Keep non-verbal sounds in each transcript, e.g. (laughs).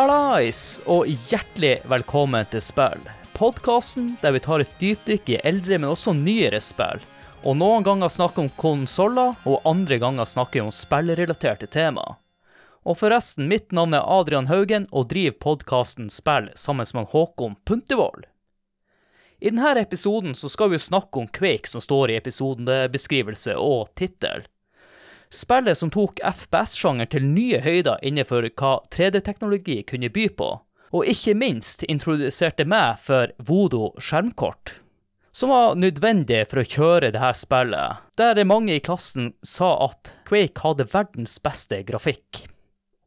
Hallais, og hjertelig velkommen til Spill. Podkasten der vi tar et dypdykk i eldre, men også nyere spill. Og noen ganger snakker om konsoller, og andre ganger snakker vi om spillrelaterte tema. Og forresten, mitt navn er Adrian Haugen, og driver podkasten Spill sammen med Håkon Puntervold. I denne episoden så skal vi snakke om Quake, som står i episodebeskrivelse og tittel. Spillet som tok FPS-sjangeren til nye høyder innenfor hva 3D-teknologi kunne by på, og ikke minst introduserte meg for Vodo skjermkort, som var nødvendig for å kjøre det her spillet, der mange i klassen sa at Quake hadde verdens beste grafikk.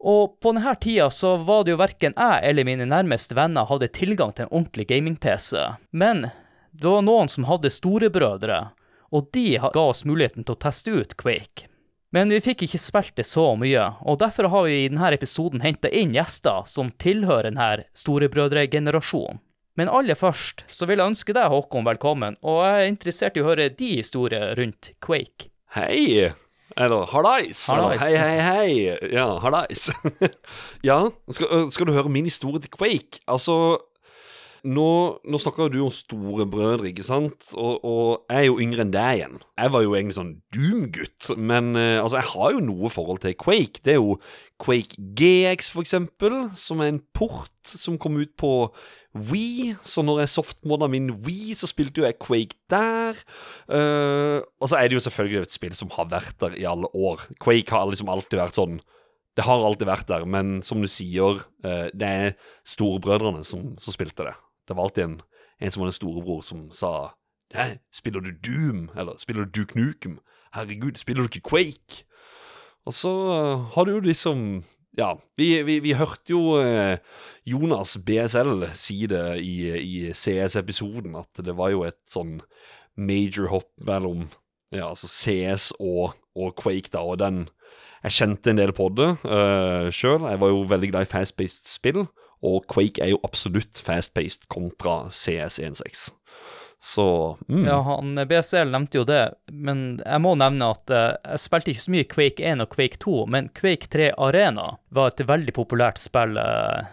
Og på denne tida så var det jo verken jeg eller mine nærmeste venner hadde tilgang til en ordentlig gaming-PC, men det var noen som hadde storebrødre, og de ga oss muligheten til å teste ut Quake. Men vi fikk ikke spilt det så mye, og derfor har vi i denne episoden henta inn gjester som tilhører denne storebrødregenerasjonen. Men aller først så vil jeg ønske deg, Håkon, velkommen, og jeg er interessert i å høre de historier rundt Quake. Hei! Eller hallais. Hei, hei, hei. Ja, hallais. (laughs) ja, skal, skal du høre min historie til Quake? Altså nå, nå snakker du om storebrødre, ikke sant? Og, og jeg er jo yngre enn deg igjen. Jeg var jo egentlig sånn Doom-gutt, men eh, altså, jeg har jo noe forhold til Quake. Det er jo Quake GX, for eksempel, som er en port som kom ut på Wii, så når jeg softmodda min Wii, så spilte jo jeg Quake der. Uh, og så er det jo selvfølgelig et spill som har vært der i alle år. Quake har liksom alltid vært sånn Det har alltid vært der, men som du sier, uh, det er storebrødrene som, som spilte det. Det var alltid en, en som var en storebror som sa Hæ, spiller du Doom? Eller spiller du Duke Nukem? Herregud, spiller du ikke Quake? Og så eh, har du jo liksom Ja, vi, vi, vi hørte jo eh, Jonas BSL si det i, i CS-episoden, at det var jo et sånn major hopp mellom ja, altså CS og, og Quake, da, og den Jeg kjente en del på det uh, sjøl. Jeg var jo veldig glad i fast-based spill, og Quake er jo absolutt fast-paced kontra CS16. Så mm. Ja, han BCL nevnte jo det, men jeg må nevne at eh, jeg spilte ikke så mye Quake 1 og Quake 2, men Quake 3 Arena var et veldig populært spill eh,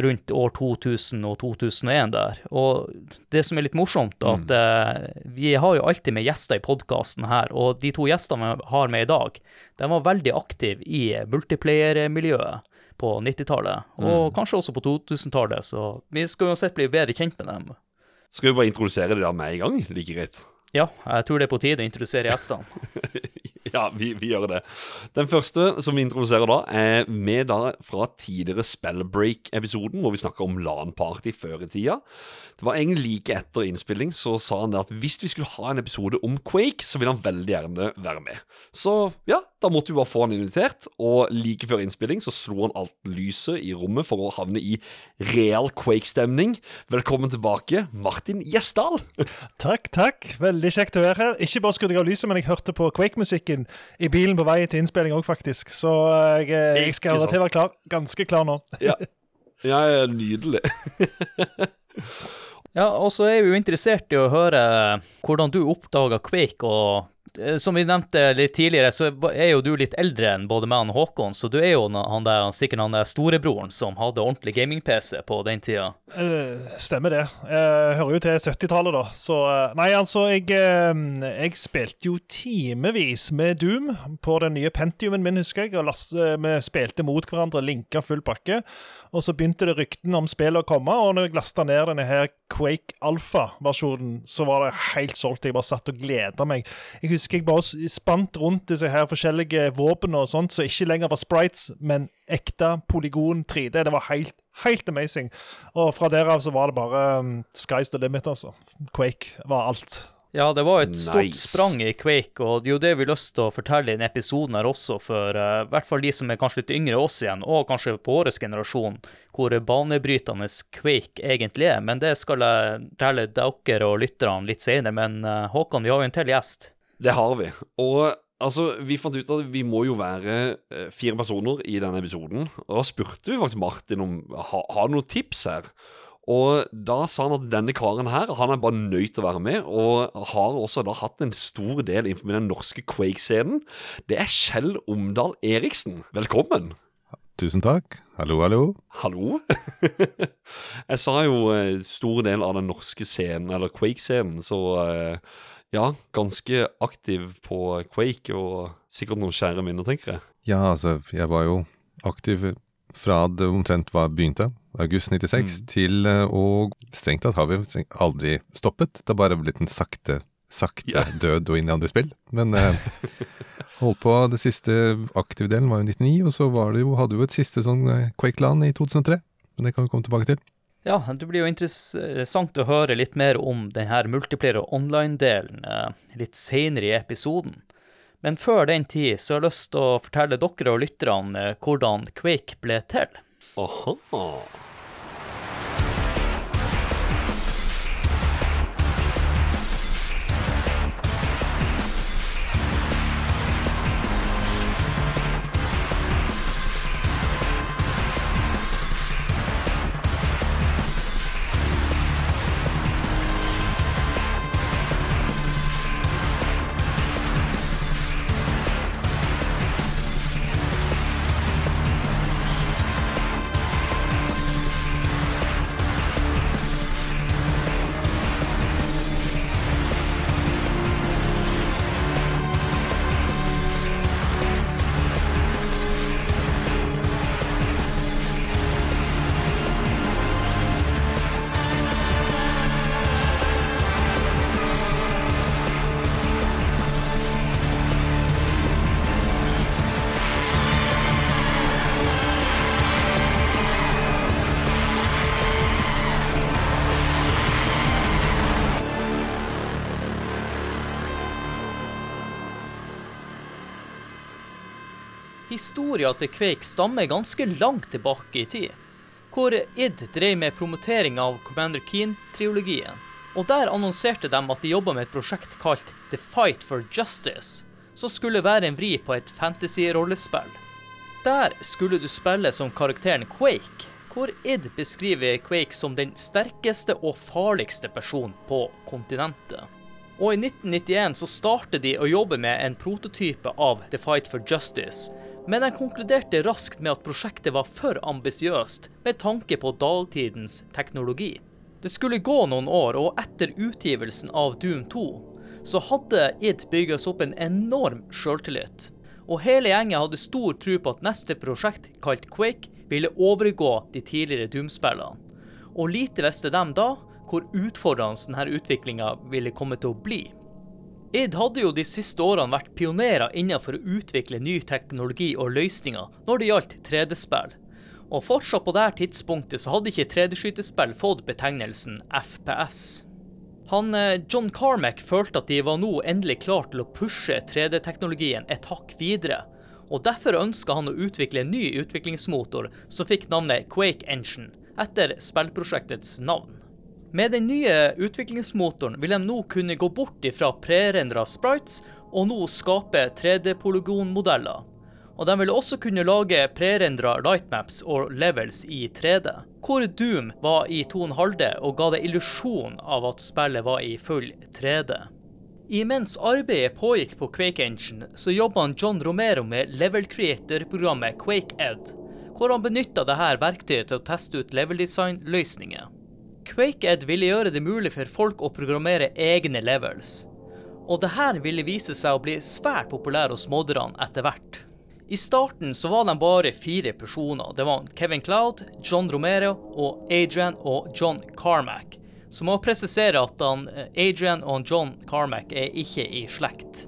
rundt år 2000 og 2001 der. Og det som er litt morsomt, at eh, vi har jo alltid med gjester i podkasten her, og de to gjestene vi har med i dag, de var veldig aktive i multiplayer-miljøet på 90-tallet, og kanskje også på 2000-tallet, så vi skal uansett bli bedre kjent med dem. Skal vi bare introdusere det der med en gang? Like greit. Ja, jeg tror det er på tide å introdusere gjestene. (laughs) ja, vi, vi gjør det. Den første som vi introduserer da, er med da fra tidligere Spellbreak-episoden, hvor vi snakka om LAN-party før i tida. Det var egentlig like etter innspilling, så sa han det at hvis vi skulle ha en episode om Quake, så ville han veldig gjerne være med. Så ja, da måtte vi bare få han invitert, og like før innspilling så slo han alt lyset i rommet for å havne i real Quake-stemning. Velkommen tilbake, Martin Gjesdal. Takk, takk. Veldig kjekt å være her. Ikke bare skrudde jeg av lyset, men jeg hørte på Quake-musikken i bilen på vei til innspilling òg, faktisk. Så jeg, eh, jeg skal holde til å være klar, ganske klar nå. (laughs) Ja, ja, ja nydelig. (laughs) Ja, og så er vi jo interessert i å høre hvordan du oppdaga Quake, og eh, som vi nevnte litt tidligere, så er jo du litt eldre enn både meg og Håkon, så du er jo han der, sikkert han der storebroren som hadde ordentlig gaming-PC på den tida. Eh, stemmer det. Jeg hører jo til 70-tallet, da. Så eh, Nei, altså, jeg, eh, jeg spilte jo timevis med Doom på den nye Pentiumen min, husker jeg. Og last, eh, vi spilte mot hverandre, linka full pakke. Og så begynte det ryktene om spillet å komme, og når jeg lasta ned denne her Quake Alpha-versjonen, så var det helt solgt. Jeg bare satt og gleda meg. Jeg husker jeg bare spant rundt disse her forskjellige våpnene og sånt, så ikke lenger var sprites, men ekte polygon 3D. Det var helt, helt amazing. Og fra der av så var det bare um, sky's the limit, altså. Quake var alt. Ja, det var et stort Nice. sprang i Quake, og det er jo det vi har lyst til å fortelle i denne episoden her også, for eh, i hvert fall de som er kanskje litt yngre oss igjen, og kanskje på vår generasjon, hvor banebrytende Quake egentlig er. Men det skal jeg fortelle dere og lytterne litt senere. Men uh, Håkon, vi har jo en til gjest. Det har vi. Og altså, vi fant ut at vi må jo være eh, fire personer i denne episoden. Og da spurte vi faktisk Martin om ha, har du noen tips her. Og da sa han at denne karen her Han er bare nøyd til å være med, og har også da hatt en stor del innenfor den norske Quake-scenen. Det er Kjell Omdal Eriksen. Velkommen. Tusen takk. Hallo, hallo. Hallo? (laughs) jeg sa jo eh, stor del av den norske scenen, eller Quake-scenen, så eh, ja, ganske aktiv på Quake, og sikkert noen kjære minner, tenker jeg. Ja, altså, jeg var jo aktiv fra det omtrent var begynte, august 96, til eh, Og strengt tatt har vi aldri stoppet. Det har bare blitt en sakte, sakte Ja. (laughs) død og inn i andre spill. Men eh, (laughs) holdt på det siste aktive delen var jo 99, og så var det jo, hadde jo et siste sånn eh, Quake-land i 2003. Men det kan vi komme tilbake til. Ja, det blir jo interessant å høre litt mer om denne multiplayer- og online-delen eh, litt senere i episoden. Men før den tid så har jeg lyst til å fortelle dere og lytterne eh, hvordan Quake ble til. Aha. Historia til Quake stammer ganske langt tilbake i tid, hvor id drev med promotering av Commander Keen-triologien. Og der annonserte de at de jobba med et prosjekt kalt The Fight for Justice, som skulle være en vri på et fantasy-rollespill. Der skulle du spille som karakteren Quake, hvor id beskriver Quake som den sterkeste og farligste personen på kontinentet. Og i 1991 så startet de å jobbe med en prototype av The Fight for Justice, men jeg konkluderte raskt med at prosjektet var for ambisiøst med tanke på dagtidens teknologi. Det skulle gå noen år, og etter utgivelsen av Doom 2 så hadde id bygges opp en enorm sjøltillit. Og hele gjengen hadde stor tro på at neste prosjekt, kalt Quake, ville overgå de tidligere Doom-spillene. Og lite visste de da hvor utfordrende denne utviklinga ville komme til å bli. Id hadde jo de siste årene vært pionerer innenfor å utvikle ny teknologi og løsninger når det gjaldt 3D-spill. Og fortsatt på dette tidspunktet så hadde ikke 3D-skytespill fått betegnelsen FPS. Han, eh, John Carmack følte at de var nå endelig klar til å pushe 3D-teknologien et hakk videre, og derfor ønska han å utvikle en ny utviklingsmotor som fikk navnet Quake Engine, etter spillprosjektets navn. Med den nye utviklingsmotoren vil de nå kunne gå bort ifra prerendra sprites og nå skape 3D-polygonmodeller. Og de vil også kunne lage prerendra lightmaps og levels i 3D, hvor Doom var i 2,5D og ga det illusjon av at spillet var i full 3D. Imens arbeidet pågikk på Quake Engine, så jobba John Romero med level creator-programmet QuakeEd, hvor han benytta dette verktøyet til å teste ut level-design-løsninger. QuakeEd ville gjøre det mulig for folk å programmere egne levels. Og det her ville vise seg å bli svært populær hos modderne etter hvert. I starten så var de bare fire personer. Det var Kevin Cloud, John Romero og Adrian og John Carmack. Så må jeg presisere at han, eh, Adrian og John Carmack er ikke i slekt.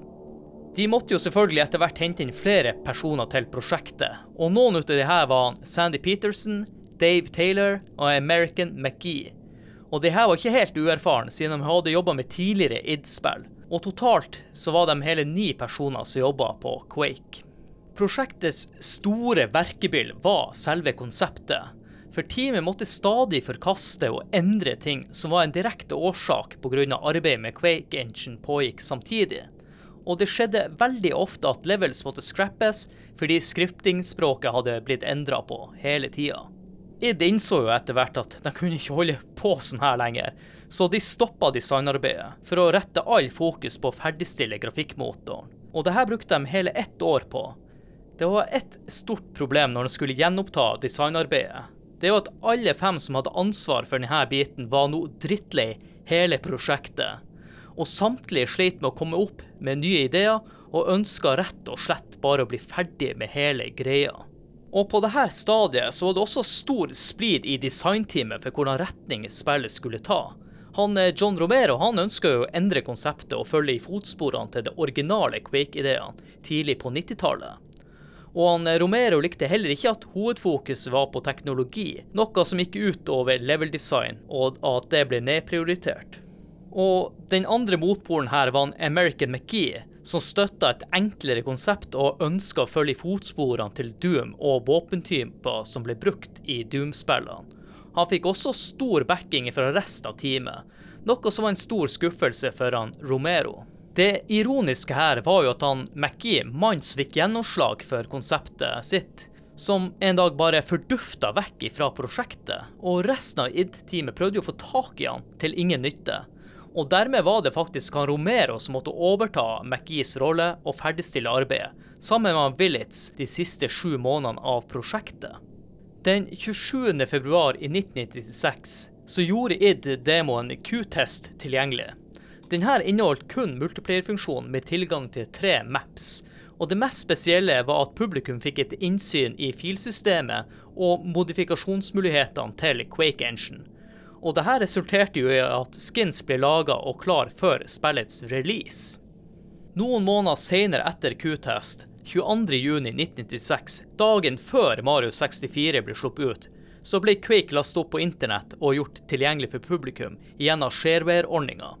De måtte jo selvfølgelig etter hvert hente inn flere personer til prosjektet, og noen av de her var Sandy Peterson, Dave Taylor og American McGee. Og de her var ikke helt uerfarne, siden de hadde jobba med tidligere id-spill. Og totalt så var de hele ni personer som jobba på Quake. Prosjektets store verkebyll var selve konseptet. For teamet måtte stadig forkaste og endre ting som var en direkte årsak pga. arbeidet med Quake Engine pågikk samtidig. Og det skjedde veldig ofte at levels måtte scrappes fordi skriptingspråket hadde blitt endra på hele tida. Id innså jo etter hvert at de kunne ikke holde på sånn her lenger, så de stoppa designarbeidet for å rette all fokus på å ferdigstille grafikkmotoren. Og det her brukte de hele ett år på. Det var ett stort problem når de skulle gjenoppta designarbeidet. Det jo at alle fem som hadde ansvar for denne biten, var nå drittlei hele prosjektet. Og samtlige slet med å komme opp med nye ideer, og ønska rett og slett bare å bli ferdig med hele greia. Og på dette stadiet så var det også stor splid i designteamet for hvordan retning spillet skulle ta. Han, eh, John Romero han ønska å endre konseptet og følge i fotsporene til de originale Quake-ideene tidlig på 90-tallet. Og han, eh, Romero likte heller ikke at hovedfokuset var på teknologi, noe som gikk ut over level design, og at det ble nedprioritert. Og den andre motpolen her var en American McGee, som støtta et enklere konsept og ønska å følge fotsporene til Doom og våpentyper som ble brukt i Doom-spillene. Han fikk også stor backing fra resten av teamet, noe som var en stor skuffelse for han Romero. Det ironiske her var jo at han McGee manns fikk gjennomslag for konseptet sitt, som en dag bare fordufta vekk fra prosjektet, og resten av id-teamet prøvde jo å få tak i han til ingen nytte. Og dermed var det faktisk han Romero som måtte overta McGees rolle og ferdigstille arbeidet, sammen med Willits de siste sju månedene av prosjektet. Den 27. februar i 1996 så gjorde id demoen Q-test tilgjengelig. Denne inneholdt kun multiplayer-funksjon med tilgang til tre maps. Og det mest spesielle var at publikum fikk et innsyn i filsystemet og modifikasjonsmulighetene til Quake Engine. Og dette resulterte jo i at skins ble laga og klar før spillets release. Noen måneder senere etter Q-test, 22.6.1996, dagen før Mario 64 ble sluppet ut, så ble Quake lastet opp på internett og gjort tilgjengelig for publikum gjennom shareware-ordninga.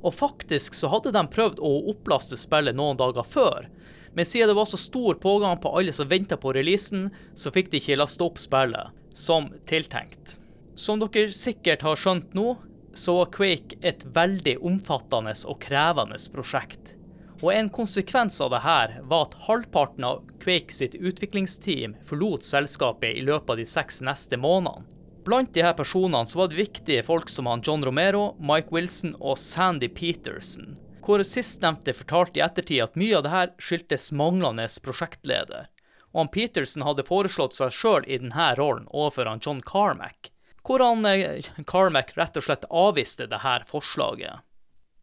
Og faktisk så hadde de prøvd å opplaste spillet noen dager før, men siden det var så stor pågang på alle som venta på releasen, så fikk de ikke lasta opp spillet som tiltenkt. Som dere sikkert har skjønt nå, så var Quake et veldig omfattende og krevende prosjekt. Og en konsekvens av det her var at halvparten av Quake sitt utviklingsteam forlot selskapet i løpet av de seks neste månedene. Blant disse personene så var det viktige folk som han John Romero, Mike Wilson og Sandy Peterson. Hvor sistnevnte fortalte i ettertid at mye av det her skyldtes manglende prosjektleder. Og han Peterson hadde foreslått seg sjøl i denne rollen overfor han John Carmack hvor han eh, Carmack rett og slett avviste det her forslaget.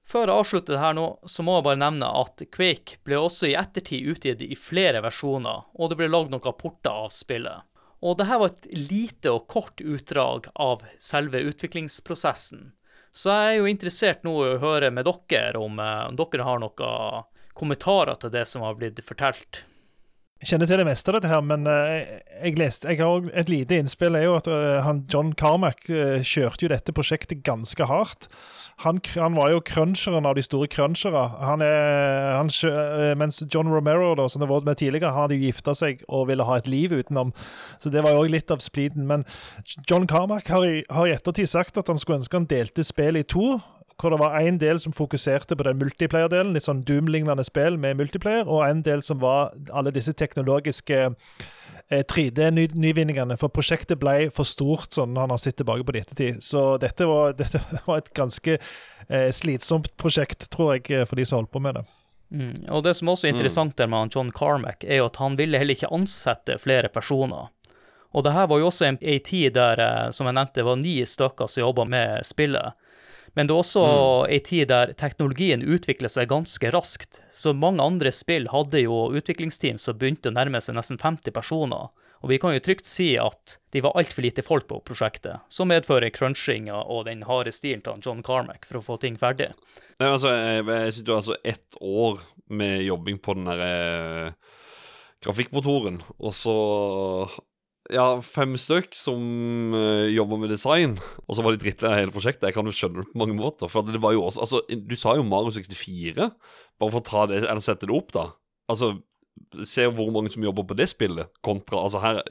Før jeg avslutter det her nå, så må jeg bare nevne at Quake ble også i ettertid utgitt i flere versjoner, og det ble lagd noen porter av spillet. Og det her var et lite og kort utdrag av selve utviklingsprosessen. Så jeg er jo interessert nå i å høre med dere om, eh, om dere har noen kommentarer til det som har blitt fortalt. Jeg kjenner til det meste av dette, her, men uh, jeg leste, jeg har et lite innspill. er jo at uh, han John Carmack uh, kjørte jo dette prosjektet ganske hardt. Han, han, var jo cruncheren av de store crunchere. Han er, han, mens John Romero, da, som det var med tidligere, hadde jo gifta seg og ville ha et liv utenom. Så det var jo òg litt av spliden. Men John Carmack har i, har i ettertid sagt at han skulle ønske han delte spillet i to hvor det var en del som fokuserte på den multiplayer-delen, litt sånn Doom-lignende spill med multiplayer, og en del som var alle disse teknologiske eh, 3D-nyvinningene. For prosjektet ble for stort sånn når han har sett tilbake på det ettertid. Så dette var, (laughs) dette var et ganske eh, slitsomt prosjekt, tror jeg, eh, for de som holdt på med det. Mm. Og Det som også er interessant der med John Carmack, er jo at han ville heller ikke ansette flere personer. Og det her var jo også en, en tid der, eh, som jeg nevnte, var ni stykker som jobba med spillet. Men det er også mm. ei tid der teknologien utvikler seg ganske raskt. Så mange andre spill hadde jo utviklingsteam som begynte å nærme seg nesten 50 personer. Og vi kan jo trygt si at de var altfor lite folk på prosjektet, som medfører crunchinga og den harde stilen til John Carmack for å få ting ferdig. Nei, altså, jeg, jeg sitter jo altså ett år med jobbing på den derre eh, grafikkmotoren, og så ja, fem stykk som uh, jobber med design, og så var de drittlei av hele prosjektet. Jeg kan jo skjønne det på mange måter. For det var jo også Altså, du sa jo Mario 64, bare for å ta det, eller sette det opp, da. Altså, se hvor mange som jobber på det spillet, kontra Altså, her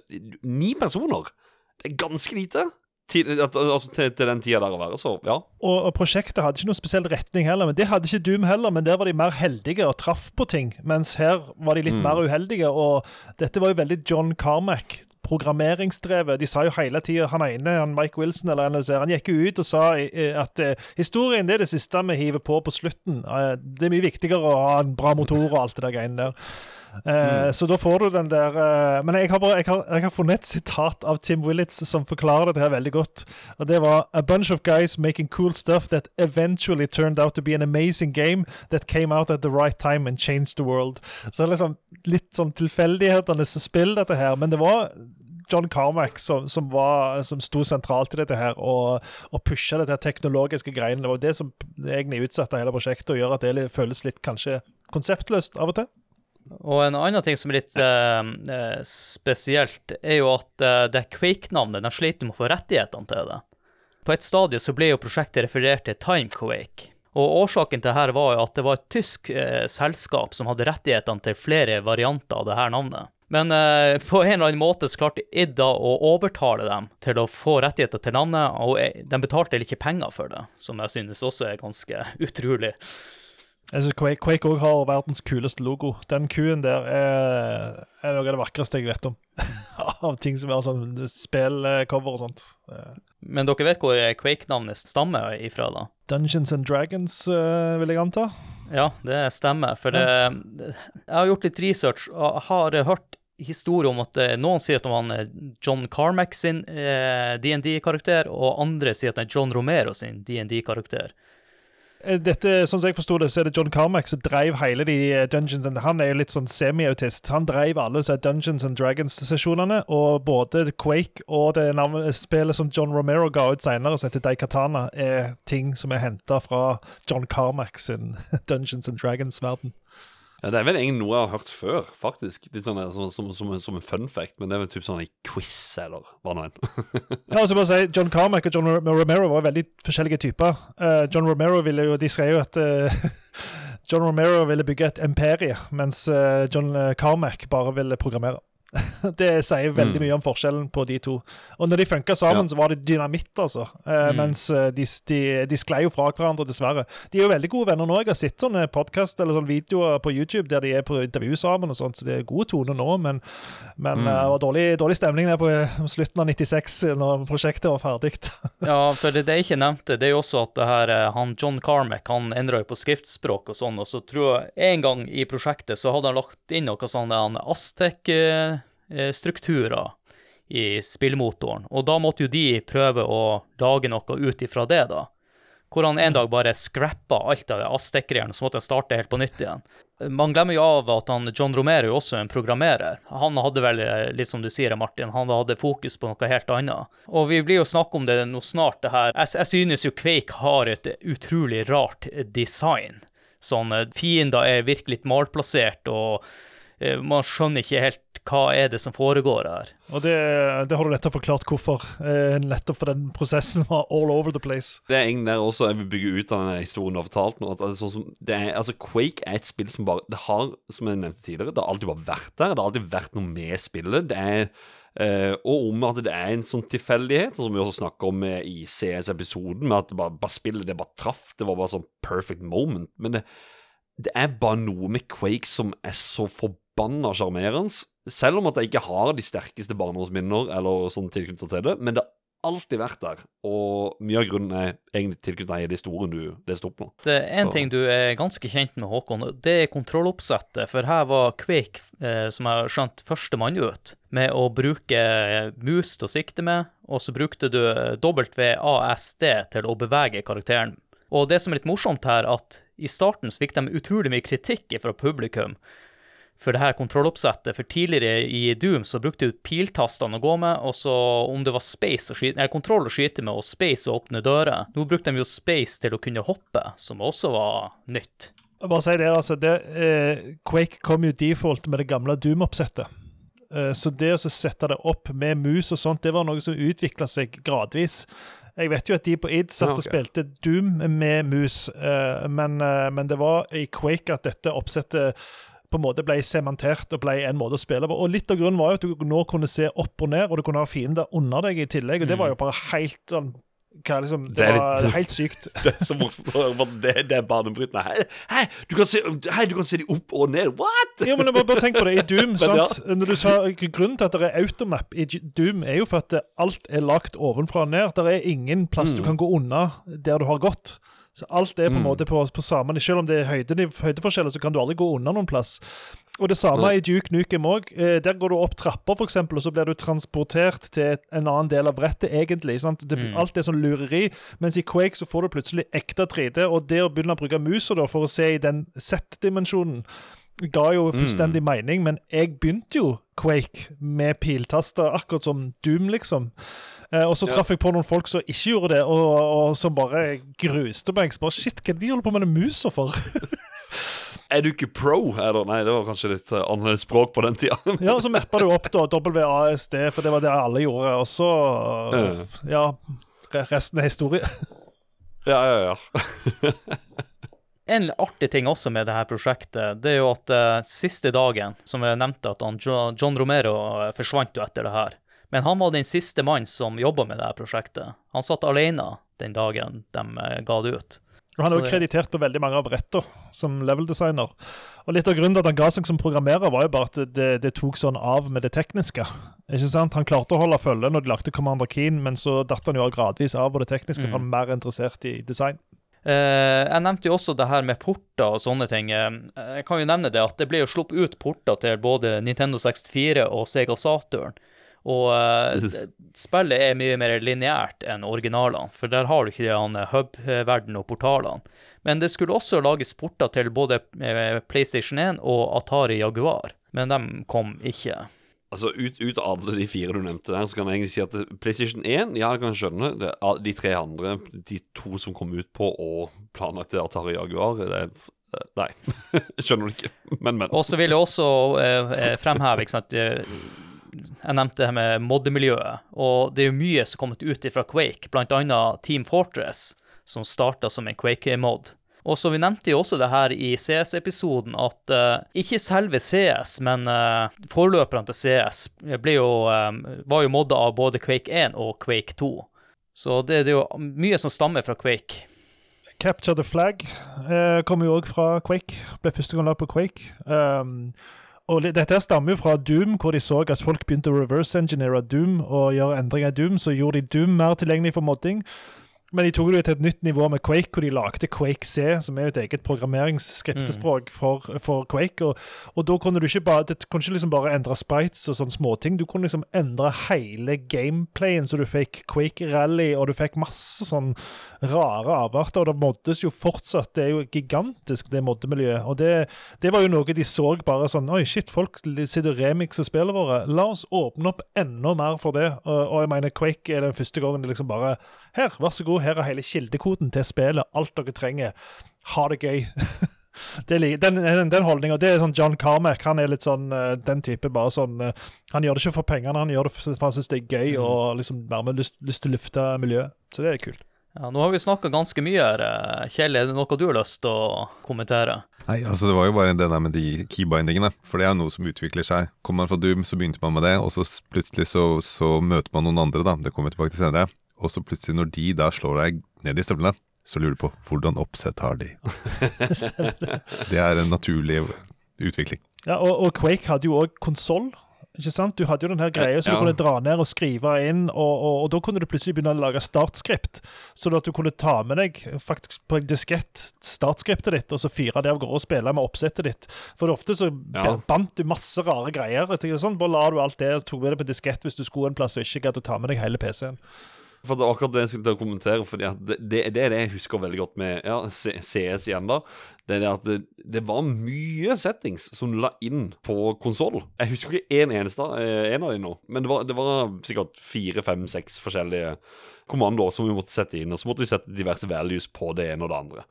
Ni personer! Det er ganske lite. Til, altså, til, til, den tida der å være, så ja. Og, og, prosjektet hadde ikke noen spesiell retning heller. men Det hadde ikke Doom heller, men der var de mer heldige og traff på ting. Mens her var de litt mm. mer uheldige. Og dette var jo veldig John Carmack programmeringsdrevet. De sa jo hele tida Han ene, han Mike Wilson, eller NLC, han gikk jo ut og sa at uh, historien det er det siste vi hiver på på slutten. Det er mye viktigere å ha en bra motor og alt det der greiene der. Eh, Så da får du den der eh, Men jeg har, bare, jeg, har, jeg har funnet et sitat av Tim Willits som forklarer dette her veldig godt. Og det var A bunch of guys making cool stuff that eventually turned out to be an amazing game that came out at the right time and changed the world. Så det er liksom litt sånn tilfeldighetenes spill, dette her. Men det var John Carmack som, som, var, som sto sentralt i dette her, og, og pusha dette her teknologiske greiene. Det var det som egentlig utsatte hele prosjektet, og gjør at det føles litt kanskje konseptløst av og til. Og en annen ting som er litt eh, eh, spesielt, er jo at eh, det Quake-navnet, de sliter med å få rettighetene til det. På et stadie så ble jo prosjektet referert til Time Quake. Og årsaken til dette var jo at det var et tysk eh, selskap som hadde rettighetene til flere varianter av det her navnet. Men eh, på en eller annen måte så klarte Idda å overtale dem til å få rettigheter til navnet, og eh, de betalte ikke penger for det, som jeg synes også er ganske (laughs) utrolig. Jeg synes Quake, Quake også har verdens kuleste logo. Den kuen der er, er noe av det vakreste jeg vet om. (laughs) av ting som er sånn spillcover og sånt. Men dere vet hvor Quake-navnet stammer ifra, da? Dungeons and Dragons, eh, vil jeg anta. Ja, det stemmer. For det, jeg har gjort litt research og har hørt historier om at eh, noen sier at det var han, eh, John Carmack sin DND-karakter, og andre sier at det er John Romero sin DND-karakter. Eh, Dette, sånn som jeg forsto det, så er det John Carmack som drev hele de eh, Dungeons and Han er jo litt sånn semi-autist. Han drev alle disse Dungeons and Dragons-sesjonene, og både Quake og det navnet, spillet som John Romero ga ut senere, som heter Daikatana, er ting som er henta fra John Carmack sin (laughs) Dungeons and Dragons-verden. Det er vel egentlig noe jeg har hørt før, faktisk. Litt sånn som, som, som, en- som en fun fact, men det er vel typ sånn en quiz, eller hva nå enn. (laughs) Ja, og så bare si, John Carmack og John Romero var veldig forskjellige typer. Uh, John Romero ville jo, De skrev jo at uh, (laughs) John Romero ville bygge et imperie, mens uh, John Carmack bare ville programmere. (laughs) Det sier veldig Mm. mye om forskjellen på de to. Og når de funka sammen, Ja. så var det dynamitt, altså. Eh, Mm. Mens eh, de, de, de sklei jo fra hverandre, dessverre. De er jo veldig gode venner nå. Jeg har sett sånne podkast eller sånne videoer på YouTube der de er på intervju sammen, og sånt, så det er gode toner nå. Men, men Mm. eh, det var dårlig, dårlig stemning der på eh, slutten av 96, når prosjektet var ferdig. (laughs) Ja, for det, det jeg ikke nevnte, det er jo også at det her, eh, han John Carmack han endra jo på skriftspråk og sånn, og så tror jeg en gang i prosjektet så hadde han lagt inn noe sånn Aztec-strukturer i spillmotoren, og da måtte jo de prøve å lage noe ut ifra det, da. Hvor han en dag bare scrappa alt av Aztec-greiene, så måtte han starte helt på nytt igjen. Man glemmer jo av at han, John Romero jo også er en programmerer. Han hadde vel, eh, litt som du sier, Martin, han hadde fokus på noe helt annet. Og vi blir jo snakke om det nå snart, det her. Jeg, jeg synes jo Quake har et utrolig rart design. Sånn, eh, fiender er virkelig malplassert, og eh, man skjønner ikke helt hva er det som foregår her. Og det, det har du nettopp forklart hvorfor. Eh, nettopp for den prosessen var all over the place. Det er en der også jeg vil bygge ut av denne historien du har fortalt nå. At det er sånn som, det er, altså Quake er et spill som bare Det har, som jeg nevnte tidligere, det har alltid bare vært der. Det har alltid vært noe med spillet. Det er eh, Og om at det er en sånn tilfeldighet, som vi også snakker om i CS-episoden, med at det bare, bare spillet det bare traff. Det var bare sånn perfect moment. Men det, det er bare noe med Quake som er så forbanna sjarmerende. Selv om at jeg ikke har de sterkeste barndomsminner eller sånn tilknyttet til det, men det har alltid vært der. Og mye av grunnen er egentlig tilknyttet i de historien du leste opp nå. Det er en Så- ting du er ganske kjent med, Håkon, det er kontrolloppsettet. For her var Quake, eh, som jeg har skjønt, førstemann ut med å bruke eh, mus til å sikte med, og så brukte du eh, WASD til å bevege karakteren. Og det som er litt morsomt her, at i starten så fikk de utrolig mye kritikk fra publikum for det her kontrolloppsettet. For tidligere i Doom så brukte du piltastene å gå med, og så om det var space å skyte, eller kontroll å skyte med, og space å åpne dører. Nå brukte de jo space til å kunne hoppe, som også var nytt. Jeg Bare si det, altså. Det, eh, Quake kom jo default med det gamle Doom-oppsettet. Eh, så det å sette det opp med mus og sånt, det var noe som utvikla seg gradvis. Jeg vet jo at de på id satt okay. og spilte Doom med mus, eh, men, eh, men det var i Quake at dette oppsettet på en måte ble sementert og ble en måte å spille på. Og Litt av grunnen var jo at du nå kunne se opp og ned, og du kunne ha fiender under deg i tillegg. og Det var jo bare helt sånn liksom, det, Det var litt- helt sykt. (laughs) Det er så morsomt å høre det, det er banebrytende. Hei, hei, du kan se, hei, du kan se de opp og ned. What?! Jo, men bare, bare tenk på det. I Doom, (laughs) Men ja. Når du sa, Grunnen til at det er automap i Doom, er jo for at alt er lagt ovenfra og ned. Det er ingen plass du kan gå unna der du har gått. Så alt er på en Mm. måte på, på samme Selv om det er høyde, høydeforskjeller, så kan du aldri gå unna noen plass. Og det samme i Duke Nukem òg. Eh, der går du opp trapper, f.eks., og så blir du transportert til en annen del av brettet, egentlig. Sant? Det, Mm. Alt er sånn lureri. Mens i Quake så får du plutselig ekte 3D, og det å begynne å bruke musa for å se i den Z-dimensjonen ga jo fullstendig mening, men jeg begynte jo Quake med piltaster, akkurat som Doom, liksom. Eh, og så Ja. traff jeg på noen folk som ikke gjorde det, og, og som bare gruste meg. Så bare, Shit, hva er det de holder på med den musa for? (laughs) Er du ikke pro? Er det? Nei, det var kanskje litt uh, annerledes språk på den tida. Ja, og så mappa du opp da WASD, for det var det alle gjorde. Og så Ja, resten er historie. (laughs) ja, ja, ja. En artig ting også med det her prosjektet, det er jo at uh, siste dagen, som jeg nevnte, at han, John Romero forsvant jo etter det her. Men han var den siste mann som jobba med det prosjektet. Han satt alene den dagen de eh, ga det ut. Og han er jo kreditert på veldig mange av brettene som level-designer. Og litt av grunnen til at han ga seg som programmerer, var jo bare at det, det tok sånn av med det tekniske. Ikke sant? Han klarte å holde følge når de lagde Commander Keen, men så datt han jo gradvis av på det tekniske, for han er mer interessert i design. Eh, jeg nevnte jo også det her med porter og sånne ting. Eh, jeg kan jo nevne det at det ble jo sluppet ut porter til både Nintendo 64 og Sega Saturn. Og uh, spillet er mye mer lineært enn originalene, for der har du ikke de hub-verden og portalene. Men det skulle også lages porter til både eh, PlayStation 1 og Atari Jaguar, men de kom ikke. Altså, ut, ut av alle de fire du nevnte der, så kan jeg egentlig si at PlayStation 1, ja, jeg kan skjønne det. De tre andre, de to som kom ut på og planlagte Atari Jaguar, det er Nei. (laughs) Skjønner du ikke. Men, men. Og så vil jeg også eh, eh, fremheve ikke sant, eh, Jeg nevnte det her med moddemiljøet, og det er jo mye som er kommet ut fra Quake, annet Team Fortress, som starta som en Quake-mod. Og så Vi nevnte jo også det her i CS-episoden, at uh, ikke selve CS, men uh, forløperne til CS jo, um, var jo modda av både Quake 1 og Quake 2. Så det, det er jo mye som stammer fra Quake. Capture the Flag eh, kommer jo òg fra Quake. Ble første gang lagd på Quake. Um, og dette stammer jo fra Doom, hvor de så at folk begynte å reverse-engineere Doom og gjøre endringer i Doom. Så gjorde de Doom mer tilgjengelig for modding. Men de tok det til et nytt nivå med Quake, hvor de lagde Quake C, som er jo et eget programmeringsskriptespråk for, for Quake. Og, og da kunne du ikke bare Det kunne ikke liksom bare endre sprites og sånne småting. Du kunne liksom endre hele gameplayen, så du fikk Quake Rally, og du fikk masse sånn rare avarter. Og det moddes jo fortsatt. Det er jo gigantisk, det moddemiljøet. Og det, det var jo noe de så bare sånn Oi, shit, folk sitter og remixer spillene våre. La oss åpne opp enda mer for det. Og, og jeg mener, Quake er den første gangen de liksom bare Her, vær så god, her er hele kildekoden til spillet. Alt dere trenger. Ha det gøy. (laughs) Det er den, den, den holdninga. Det er sånn John Carmack. Han er litt sånn eh, den type. bare sånn eh, Han gjør det ikke for pengene, han gjør det for for han syns det er gøy og liksom være med lyst, lyst til å lufte miljøet. Så det er kult. Ja, nå har vi snakka ganske mye her. eh, Kjell, er det noe du har lyst til å kommentere? Nei, altså det var jo bare det der med de keybindingene. For det er jo noe som utvikler seg. Kommer man fra Doom, så begynte man med det, og så plutselig så, så møter man noen andre, da. Det kommer vi tilbake til senere. Og så plutselig, når de da slår deg ned i støvlene, så lurer du på hvordan oppsett har de. (laughs) det er en naturlig utvikling. Ja, og, og Quake hadde jo òg konsoll. Ikke sant? Du hadde jo den her greia så du Ja. kunne dra ned og skrive inn, og, og, og da kunne du plutselig begynne å lage startskript. Så at du kunne ta med deg faktisk på en diskett startskriptet ditt, og så fyre det av gårde og spille med oppsettet ditt. For ofte så Ja. bandt du masse rare greier. Tenker Sånn, bare la du alt det og tok med det på diskett hvis du skulle en plass og ikke gadd å ta med deg hele PC-en. For det akkurat det jeg skulle til å kommentere. Fordi at det, det, det er det jeg husker veldig godt med ja, CS igjen, da. Det er det at det, det var mye settings som la inn på konsoll. Jeg husker ikke én en eneste eh, en av de nå, men det var, det var sikkert fire, fem, seks forskjellige kommandoer som vi måtte sette inn. Og så måtte vi sette diverse values på det ene og det andre.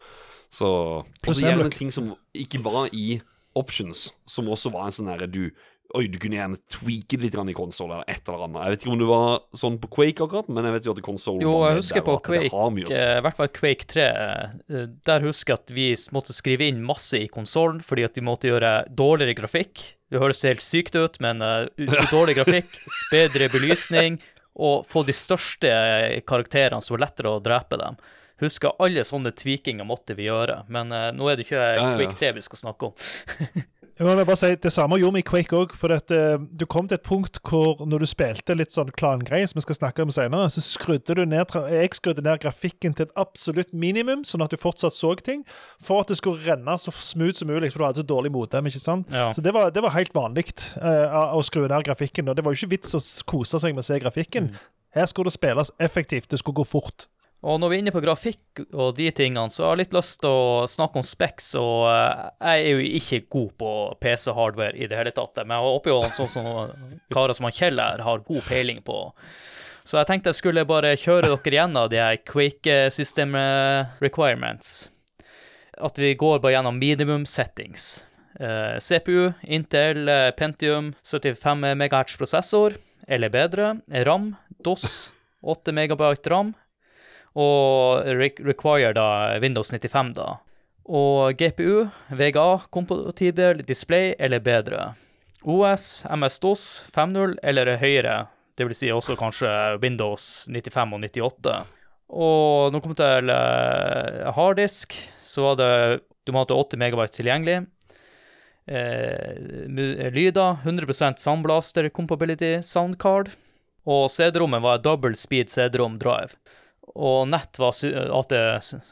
Så Og så gjerne ting som ikke var i options, som også var en sånn herre du Oi, du kunne gjerne tweake litt i konsoll eller et eller annet. Jeg vet ikke om du var sånn på Quake akkurat, men jeg vet jo at konsoll Jo, jeg husker på Quake, eh, i hvert fall Quake 3. eh, Der husker jeg at vi måtte skrive inn masse i konsollen fordi at vi måtte gjøre dårligere grafikk. Det høres helt sykt ut, men uh, dårlig grafikk, (laughs) bedre belysning og få de største karakterene som var lettere å drepe dem. Husker alle sånne tweakinger måtte vi gjøre, men uh, nå er det ikke. Quake 3 vi skal snakke om. (laughs) Jeg må bare si, Det samme gjorde vi i Quake òg. For at, eh, du kom til et punkt hvor når du spilte litt sånn klangreier, som vi skal snakke om senere, så skrudde du ned jeg skrudde ned grafikken til et absolutt minimum, sånn at du fortsatt så ting, for at det skulle renne så smooth som mulig, for du hadde så dårlig modem. ikke sant? Ja. Så det var, det var helt vanlig uh, å skru ned grafikken. Og det var jo ikke vits å kose seg med å se grafikken. Her skulle det spilles effektivt, det skulle gå fort. Og når vi er inne på grafikk og de tingene, så har jeg litt lyst til å snakke om specs. Og eh, jeg er jo ikke god på PC-hardware i det hele tatt, men jeg håper jo sånn som karer som han Kjell her har god peiling på. Så jeg tenkte jeg skulle bare kjøre dere gjennom de her Quake-system requirements. At vi går bare gjennom minimum settings. Eh, CPU, Intel, eh, Pentium, 75 MHz prosessor, eller bedre. RAM, DOS, 8 MB ram og require da Windows 95, da. Og GPU, VGA-kompatibel display eller bedre. OS, MS-DOS 5.0 eller høyere, vil si også kanskje Windows 95 og 98. Og når det til eh, harddisk, så var det Du må ha 80 megabyte tilgjengelig. Eh, lyder, 100% Soundblaster Compability Soundcard. Og CD-rommet var double speed CD-rom drive. Og nett var at det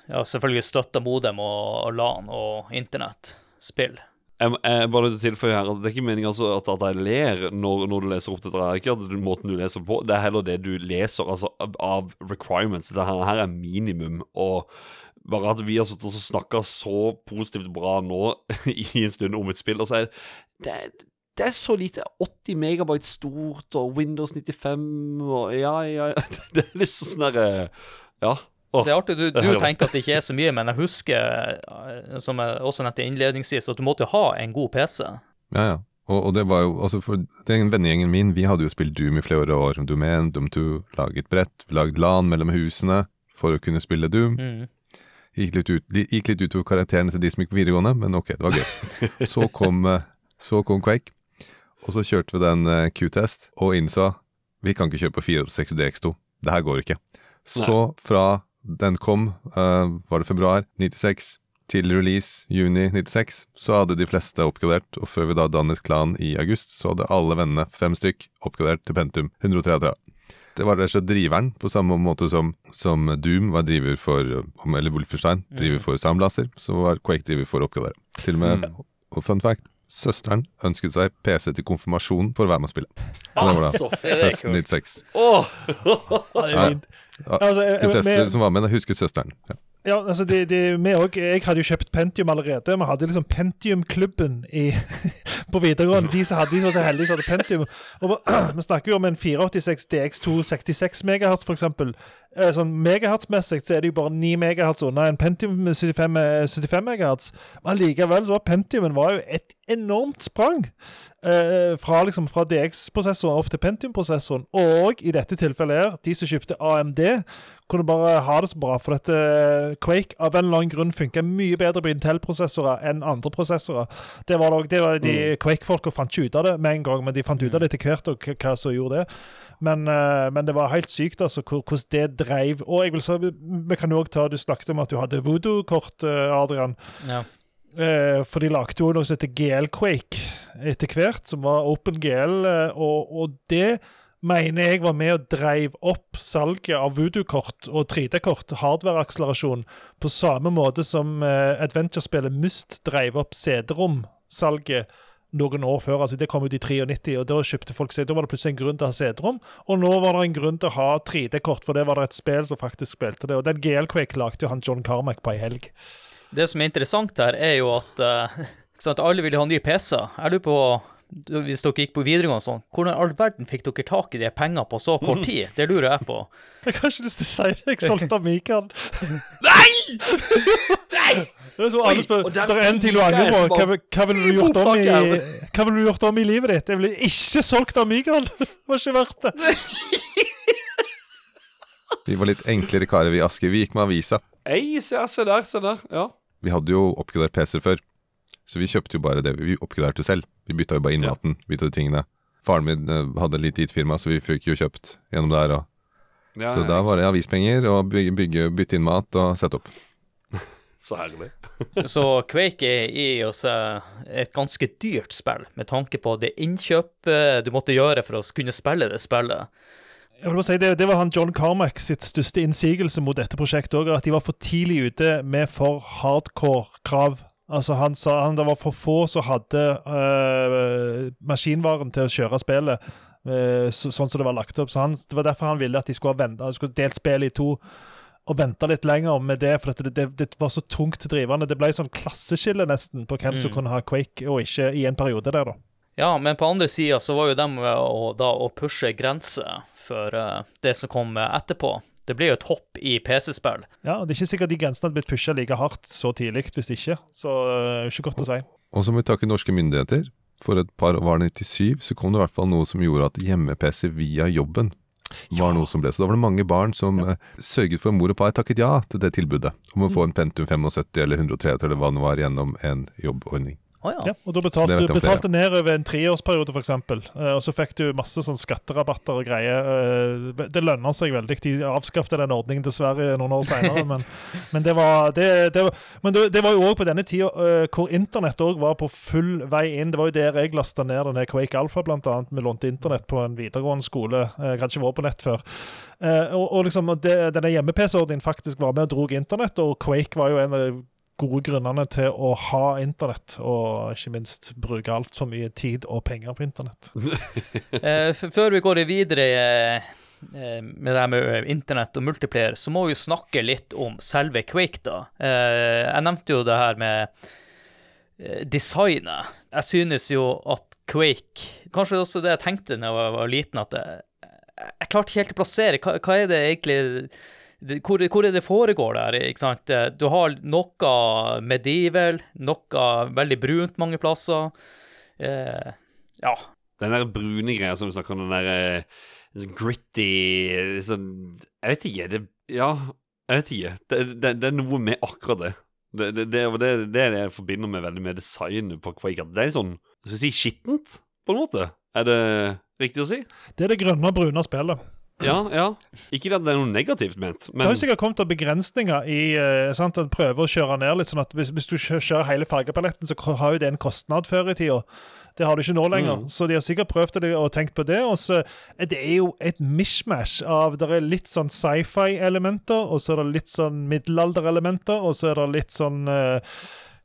ja, selvfølgelig støtta modem og, og LAN og internettspill. Jeg, jeg bare til tilføye her at Det er ikke meningen altså at, at jeg ler når, når du leser opp dette. Det er ikke at måten du leser på, det er heller det du leser altså, av requirements. Dette her, her er minimum. Og bare at vi har sittet og snakka så positivt bra nå (laughs) i en stund om et spill, og så er det, det er så lite. 80 megabyte stort, og Windows 95 og Ja, ja, ja. (laughs) Det er liksom sånn derre Ja. Åh. Det er artig, du, du (laughs) tenker at det ikke er så mye, men jeg husker, eh, som jeg også nevnte innledningsvis, at du måtte jo ha en god PC. Ja, ja. Og, og det var jo, altså for den vennegjengen min, vi hadde jo spilt Doom i flere år. Doom 1, Doom 2, laget brett, lagd LAN mellom husene for å kunne spille Doom. Mm. Gikk litt, ut, gikk litt utover karakterene til de som gikk på videregående, men ok, det var gøy. (laughs) Så kom, eh, så kom Quake, og så kjørte vi den eh, Q-test, og innså vi kan ikke kjøre på 4.6 DX2, Det her går ikke. Så fra den kom, uh, var det februar 96, til release juni 96, så hadde de fleste oppgradert, og før vi da dannet klan i august, så hadde alle vennene, fem stykk, oppgradert til Pentium 133. Det var rett og slett driveren, på samme måte som, som Doom var driver for Eller Wolfenstein driver for Soundblaster, så var Quake driver for å oppgradere. Til og med, og fun fact, søsteren ønsket seg PC til konfirmasjon for å være med å spille. Ah, det var da høsten 96. Oh. Ja, er Altså, De fleste med- som var med, husker søsteren. Ja. Ja, altså de, de, vi også, Jeg hadde jo kjøpt Pentium allerede. Vi hadde liksom Pentium-klubben (laughs) på videregående. De som hadde de som var så heldige som hadde Pentium. Og (clears throat) vi- snakker jo om en 486 DX2 66 MHz, f.eks. Sånn megahertz-messig så er det jo bare 9 MHz unna en Pentium med 75, 75 MHz. Men likevel så var Pentiumen var jo et enormt sprang. eh, fra, liksom, fra DX-prosessoren opp til Pentium-prosessoren. Og i dette tilfellet her, de som kjøpte AMD, kunne bare ha det så bra. For dette eh, Quake av en eller annen grunn funker mye bedre på Intel-prosessorer enn andre prosessorer. Det var, det, det var de Quake-folka fant ikke ut av det med en gang, men de fant ut av det etter hvert, og hva- som gjorde det. Men, eh, men det var helt sykt altså, hvordan det dreiv. Og jeg vil så, vi kan jo også ta, Du snakket om at du hadde voodoo-kort, eh, Adrian. Ja. Eh, for de lagde jo noe som heter GL Quake etter hvert, som var Open GL, eh, og, og det mener jeg var med og dreiv opp salget av voodoo-kort og 3D-kort, hardware-akselerasjon, på samme måte som eh, adventure-spillet Must dreiv opp CD-rom-salget noen år før. altså Det kom ut i 93, og da kjøpte folk seg, da var det plutselig en grunn til å ha CD-rom. Og nå var det en grunn til å ha 3D-kort, for det var det et spill som faktisk spilte det. Og den GL Quake lagde jo han John Carmack på ei helg. Det som er interessant her, er jo at, eh, (laughs) sant, alle vil ha nye PC-er. Jeg lurer på, hvis dere gikk på videregående sånn, hvordan i all verden fikk dere tak i de pengene på så kort tid? Det lurer jeg på. (laughs) Jeg har ikke lyst til å si det. Jeg solgte Mikael. (laughs) Nei! Nei! Det er så alle spør, Oi, der det er en ting du angrer på. Hva, ville du ville du gjort om i livet ditt? Jeg ville ikke solgt Mikael. Det var ikke verdt det. Vi var litt enklere karer, vi i Asker. Vi gikk med avisa. Ei, se, se der, se der. Ja. Vi hadde jo oppgradert PC-er før, så vi kjøpte jo bare det. Vi oppgraderte selv. Vi bytta jo bare inn Ja. maten, bytta de tingene. Faren min eh, hadde et lite IT-firma, så vi fikk jo kjøpt gjennom der. Og, Ja, så da var det avispenger og bygge, bygge, bytte inn mat og sette opp. (laughs) Så herlig. (laughs) Så Quake er i oss et ganske dyrt spill, med tanke på det innkjøpet du måtte gjøre for å kunne spille det spillet. Si, det, det var han John Carmack sitt største innsigelse mot dette prosjektet òg, at de var for tidlig ute med for hardcore krav. Altså Han sa han det var for få som hadde øh, maskinvaren til å kjøre spillet øh, så, sånn som det var lagt opp. Så han, Det var derfor han ville at de skulle ha de skulle delt spillet i to og vente litt lenger med det, for det, det, det var så tungt drivende. Det ble sånn klasseskille nesten på hvem som Mm. kunne ha Quake og ikke i en periode der, da. Ja, men på andre sida så var jo dem å, da, å pushe grenser for det som kommer etterpå. Det blir jo et hopp i PC-spill. Ja, og Det er ikke sikkert de grensene hadde blitt pusha like hardt så tidlig hvis ikke. Så uh, ikke godt å si. Og så må vi takke norske myndigheter. For et par var det 97, så kom det i hvert fall noe som gjorde at hjemme-PC via jobben var noe som ble. Så da var det mange barn som eh, sørget for mor og far takket ja til det tilbudet om å få en Pentum 75 eller 103 eller hva det var gjennom en jobbordning. Å ja. Ja, og da betalte du betalte ned over en treårsperiode, f.eks. Uh, og så fikk du masse sånn skatterabatter og greier. Eh, det lønner seg veldig. De avskaffet den ordningen dessverre noen år senere, (laughs) men, men det var det, det, var- men det, det var jo òg på denne tida eh, hvor internett òg var på full vei inn. Det var jo der jeg lasta ned denne Quake Alpha, annet. Vi lånte internett på en videregående skole. Eh, Jeg hadde ikke vært på nett før. Eh, og, og liksom denne hjemme-PC-ordningen faktisk var med og drog internett, og Quake var jo en av gode grunnene til å ha internett, og ikke minst bruke altfor mye tid og penger på internett. (laughs) Eh, før vi går videre eh, eh, med det her med internett og multiplayer, så må vi jo snakke litt om selve Quake, da. Eh, jeg nevnte jo det her med eh, designet. Jeg synes jo at Quake Kanskje også det jeg tenkte da jeg var- liten, at jeg, jeg klarte ikke helt å plassere hva, hva er det egentlig hvor, hvor er det foregår der? ikke sant? Eh, Du har noe medieval, noe veldig brunt mange plasser. Eh, ja. Den der brune greia som vi snakker om, den der eh, gritty sånn Jeg vet ikke. Det, ja, jeg vet ikke. Det, det, det er noe med akkurat det. Det, det, det, det, det er det jeg forbinder med veldig med designet på Quake. Det er sånn Skal jeg si skittent, på en måte? Er det riktig å si? Det er det grønne og brune spillet. Ja, ja. Ikke at det er noe negativt ment, Det har jo sikkert kommet av begrensninger i eh, sant? En prøver å kjøre ned litt, sånn at hvis, hvis du kjø- kjører hele fargepaletten, så har jo det en kostnad før i tida. Det har du ikke nå lenger. Mm. Så de har sikkert prøvd det og tenkt på det. Og så er det er jo et mishmash av Det er litt sånn sci-fi-elementer, og så er det litt sånn middelalder-elementer, og så er det litt sånn eh,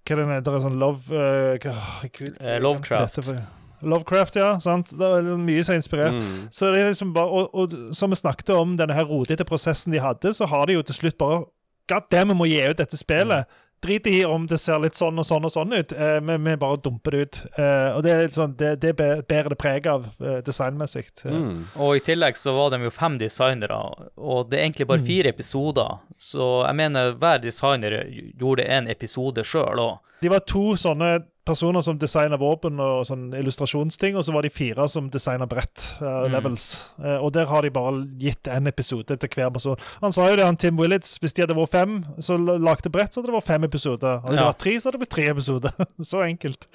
Hva er det det er sånn love eh, hva- hva- Eh, Lovecraft. hva heter det? Lovecraft, ja. sant? Det er mye som er inspirert. mm. Så det er liksom bare, og, og som vi snakket om, denne her rodete prosessen de hadde, så har de jo til slutt bare God damn, vi må gi ut dette spillet. Drit i om det ser litt sånn og sånn og sånn ut. Eh, vi, vi bare dumper det ut. Eh, og det er litt sånn, det, det bæ- bærer det preg av eh, designmessig. Eh, Mm. Og i tillegg så var de jo fem designere, og det er egentlig bare fire episoder. Så jeg mener hver designer gjorde en episode sjøl òg. De var to sånne personer som designa våpen og sånn illustrasjonsting, og så var de fire som designa brett, eh, Mm. levels. Eh, og der har de bare gitt en episode til hver person. Han sa jo det, han Tim Willits, hvis de hadde vært fem så lagde brett, så hadde det vært fem episoder. Hadde det Ja. vært tre, så hadde det blitt tre episoder. (laughs) så enkelt.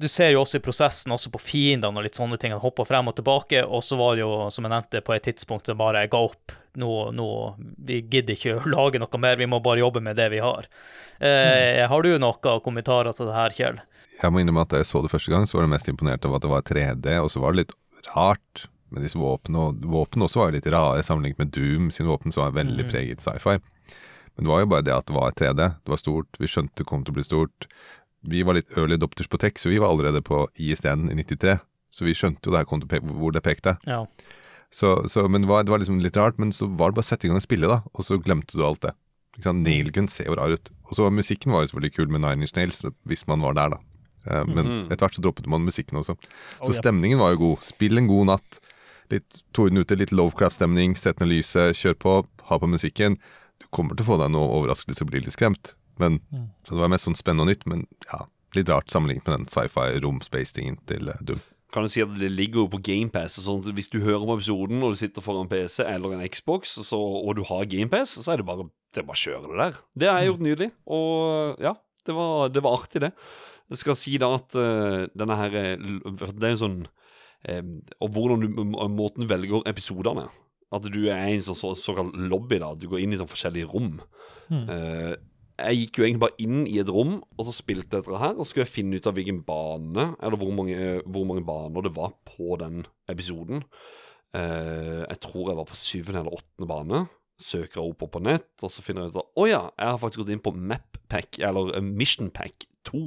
Du ser jo også i prosessen, også på fiendene og litt sånne ting, han hopper frem og tilbake, og så var det jo, som jeg nevnte, på et tidspunkt det bare ga opp. Nå, nå, vi gidder ikke å (laughs) lage noe mer, vi må bare jobbe med det vi har. Eh, Har du noen kommentarer til det her, Kjell? Jeg må innrømme at da jeg så det første gang, så var jeg mest imponert av at det var 3D, og så var det litt rart med disse våpnene. Og våpnene også var litt rare sammenlignet med Doom sine våpen, som var veldig mm. preget sci-fi. Men det var jo bare det at det var 3D. Det var stort, vi skjønte det kom til å bli stort. Vi var litt early adopters på tech, så vi var allerede på ISDN i 93. Så vi skjønte jo det her kom til hvor det pekte. Ja. Så, så, men det var, det var liksom litt rart, men så var det bare å sette i gang og spille, da. Og så glemte du alt det. Ikke sant? Nailgun ser jo rar ut. Og så var musikken var jo selvfølgelig kul med Nine Inch Nails, hvis man var der, da. Eh, men -hmm. etter hvert så droppet man musikken også. Oh, Så oh, stemningen var jo god. Spill en god natt. Litt torden ute, litt Lovecraft-stemning. Sett ned lyset, kjør på, ha på musikken. Du kommer til å få deg noe overraskelse og bli litt skremt. Men, Mm. Så det var mest sånn spennende og nytt, men ja, litt rart sammenlignet med den sci-fi rom-space-tingen til Doom. Kan du si at det ligger jo på GamePass. Sånn hvis du hører på episoden og du sitter foran PC eller en Xbox, så, og du har GamePass, så er det bare det å kjøre det der. Det har jeg gjort nydelig. Og ja, det var, det var artig, det. Jeg skal si da at uh, denne her eh, Det er jo sånn eh, Og hvordan du måten du velger episodene. At du er i en sånn så, såkalt lobby, da. Du går inn i sånn forskjellige rom. Mm. Eh, jeg gikk jo egentlig bare inn i et rom, og så spilte jeg dette her. Og så skulle jeg finne ut av hvilken bane, eller hvor mange, hvor mange baner det var på den episoden. Eh, jeg tror jeg var på syvende eller åttende bane. Søker opp på nett, og så finner jeg ut at å ja, jeg har faktisk gått inn på Map Pack, eller eh, Mission Pack 2.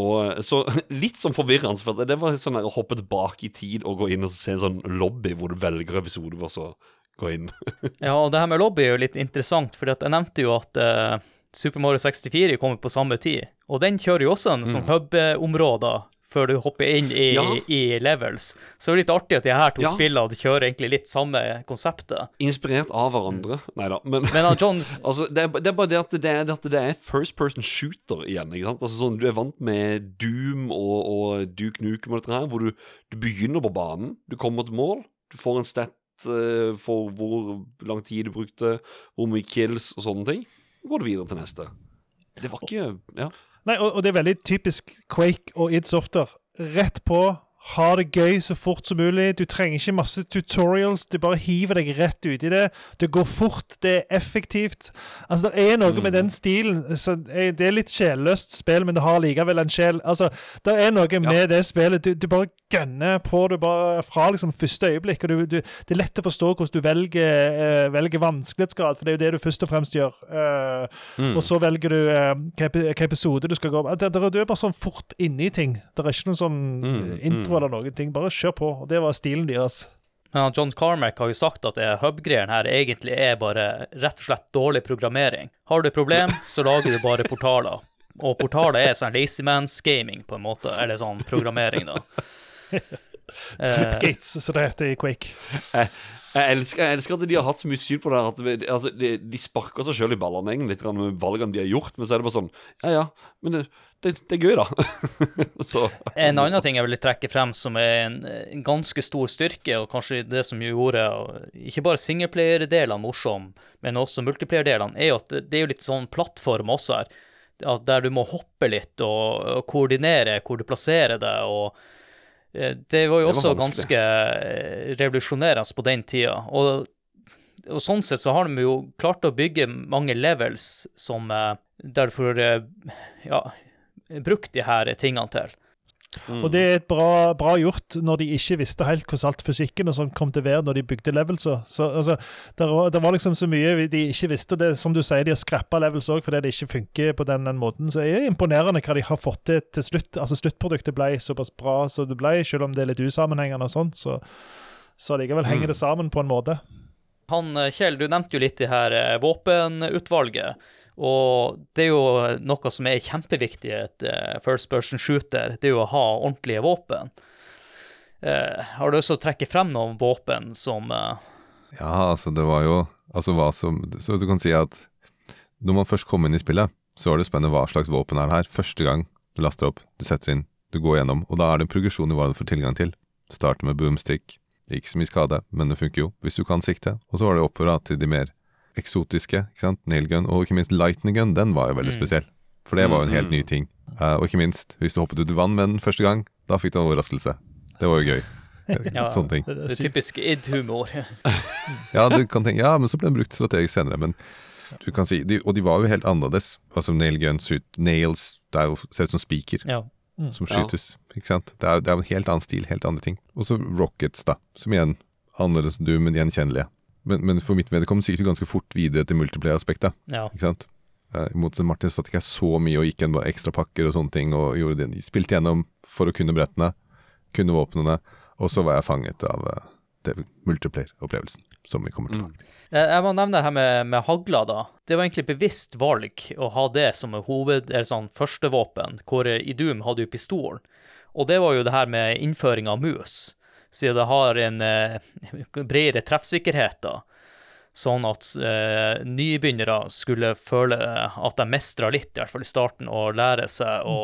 Og eh, så (laughs) Litt sånn forvirrende, for det var sånn å hoppe tilbake i tid og gå inn og se en sånn lobby hvor du velger episode, og så gå inn. (laughs) Ja, og det her med lobby er jo litt interessant, for jeg nevnte jo at eh, Super Mario 64 kommer på samme tid, og den kjører jo også en sånn hub-områder før du hopper inn i, Ja. i levels. Så det er litt artig at de her to Ja. spillene kjører egentlig litt samme konseptet. Inspirert av hverandre. Nei da, men Men uh, John (laughs) Altså, det er, det er bare det at det er, at det er first person shooter igjen. ikke sant? Altså sånn, Du er vant med Doom og, og Duke Nukem og dette her, hvor du, du begynner på banen, du kommer til mål, du får en stat uh, for hvor lang tid du brukte, hvor mye kills og sånne ting. Går du videre til neste. Det var ikke Ja. Nei, og, og det er veldig typisk Quake og id Software. Rett på, ha det gøy så fort som mulig. Du trenger ikke masse tutorials. Du bare hiver deg rett ut i det. Det går fort, det er effektivt. Altså, Det er noe med den stilen så Det er litt sjelløst spill, men det har likevel en sjel. Altså, Det er noe med det spillet. Du, du bare gønner på det bare fra liksom første øyeblikk. og du, du, Det er lett å forstå hvordan du velger, uh, velger vanskelighetsgrad, for det er jo det du først og fremst gjør. Uh, Mm. og så velger du uh, hvilken episode du skal gå det, Du er bare sånn fort inni ting. Det er ikke noen sånn Mm, eh, intro eller noen ting. Bare kjør på. Og det var stilen deres. Men John Carmack har jo sagt at det hub-greien her egentlig er bare rett og slett dårlig programmering. Har du et problem, så lager du bare portaler. Og portaler er sånn lazyman's-gaming, på en måte. Eller sånn programmering, da. Eh, (laughs) Slipgates, som det heter i Quake. Jeg elsker, jeg elsker at de har hatt så mye syn på det her. At vi, altså, de, de sparker seg sjøl i ballene litt grann med valgene de har gjort, men så er det bare sånn Ja ja, men det, det, det er gøy, da. (laughs) så En annen ting jeg vil trekke frem som er en, en ganske stor styrke, og kanskje det som gjorde ikke bare singleplayer-delene morsom, men også multiplayer-delene, er jo at det, det er jo litt sånn plattform også her. Der du må hoppe litt og, og koordinere hvor du plasserer deg. og eh, Det var jo Det var også vanskelig. ganske eh, revolusjonerende på den tida. Og, og sånn sett så har de jo klart å bygge mange levels som eh, der du får eh, ja, brukt de her tingene til. mm. Og det er et bra, bra gjort når de ikke visste helt hvordan alt fysikken og sånn kom til å være når de bygde levels. Så altså, det var, det var liksom så mye de ikke visste. Det, som du sier, de har skrappa levels òg fordi det ikke funker på den, den måten. Så det er imponerende hva de har fått til til slutt. Altså Sluttproduktet ble såpass bra som det ble, selv om det er litt usammenhengende og sånt. Så, så likevel henger det sammen på en måte. Han, eh, Kjell, du nevnte jo litt det her eh, våpenutvalget. Og det er jo noe som er kjempeviktig i et eh, first person shooter, det er jo å ha ordentlige våpen. Eh, har du lyst til frem noen våpen som eh, Ja, altså det var jo Altså hva som Så du kan si at når man først kom inn i spillet, så er det spennende hva slags våpen er det her. Første gang du laster opp, du setter inn, du går gjennom, og da er det en progresjon i hva du får tilgang til. Starter med boomstick, ikke så mye skade, men det funker jo hvis du kan sikte. Og så var det oppover til de mer eksotiske, ikke sant, nailgun, og ikke minst lightning gun, den var jo veldig Mm. spesiell. For det var jo en helt Mm. ny ting. Uh, og ikke minst, hvis du hoppet ut i vann med den første gang, da fikk du en overraskelse. Det var jo gøy. (laughs) Ja. Sånne ting. Det, det er typiske id-humor? (laughs) Ja, du kan tenke, ja, men så ble den brukt strategisk senere. Men du kan si, de, Og de var jo helt annerledes. Altså nail guns, shoot, nails Det er jo, ser ut som spiker ja. som Ja. skytes. Ikke sant? Det er, jo- det er jo en helt annen stil, helt andre ting. Og så rockets, da. Som igjen annerledes enn du, men gjenkjennelige. Men, men for mitt vedkommende gikk det ganske fort videre til multiplayer-aspektet. ja. Ikke sant? Eh, I motsetning til Martin satt ikke jeg så mye og gikk gjennom ekstra pakker og sånne ting. Og gjorde det. Spilte gjennom for å kunne brettene, kunne våpnene, og så var jeg fanget av eh, det multiplayer-opplevelsen. Som vi kommer tilbake til. Mm. Jeg må nevne det her med, med hagla, da. Det var egentlig bevisst valg å ha det som hoved, eller sånn førstevåpen, hvor i Doom hadde jo pistolen. Og det var jo det her med innføring av mus, siden det har en eh, bredere treffsikkerhet, da. Sånn at eh, nybegynnere skulle føle at de mestra litt, i hvert fall i starten, og lære seg å,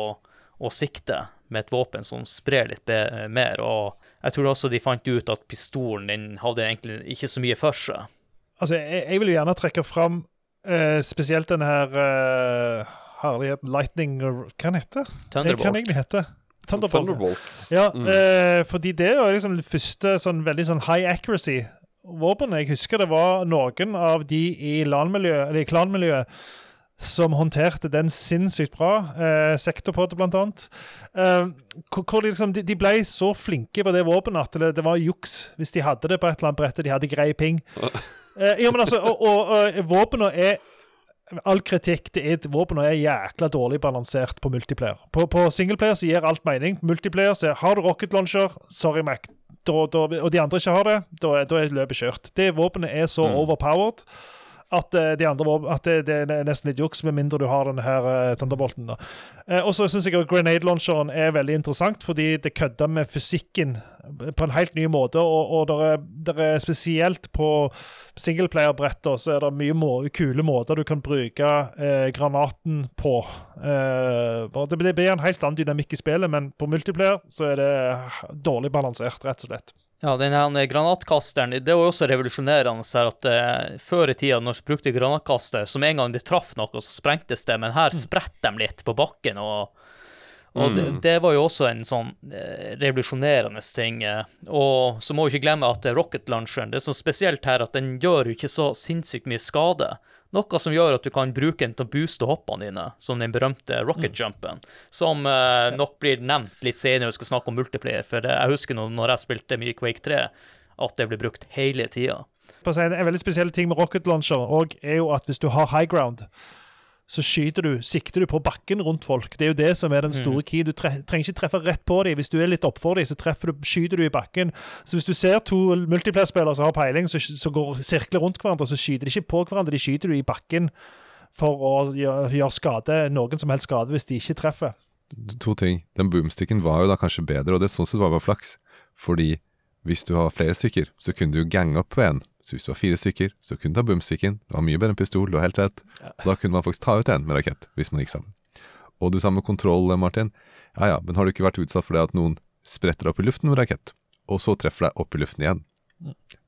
å sikte med et våpen som sprer litt mer. Og jeg tror også de fant ut at pistolen den hadde egentlig ikke så mye for seg. Altså, jeg, jeg vil jo gjerne trekke fram eh, spesielt denne her uh, herligheten Lightning Hva den heter den? Hva den Thunderbolt. egentlig heter Thunderbolt. Thunderbolt. Ja, Mm. eh, fordi det er jo liksom det første sånn veldig sånn high accuracy-våpenet. Jeg husker det var noen av de i klanmiljøet, som håndterte den sinnssykt bra. Eh, Sektorpod, blant annet. Eh, hvor de, liksom, de, de ble så flinke på det våpenet at det, det var juks hvis de hadde det på et eller annet brett de hadde grei ping. (laughs) Eh, ja, men altså, og, og, og våpenet er All kritikk til id våpenet er jækla dårlig balansert på multiplayer. På, på singleplayer så gir alt mening. Multiplayer så har du rocket launcher, sorry Mac, da, da, og de andre ikke har det, da, da er løpet kjørt. Det våpenet er så Mm. overpowered at, eh, de andre, våpen- at det, det er nesten litt juks, med mindre du har denne her eh, Thunderbolten. Eh, og så syns jeg at grenade launcheren er veldig interessant, fordi det kødder med fysikken på en helt ny måte. Og, og der er, er spesielt på singleplayer-bretter så er det mye må kule måter du kan bruke eh, granaten på. Det blir en helt annen dynamikk i spillet, men på multiplayer så er det dårlig balansert, rett og slett. Ja, den her granatkasteren, det var jo også revolusjonerende her at uh, før i tida, når de brukte granatkaster, som en gang de traff noe, så sprengtes det, men her spretter de litt på bakken, og, og det, det var jo også en sånn uh, revolusjonerende ting. Uh, og så må vi ikke glemme at rocket launcheren, det er så spesielt her at den gjør jo ikke så sinnssykt mye skade. Noe som gjør at du kan bruke den til å booste hoppene dine, som den berømte rocket jumpen, som uh, nok blir nevnt litt senere når vi skal snakke om multiplayer, for det, jeg husker når, når jeg spilte mye Quake 3, at det ble brukt hele tida. En veldig spesiell ting med rocket launcher og er jo at hvis du har high ground, så skyter du, sikter du på bakken rundt folk. Det er jo det som er den store key. Du tre trenger ikke treffe rett på dem. Hvis du er litt oppfor dem, så du, skyter du i bakken. Så hvis du ser to multiplayer-spillere som har peiling, så, så går sirkler rundt hverandre, så skyter de ikke på hverandre, de skyter du i bakken for å gjøre, gjøre skade, noen som helst skade, hvis de ikke treffer. To ting. Den boomsticken var jo da kanskje bedre, og det sånn sett var bare flaks. Fordi hvis du har flere stykker, så kunne du gange opp på en. Så hvis du var fire stykker, så kunne du ta boomsticken. Det var mye bedre enn pistol, du har helt rett. Da kunne man faktisk ta ut en med rakett, hvis man gikk sammen. Og du sa med kontroll, Martin. Ja ja, men har du ikke vært utsatt for det at noen spretter opp i luften med rakett, og så treffer deg opp i luften igjen?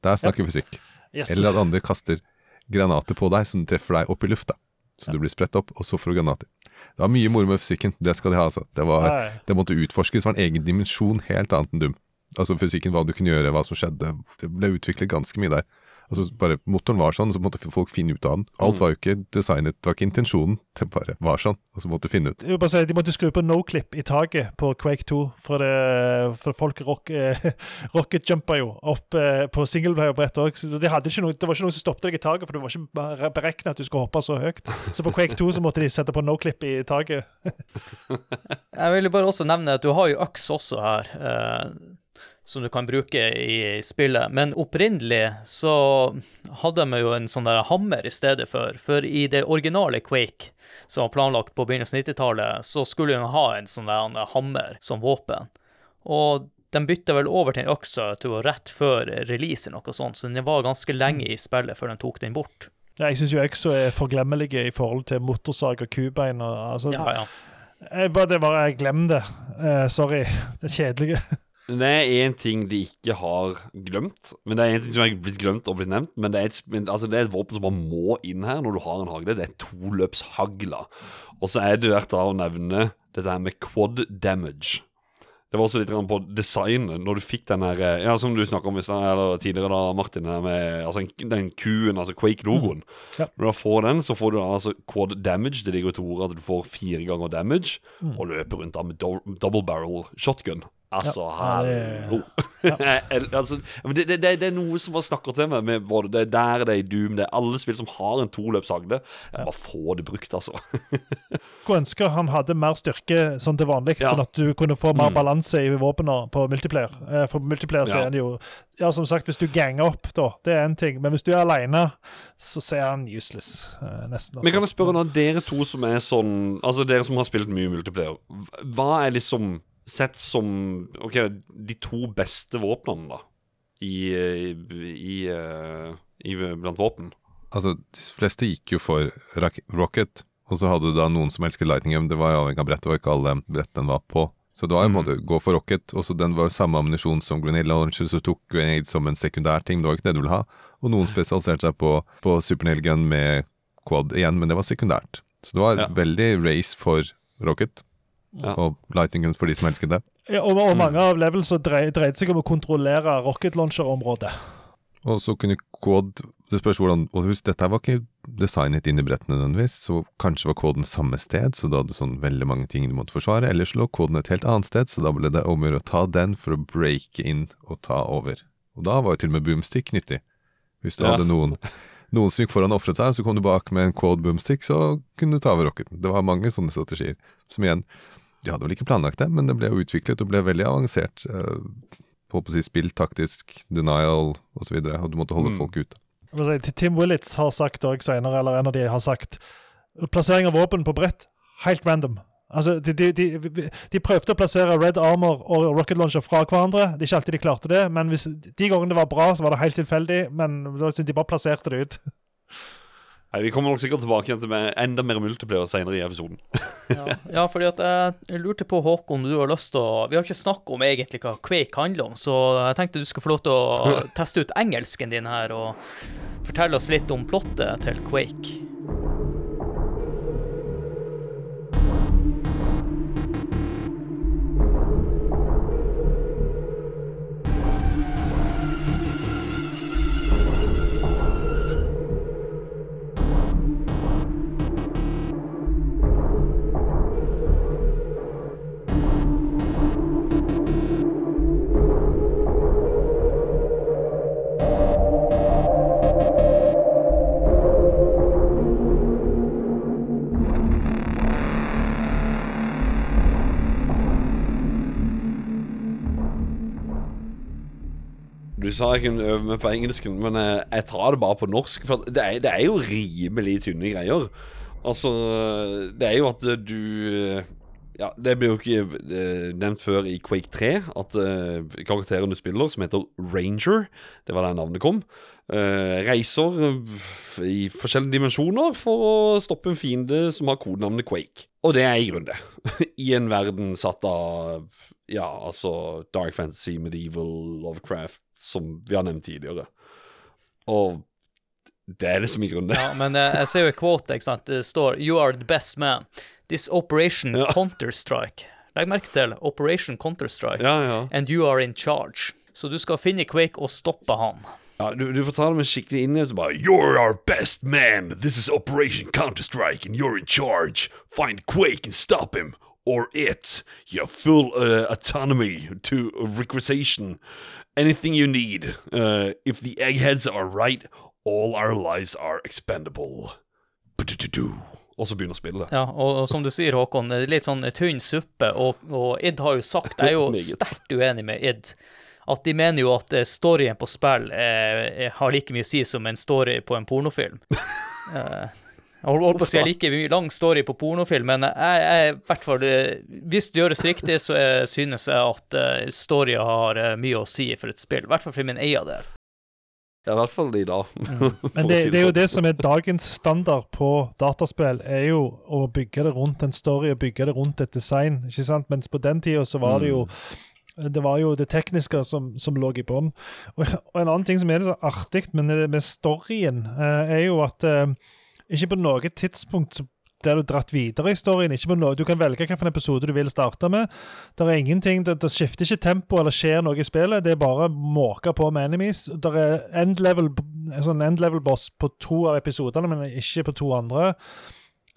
Der snakker ja. fysikk. Yes. Eller at andre kaster granater på deg som treffer deg opp i lufta. Så du blir spredt opp, og så får du granater. Det var mye moro med fysikken. Det skal de ha, altså. Det, var, det måtte utforskes. Det var en egen dimensjon, helt annet enn Dum. Altså fysikken, hva du kunne gjøre, hva som skjedde. Det ble utviklet ganske mye der. Altså bare Motoren var sånn, så måtte folk finne ut av den. Alt var jo ikke designet, det var ikke intensjonen. Det bare var sånn, og så måtte du finne ut. Jeg vil bare si, De måtte skru på noclip i taket på Quake 2, for, det, for folk rock, eh, (laughs) rocketjumpa jo opp eh, på singleplayer-brett òg. Det, det var ikke noe som stoppet deg i taket, for det var ikke beregna at du skulle hoppe så høyt. Så på Quake 2 så måtte de sette på noclip i taket. (laughs) Jeg vil jo bare også nevne at du har jo øks også her, eh, som du kan bruke i spillet. Men opprinnelig så hadde de jo en sånn der hammer i stedet for. For i det originale Quake, som var planlagt på begynnelsen av 90-tallet, så skulle de ha en sånn der hammer som våpen. Og de bytta vel over til en økse til rett før release, eller noe sånt, så den var ganske lenge i spillet før de tok den bort. Ja, jeg syns jo øksa er forglemmelige i forhold til motorsag og kubein. Og, altså, Ja, ja. jeg bare, det bare, jeg Glem det. Uh, sorry. Det er kjedelige. Det er én ting de ikke har glemt, men det er en ting som er blitt glemt og blitt nevnt. Men det er et, men, altså det er et våpen som bare må inn her når du har en hagle. Det er toløpshagla. Og så er det verdt å nevne dette her med quad damage. Det var også litt på designet, når du fikk den her eh, Ja, som du snakka om eller tidligere, da, Martin, med altså, en- den kuen, altså Quake-logoen. Ja. Når du da får den, så får du altså quad damage. Det ligger i to ord at du får fire ganger damage, og løper rundt da med do double barrel shotgun. Altså, Ja, det- hallo. (laughs) El- altså, det, det, det, det er noe som bare snakker til meg. Med både det er der det er i Doom, det er alle spill som har en toløpshagle. Jeg Bare få det brukt, altså. (laughs) Skulle ønske han hadde mer styrke sånn til vanlig, Ja. sånn at du kunne få mer balanse i våpnene på multiplayer. Eh, For på multiplayer så Ja. er det jo Ja, som sagt, hvis du ganger opp, da, det er én ting. Men hvis du er aleine, så ser er han useless. eh, Nesten. Altså. Men kan jeg spørre da, dere to som er sånn Altså dere som har spilt mye multiplayer, hva er liksom sett som Ok, de to beste våpnene, da? I, i, i, eh, blant våpen? Altså, de fleste gikk jo for Rocket, og så hadde du da noen som elsket Lightning Gun. Det var jo avhengig av brettet, var ikke alle brett den var på. Så det var jo en måte gå for Rocket, og så den var jo samme ammunisjon som Grenade Launcher, så tok Grenade som en sekundær ting, det var jo ikke det du ville ha. Og noen spesialiserte seg på, på Super Gun med quad igjen, men det var sekundært. Så det var Ja. veldig race for Rocket, Ja. og Lightning Guns for de som elsket det. Ja, og, og mange av levels dreide, drei- dreide seg om å kontrollere rocket launcher-området. Og så kunne quad Det spørs hvordan Og husk, dette var ikke designet inn i brettene nødvendigvis, så kanskje var koden samme sted, så du hadde sånn veldig mange ting du måtte forsvare, eller så lå koden et helt annet sted, så da ble det om å gjøre å ta den for å breake inn og ta over. Og da var jo til og med boomstick nyttig. Hvis du Ja. hadde noen (laughs) noen som gikk foran og ofret seg, så kom du bak med en cold boomstick, så kunne du ta over rocketen. Det var mange sånne strategier. Som igjen, de hadde vel ikke planlagt det, men det ble jo utviklet og ble veldig avansert. Eh, på å si spill, taktisk, denial osv. Og, så og du måtte holde Mm. folk ute. Tim Willits har sagt òg senere, eller en av de har sagt Plassering av våpen på brett, helt random. Altså, de, de, de, de prøvde å plassere Red Armor og Rocket Launcher fra hverandre. Det er ikke alltid de klarte det, men hvis, de gangene det var bra, så var det helt tilfeldig. Men de bare plasserte det ut. (laughs) Nei, Vi kommer nok sikkert tilbake igjen til med enda mer multiplayer senere i episoden. (laughs) Ja, ja fordi at jeg lurte på, Håkon, du har lyst til å Vi har ikke snakket om egentlig hva Quake handler om, så jeg tenkte du skulle få lov til å (laughs) teste ut engelsken din her og fortelle oss litt om plottet til Quake. Du sa jeg kunne øve meg på engelsken, men jeg, jeg tar det bare på norsk. For det er, det er jo rimelig tynne greier. Altså, det er jo at du Ja, det ble jo ikke eh, nevnt før i Quake 3 at eh, karakteren du spiller, som heter Ranger, det var der navnet kom, eh, reiser eh, i forskjellige dimensjoner for å stoppe en fiende som har kodenavnet Quake. Og det er i grunnen det. (laughs) I en verden satt av ja, altså Dark Fantasy, Medieval, Lovecraft, som vi har nevnt tidligere. Og det er det som i grunnen det. Ja, men eh, jeg ser jo et quote, ikke sant, det står You are the best man. This Operation Ja. Counter-Strike. Legg merke til Operation Counter-Strike. Ja, ja. And you are in charge. Så du skal finne Quake og stoppe han. Ja du, du får ta det med skikkelig innlevelse. Bare You're our best man. This is Operation Counter-Strike, and you're in charge. Find Quake and stop him. Or it. You have full uh, autonomy to recreation. Anything you need. Uh, if the eggheads are right, all our lives are expendable. Og så begynner spillet. Ja, og, og som du sier, Håkon, det er litt sånn tynn suppe, og, og Id har jo sagt, jeg er jo sterkt uenig med Id, at de mener jo at eh, storyen på spill eh, eh, har like mye å si som en story på en pornofilm. (laughs) Eh, jeg holdt holdt på å si like mye lang story på pornofilm, men jeg, jeg, i hvert fall, hvis det gjøres riktig, så jeg, synes jeg at storya har mye å si for et spill, i hvert fall for min eiendel. Ja, I hvert fall de, da. (laughs) Men det, det er jo det som er dagens standard på dataspill, er jo å bygge det rundt en story og bygge det rundt et design. ikke sant? Mens på den tida så var det jo det var jo det tekniske som, som lå i bånn. (laughs) Og, og en annen ting som er litt så artig med, med storyen, eh, er jo at eh, ikke på noe tidspunkt så der du dratt videre i storyen. Ikke på noe, du kan velge hvilken episode du vil starte med. Det er ingenting, det, det skifter ikke tempo eller skjer noe i spillet. Det er bare måke på med enemies. Det er end level, sånn end level boss på to av episodene, men ikke på to andre.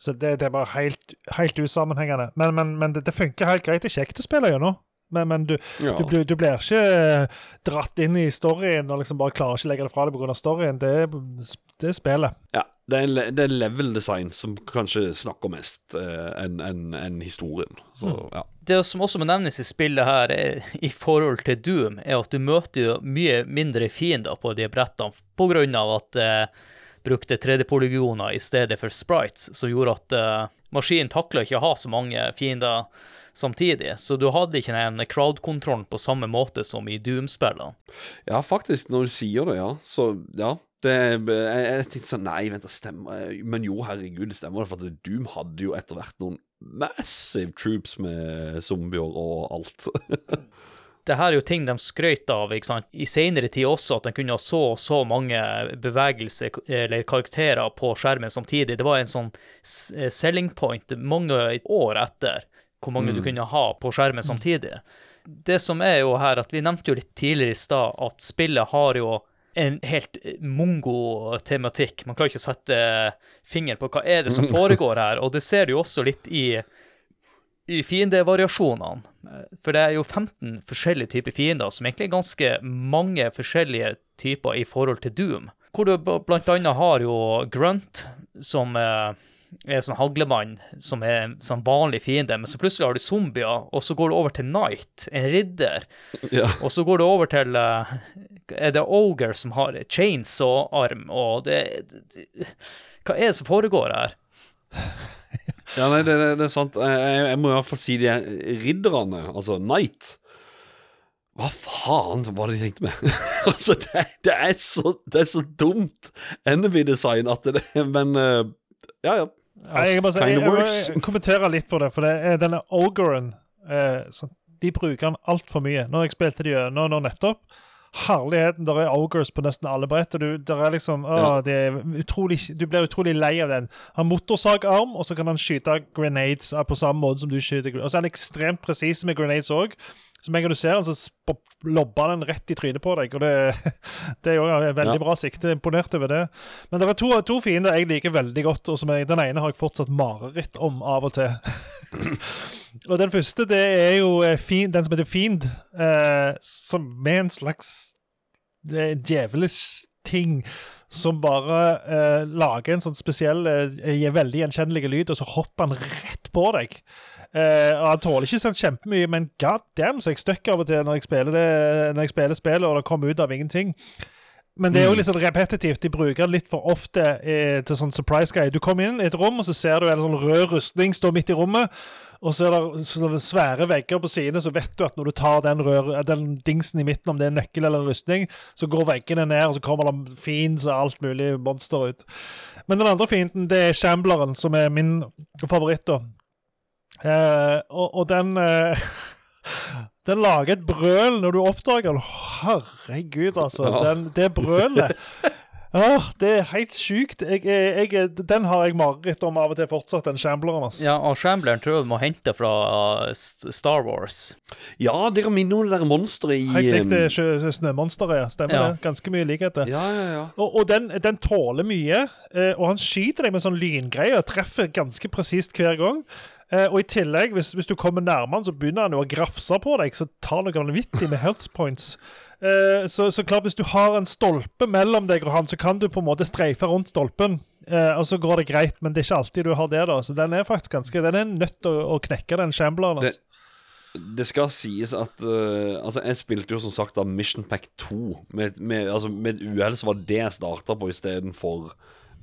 Så det, det er bare helt, helt usammenhengende. Men, men, men det, det funker helt greit. Det er kjekt å spille gjennom. Men, men du, Ja. du, blir- du blir ikke eh, dratt inn i storyen og liksom bare klarer ikke å legge det fra deg pga. storyen. Det det er spillet. Ja, det er, det er level design som kanskje snakker mest eh, enn en, en historien. Så ja. Det som også må nevnes i spillet her, er, i forhold til Doom, er at du møter jo mye mindre fiender på de brettene, av at eh, brukte 3D-polygoner i stedet for sprites, som gjorde at eh, maskinen takla ikke å ha så mange fiender samtidig. Så du hadde ikke den crowd-kontrollen på samme måte som i Doom-spillene. ja, faktisk, når du sier det, ja. Så ja. Det, jeg, jeg tenkte sånn Nei, vent, det stemmer Men jo, herregud, det stemmer. For at Doom hadde jo etter hvert noen massive troops med zombier og alt. (laughs) det her er jo ting de skrøt av ikke sant? i senere tid også, at de kunne ha så og så mange bevegelser eller karakterer på skjermen samtidig. Det var en sånn selling point mange år etter hvor mange du kunne ha på skjermen samtidig. Det som er jo her, at vi nevnte jo litt tidligere i stad, at spillet har jo en helt mongo-tematikk. Man klarer ikke å sette fingeren på hva er det som (laughs) foregår her, og det ser du jo også litt i, i fiendevariasjonene. For det er jo 15 forskjellige typer fiender, som egentlig er ganske mange forskjellige typer i forhold til Doom. Hvor du blant annet har jo Grunt, som eh, er sånn haglemann, som er sånn vanlig fiende, men så plutselig har du zombier, og så går du over til Knight, en ridder. (laughs) Ja. Og så går det over til uh, Er det Oger som har chainsaw-arm, og det, det Hva er det som foregår her? (laughs) Ja, nei, det, det, er sant. Jeg, jeg, jeg må i hvert fall si de ridderne, altså Knight Hva faen var det de tenkte med? (laughs) altså, det, det, er så, det er så dumt enemy-design at det Men eh, ja, ja. Nei, jeg, bare jeg, jeg, jeg kommenterer litt på det, for det er denne Ogeren eh, De bruker den altfor mye. Når jeg spilte de gjennom nå nettopp Herligheten, der er ogres på nesten alle brett. og du, er liksom, å, Ja. det er utrolig, Du blir utrolig lei av den. Han har motorsagarm, og så kan han skyte grenades eh, på samme måte som du skyter. Og så er han ekstremt presis med grenades òg. Så med en gang du ser den, så lobber den rett i trynet på deg. og Det, (laughs) det er jo en veldig Ja. bra sikte. Imponert over det. Men det er to, to fiender jeg liker veldig godt, og som jeg, den ene har jeg fortsatt mareritt om av og til. (laughs) og den første det er jo eh, fin, den som heter Fiend, eh, som med en slags det er en djevelisk ting som bare eh, lager en sånn spesiell, eh, veldig gjenkjennelig lyd, og så hopper han rett på deg. Eh, og Han tåler ikke sånn kjempemye, men god damn så jeg støkker av og til når jeg spiller, det, når jeg spiller spillet, og det kommer ut av ingenting. Men det er jo litt sånn repetitivt. De bruker det litt for ofte eh, til sånn surprise guy. Du kommer inn i et rom, og så ser du en sånn rød rustning stå midt i rommet. Og så er det svære vegger på sidene, så vet du at når du tar den, rør, den dingsen i midten, om det er en nøkkel eller en rustning, så går veggene ned, og så kommer det fiends og alt mulig monster ut. Men den andre fienden, det er Shambleren, som er min favoritt, da. Eh, og, og den eh, (laughs) Den lager et brøl når du oppdager den. Herregud, altså. Ja. Den, det brølet. (laughs) Åh, det er helt sjukt. Jeg, jeg, den har jeg mareritt om av og til fortsatt, den Shambleren. Altså. Ja, og Shambleren tror jeg du må hente fra uh, Star Wars. ja, dere minner om det der monsteret i Helt eh, sjø- snømonsteret, ja. Stemmer Ja. det. Ganske mye likheter. Ja, ja, ja. Og, og den, den tåler mye, eh, og han skyter deg med sånn lyngreier. Treffer ganske presist hver gang. Eh, og i tillegg, hvis, hvis du kommer nærmere så begynner han jo å grafse på deg, så tar noe vanvittig med health points. Eh, så, så klart, hvis du har en stolpe mellom deg og han, så kan du på en måte streife rundt stolpen, eh, og så går det greit, men det er ikke alltid du har det, da. Så den er faktisk ganske Den er nødt til å, å knekke, den shambleren. Det- Altså. Det skal sies at uh, Altså, jeg spilte jo som sagt da Mission Pack 2. Med, med, altså, med et uhell så var det jeg starta på istedenfor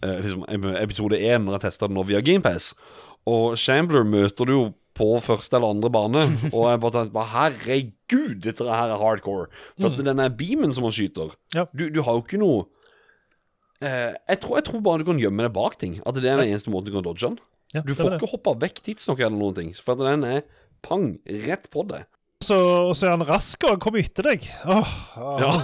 uh, liksom, episode 1, når jeg testa den nå via GamePass. Og Shambler møter du jo på første eller andre bane, (laughs) og jeg bare tenkte Herregud, dette her er hardcore. For at den er beamen som han skyter Ja. du, du har jo ikke noe eh, jeg, tror, jeg tror bare du kan gjemme deg bak ting. At det er den eneste måten du kan dodge den. Ja, Du får det. ikke hoppa vekk tidsnok eller noen ting. For at den er pang rett på deg. Så, så er han rask, og han kommer etter deg. Åh, åh. Ja. (laughs)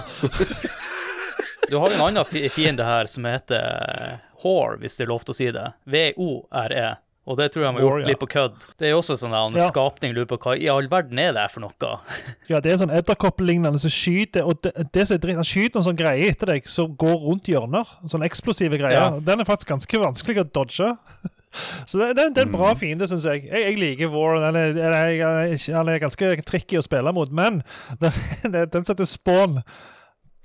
Du har en annen fiende her som heter Hore, hvis det er lov til å si det. V-O-R-E. Og det tror jeg de har gjort litt på kødd. Det er jo også sånn en Ja. skapning lurer på hva i all verden er det for noe. (laughs) Ja, det er sånn edderkopplignende som skyter og det, det som er dritt, Han skyter noen sånne greier etter deg som går rundt hjørner. Sånne eksplosive greier. Ja. Den er faktisk ganske vanskelig å dodge. (laughs) Så det, det, det er en bra fiende, syns jeg. jeg. Jeg liker War. Den er, den er, han er ganske tricky å spille mot, men (laughs) den, den setter spawn.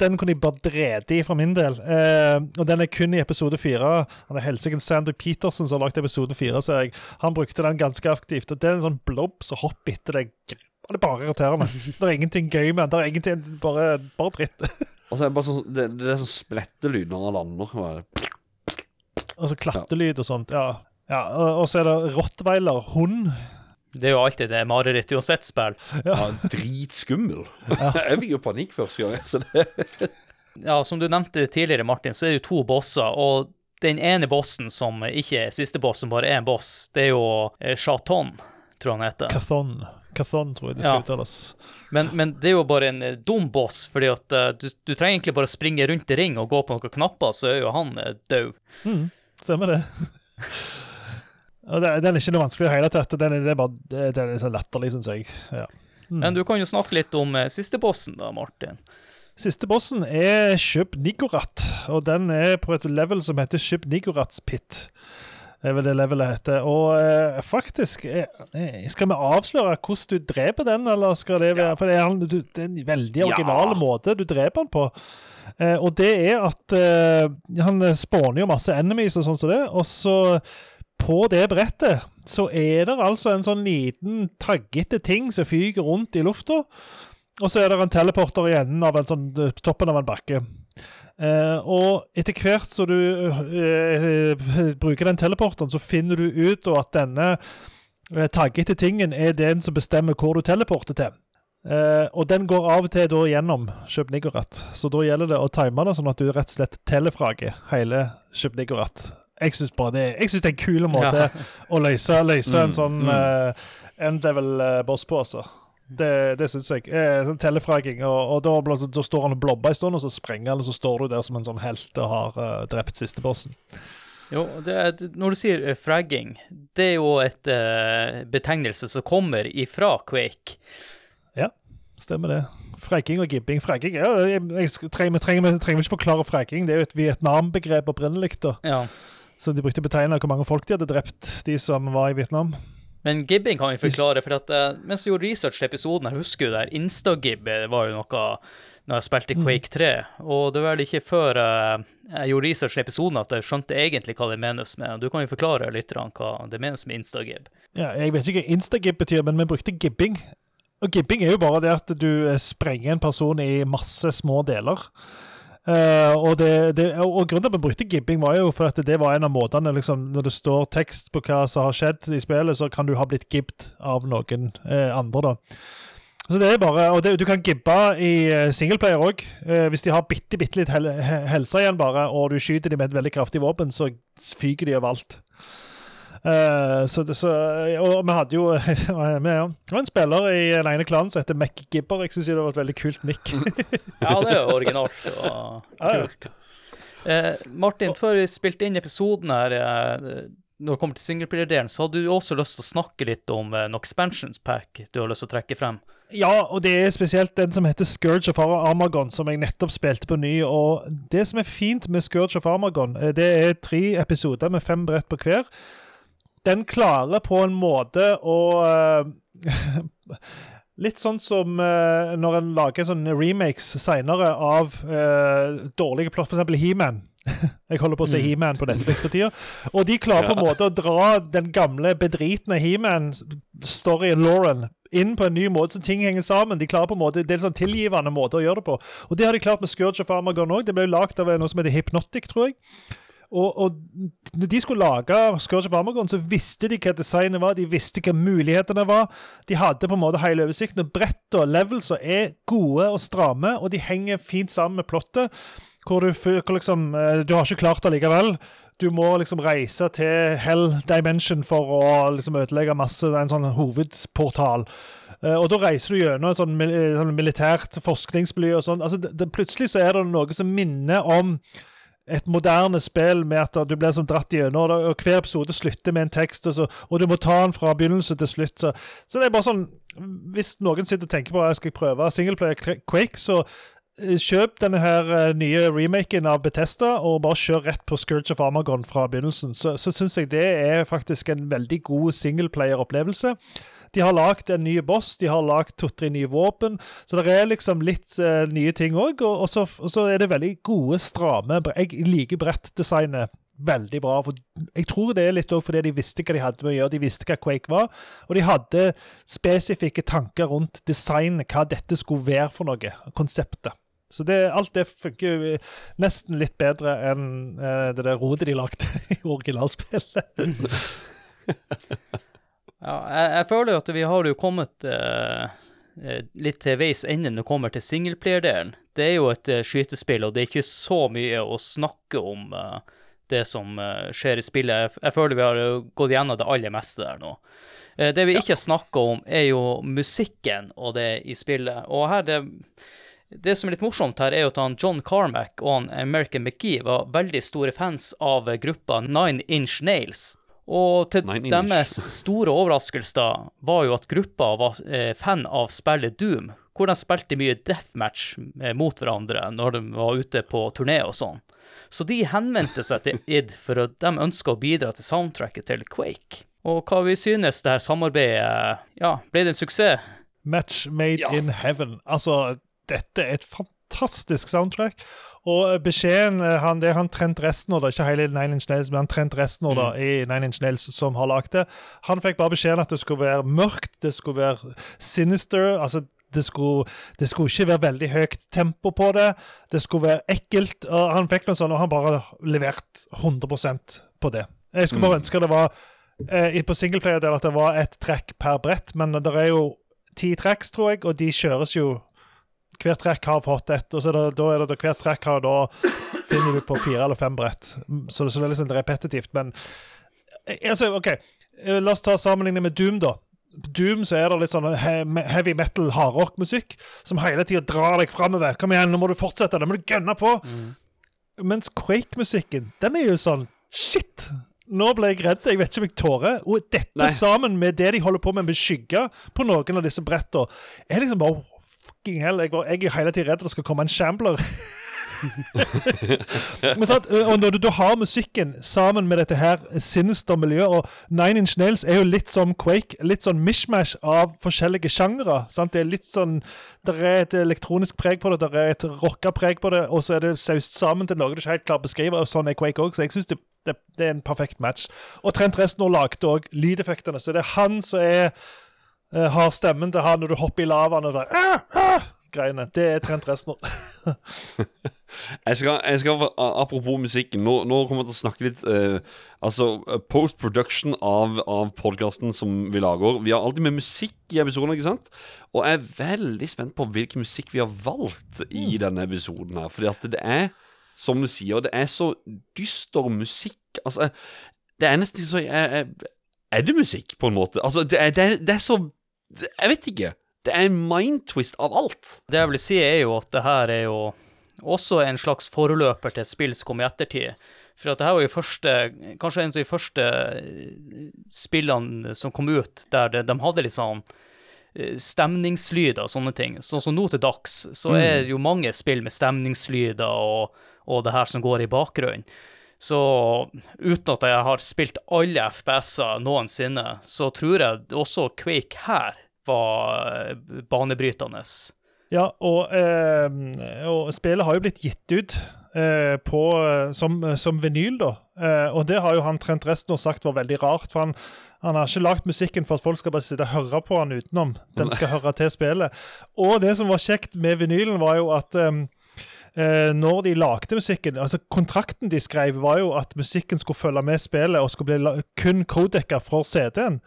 Den kunne jeg bare drede i for min del. Eh, og den er kun i episode fire. Han er helsikens Sander Peterson som har lagd episode fire, ser jeg. Han brukte den ganske aktivt. Og det er en sånn blob som hopper etter deg. Det er bare irriterende. Det er ingenting gøy med den. Det er ingenting, bare, bare dritt. (laughs) Og så er det bare sånn Det, det er sånn splettelyd når han lander. Bare, Og så klattelyd og sånt. Ja. ja og så er det rottweiler, hund. Det er jo alltid det mareritt uansett spill. Ja, dritskummel. jeg fikk jo panikk første gang. Så det, Ja, som du nevnte tidligere, Martin, så er det jo to bosser, og den ene bossen som ikke er siste boss, som bare er en boss, det er jo eh, Chaton, tror han heter. Cathon. Cathon, tror jeg det skal Ja. uttales. Men, men det er jo bare en eh, dum boss, fordi at eh, du, du trenger egentlig bare springe rundt i ring og gå på noen knapper, så er jo han død. Mm, stemmer det. (laughs) det, Den er ikke noe vanskelig i det hele tatt. Den er, det er bare, det- den er så latterlig, syns jeg. Ja. Mm. Men du kan jo snakke litt om eh, siste bossen da, Martin. Siste bossen er Shub Nigorat, og den er på et level som heter Shub Nigorats pit. Det er vel det levelet heter. Og eh, faktisk eh, eh, Skal vi avsløre hvordan du dreper den, eller skal det være For det er, du, det er en veldig original Ja. måte du dreper den på. Eh, og det er at eh, han spawner jo masse enemies og sånn som det, og så på det brettet så er det altså en sånn liten taggete ting som fyker rundt i lufta. Og så er det en teleporter i enden av en sånn, toppen av en bakke. Eh, og etter hvert som du eh, bruker den teleporteren, så finner du ut at denne eh, taggete tingen er den som bestemmer hvor du teleporter til. Eh, og den går av og til da gjennom Kjøp-Nigorat. Så da gjelder det å time det sånn at du rett og slett telefrager hele Kjøp-Nigorat. Jeg syns det, det er en kul måte Ja. å løse, løse en Mm, sånn mm. uh, end-level-boss på, altså. Det, det syns jeg. Eh, sånn telefragging. Og, og da, bl- da står han og blobber en stund, og så sprenger han, og så står du der som en sånn helt og har uh, drept siste bossen. Jo, det er, når du sier eh, fragging, det er jo et uh, betegnelse som kommer ifra Quake. Stemmer det. Fragging og gibbing. Fragging ja, jeg, jeg trenger, vi trenger, vi trenger ikke forklare fragging. Det er jo et Vietnam-begrep opprinnelig, da. Ja. Så de brukte å betegne hvor mange folk de hadde drept, de som var i Vietnam. Men gibbing kan vi forklare, for at uh, mens vi gjorde research til episoden, jeg husker jo der Instagib eh, var jo noe når jeg spilte Quake 3, og det var vel ikke før uh, jeg gjorde research til episoden at jeg skjønte egentlig hva det menes med. Du kan jo forklare litt hva det menes med Instagib. Ja, jeg vet ikke hva instagib betyr, men vi brukte gibbing. Og gibbing er jo bare det at du sprenger en person i masse små deler. Eh, og, det, det, og grunnen til at vi brukte gibbing, var jo for at det var en av måtene liksom, Når det står tekst på hva som har skjedd i spillet, så kan du ha blitt gibbed av noen eh, andre, da. Så det er bare, og det, Du kan gibbe i eh, singleplayer òg. hvis de har bitte, bitte litt hel, helse igjen, bare, og du skyter dem med et veldig kraftig våpen, så fyker de overalt. Eh, så det, så, og vi hadde jo (laughs) vi ja, det var en spiller i den ene klanen som heter Mac Gibber. Jeg syns det var et veldig kult nikk. (laughs) Ja, det er jo originalt og kult. Uh, Martin, før vi spilte inn episoden her, eh, når det kommer til singleplayer-delen, så hadde du også lyst til å snakke litt om eh, en expansions pack du har lyst til å trekke frem. Ja, og det er spesielt den som heter Scourge of Armagon, som jeg nettopp spilte på ny. Og det som er fint med Scourge of Armagon, eh, det er tre episoder med fem brett på hver. Den klarer på en måte å eh, (laughs) Litt sånn som uh, når en lager sånn remakes seinere av uh, dårlige plott, f.eks. He-Man. (laughs) Jeg holder på å se Mm. He-Man på Netflix for tida. Og de klarer på en måte å dra den gamle, bedritne He-Man-storyen, Lauren, inn på en ny måte, så ting henger sammen. De klarer på en måte, Det er en sånn tilgivende måte å gjøre det på. Og det har de klart med Scourge of Armagon òg. Det ble lagd av noe som heter Hypnotic, tror jeg. Og, og når de skulle lage Scourge of Armagon, så visste de hva designet var, de visste hva mulighetene var. De hadde på en måte hele oversikten. og Brett og levels er gode og stramme, og de henger fint sammen med plottet. Hvor du, hvor liksom, eh, du har ikke klart det likevel. Du må liksom reise til Hell Dimension for å liksom ødelegge masse. Det er en sånn hovedportal. Eh, og da reiser du gjennom et sånn, eh, sånn militært forskningsmiljø og sånn. Altså, plutselig så er det noe som minner om et moderne spill med at du blir som dratt gjennom, og hver episode slutter med en tekst, og, så, og du må ta den fra begynnelse til slutt. Så, så det er bare sånn Hvis noen sitter og tenker på jeg skal prøve singleplayer Quake, så eh, kjøp denne her eh, nye remaken av Betesta, og bare kjør rett på Scourge of Armagon fra begynnelsen. Så, så syns jeg det er faktisk en veldig god singleplayer-opplevelse. De har lagd en ny boss, de har lagd to-tre nye våpen. Så det er liksom litt uh, nye ting òg. Og, og, og så er det veldig gode, stramme Jeg liker brettdesignet veldig bra. For jeg tror det er litt òg fordi de visste hva de hadde med å gjøre. De visste hva Quake var. Og de hadde spesifikke tanker rundt designet, hva dette skulle være for noe. Konseptet. Så det, alt det funker jo nesten litt bedre enn eh, det der rotet de lagde (laughs) i originalspillet. (laughs) Ja, jeg, jeg føler jo at vi har jo kommet eh, litt til veis ende når det kommer til singelplayer-delen. Det er jo et eh, skytespill, og det er ikke så mye å snakke om eh, det som skjer i spillet. Jeg, jeg føler vi har gått gjennom det aller meste der nå. Det vi ikke snakker om, er jo musikken og det i spillet. Og her det det som er litt morsomt her, er jo at han John Carmack og han American McGee var veldig store fans av gruppa Nine Inch Nails. Og til deres store overraskelse da, var jo at gruppa var eh, fan av spillet Doom, hvor de spilte mye deathmatch eh, mot hverandre når de var ute på turné og sånn. Så de henvendte seg til id for at de ønska å bidra til soundtracket til Quake. Og hva vi synes det her samarbeidet Ja, ble det en suksess? Match made Ja. in heaven. Altså, dette er et fantastisk soundtrack. Og beskjeden eh, han, Det er han Trent Reznor, ikke hele Nine Inch Nails, men han Trent Reznor da, i Nine Inch Nails som har lagd det. Han fikk bare beskjeden at det skulle være mørkt, det skulle være sinister. altså det skulle, det skulle ikke være veldig høyt tempo på det. Det skulle være ekkelt. og Han fikk noe sånt, og han bare levert 100% på det. Jeg skulle bare ønske det var eh, på singleplayer-del at det var ett trekk per brett, men det er jo ti tracks, tror jeg, og de kjøres jo Hvert trekk har fått ett, og så er det, da er det hvert trekk har da finner du på fire eller fem brett. Mm, Så, så det er liksom repetitivt, men eh, altså, OK. eh, La oss ta sammenligning med Doom, da. Doom så er det litt sånn heavy metal hardrock-musikk som hele tida drar deg framover. Kom igjen, nå må du fortsette, nå må du gønne på. Mens Quake-musikken, den er jo sånn Shit! Nå ble jeg redd. Jeg vet ikke om jeg tårer. Og dette Nei. sammen med det de holder på med med skygger på noen av disse brettene, er liksom bare fucking hell. Jeg, var, jeg er hele tiden redd det skal komme en shambler. (laughs) Men sant, og når du da har musikken sammen med dette her sinister miljøet Og Nine Inch Nails er jo litt som Quake, litt sånn mishmash av forskjellige sjangere. Det er litt sånn Det er et elektronisk preg på det, det er et rocka preg på det, og så er det saust sammen til noe du ikke helt klarer å beskrive. og Sånn er Quake òg, så jeg syns det, det, det er en perfekt match. Og Trent Reznor lagde òg lydeffektene, så det er han som er eh, har stemmen til han når du hopper i lavaen og der, ah, ah, greiene. Det er Trent Reznor. (laughs) Jeg skal, jeg skal Apropos musikken, nå, nå kommer jeg til å snakke litt eh, Altså eh, post-production av, av podkasten som vi lager. Vi har alltid med musikk i episoden, ikke sant? Og jeg er veldig spent på hvilken musikk vi har valgt i denne episoden her. Fordi at det er, som du sier, det er så dyster musikk. Altså, det er nesten så jeg, jeg, Er det musikk, på en måte? Altså, det er, det er, det er så Jeg vet ikke. Det er en mind-twist av alt. Det jeg vil si, er jo at det her er jo også en slags forløper til spill som kom i ettertid. For at det her var jo første, kanskje en av de første eh, spillene som kom ut der de, de hadde litt sånn eh, stemningslyder og sånne ting. Sånn som nå til dags, så er det jo mange spill med stemningslyder og, og det her som går i bakgrunnen. Så uten at jeg har spilt alle FPS-er noensinne, så tror jeg også Quake her var eh, banebrytende. Ja, og, eh, og spillet har jo blitt gitt ut eh, på, som, som vinyl, da. Eh, og det har jo han Trent Reznor sagt var veldig rart. for han han har ikke lagd musikken for at folk skal bare sitte og høre på han utenom. Den skal høre til spillet. Og det som var kjekt med vinylen, var jo at um, eh, når de lagde musikken altså Kontrakten de skrev, var jo at musikken skulle følge med spillet og skulle bli kun codeca for CD-en.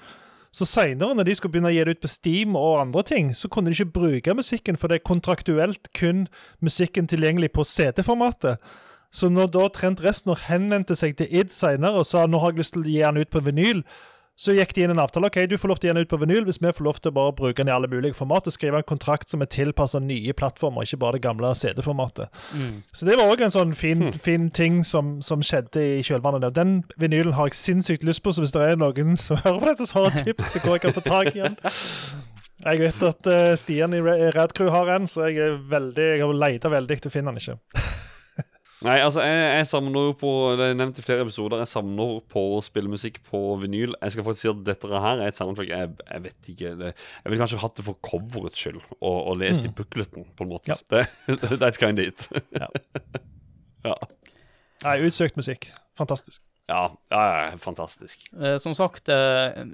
Så seinere, når de skulle begynne å gi det ut på Steam og andre ting, så kunne de ikke bruke musikken, for det er kontraktuelt kun musikken tilgjengelig på CD-formatet. Så når da Trent Reznor henvendte seg til id seinere og sa nå har jeg lyst til å gi den ut på vinyl, så gikk de inn en avtale. ok, Du får lov til å gi den ut på vinyl hvis vi får lov til å bare bruke den i alle mulige format og skrive en kontrakt som er tilpassa nye plattformer, ikke bare det gamle CD-formatet. Så det var òg en sånn fin, fin ting som, som skjedde i kjølvannet der. Den vinylen har jeg sinnssykt lyst på, så hvis det er noen som (laughs) hører på dette, så har jeg tips til hvor jeg kan få tak i den Jeg vet at uh, Stian i Red Crew har en, så jeg er veldig, jeg har leita veldig til å finne den ikke. Nei, altså, jeg, jeg savner jo på Det er nevnt i flere episoder. Jeg savner på å spille musikk på vinyl. Jeg skal faktisk si at dette her er et soundtrack jeg, jeg vet ikke det, Jeg ville kanskje hatt det for coverets skyld, og, og lest i bookleten, på en måte. Ja. (laughs) Det, that's kind of it. Ja. (laughs) ja. Nei, utsøkt musikk. Fantastisk. Ja, ja, ja, fantastisk. Eh, som sagt, eh,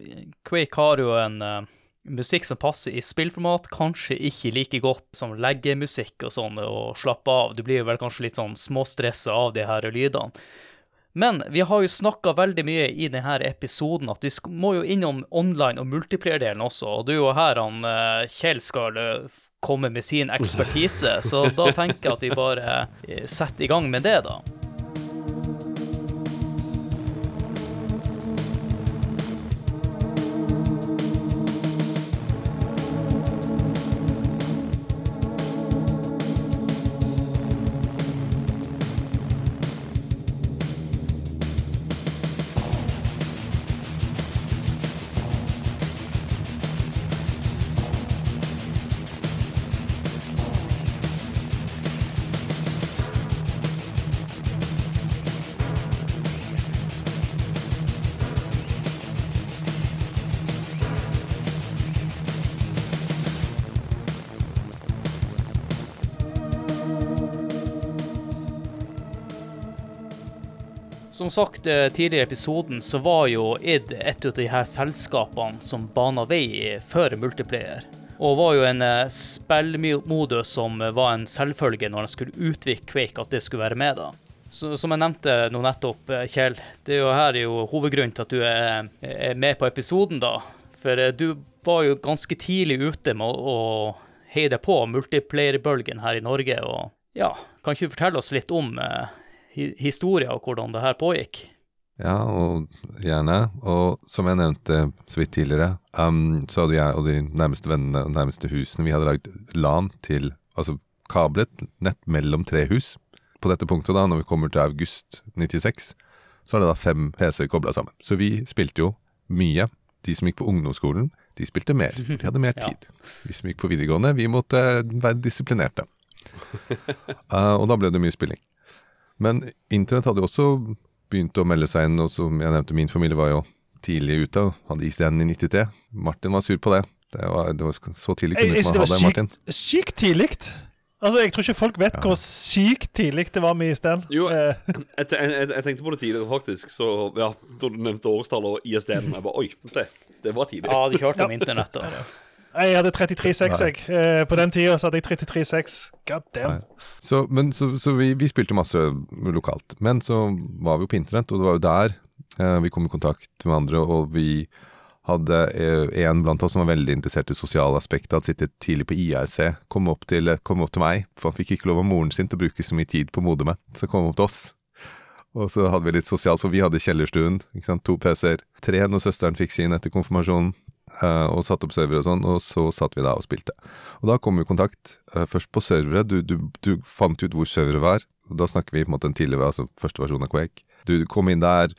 Quake har jo en eh, musikk som passer i spillformat, kanskje ikke like godt som leggemusikk og sånn, og slappe av. Du blir vel kanskje litt sånn småstressa av de her lydene. Men vi har jo snakka veldig mye i denne episoden at vi må jo innom online- og multiplayer-delen også, og det er jo her han eh, Kjell skal eh, komme med sin (laughs) ekspertise, så da tenker jeg at vi bare eh, setter i gang med det, da. Som sagt eh, tidligere i episoden, så var jo id et av de her selskapene som bana vei for multiplayer. Og var jo en eh, spillmodus som var en selvfølge når en skulle utvikle Quake, at det skulle være med, da. Som jeg nevnte nå nettopp, eh, Kjell, det er jo her er jo hovedgrunnen til at du er, med på episoden, da. For du var jo ganske tidlig ute med å, å heie deg på multiplayer-bølgen her i Norge. Og ja, kan ikke du fortelle oss litt om hi av og hvordan det her pågikk? Ja, og gjerne. Og som jeg nevnte så vidt tidligere, um, så hadde jeg og de nærmeste vennene og nærmeste husene Vi hadde lagd LAN til Altså kablet nett mellom tre hus. På dette punktet, da, når vi kommer til august 96, så er det da fem PC-er kobla sammen. Så vi spilte jo mye. De som gikk på ungdomsskolen, de spilte mer. De hadde mer (laughs) Ja. tid. Vi som gikk på videregående, vi måtte være disiplinerte. (laughs) Uh, og da ble det mye spilling. Men internett hadde jo også begynt å melde seg inn, og som jeg nevnte, min familie var jo tidlig ute og hadde ISDN i 93. Martin var sur på det. Det var, det var så tidlig Jeg, kunne jeg det man ha var sykt, Martin. sykt, tidlig. Altså, Jeg tror ikke folk vet hvor sykt tidlig det var med ISDN. Jo, Eh, Jeg, jeg, jeg tenkte på det tidligere, faktisk. Så ja, Da du nevnte årstallet og ISD-en, jeg bare Oi, det, det var tidlig. Ja, du kjørte om internett, da. (laughs) jeg hadde 33,6 jeg. Eh, På den tida så hadde jeg 33,6. God damn. Så, men, så, så vi, vi spilte masse lokalt. Men så var vi jo på internett, og det var jo der eh, vi kom i kontakt med andre, og vi hadde eh, en blant oss som var veldig interessert i sosiale aspekter, hadde sittet tidlig på IRC, kom opp til, kom opp til meg, for han fikk ikke lov av moren sin til å bruke så mye tid på modemet, så kom han opp til oss. Og så hadde vi litt sosialt, for vi hadde kjellerstuen, ikke sant, to PC-er. Tre når søsteren fikk sin etter konfirmasjonen, og satte opp server og sånn, og så satt vi da og spilte. Og da kom vi i kontakt, eh, først på servere, du, du, du fant ut hvor servere var, og da snakker vi på en måte en tidligere, altså første versjon av Quake. Du kom inn der,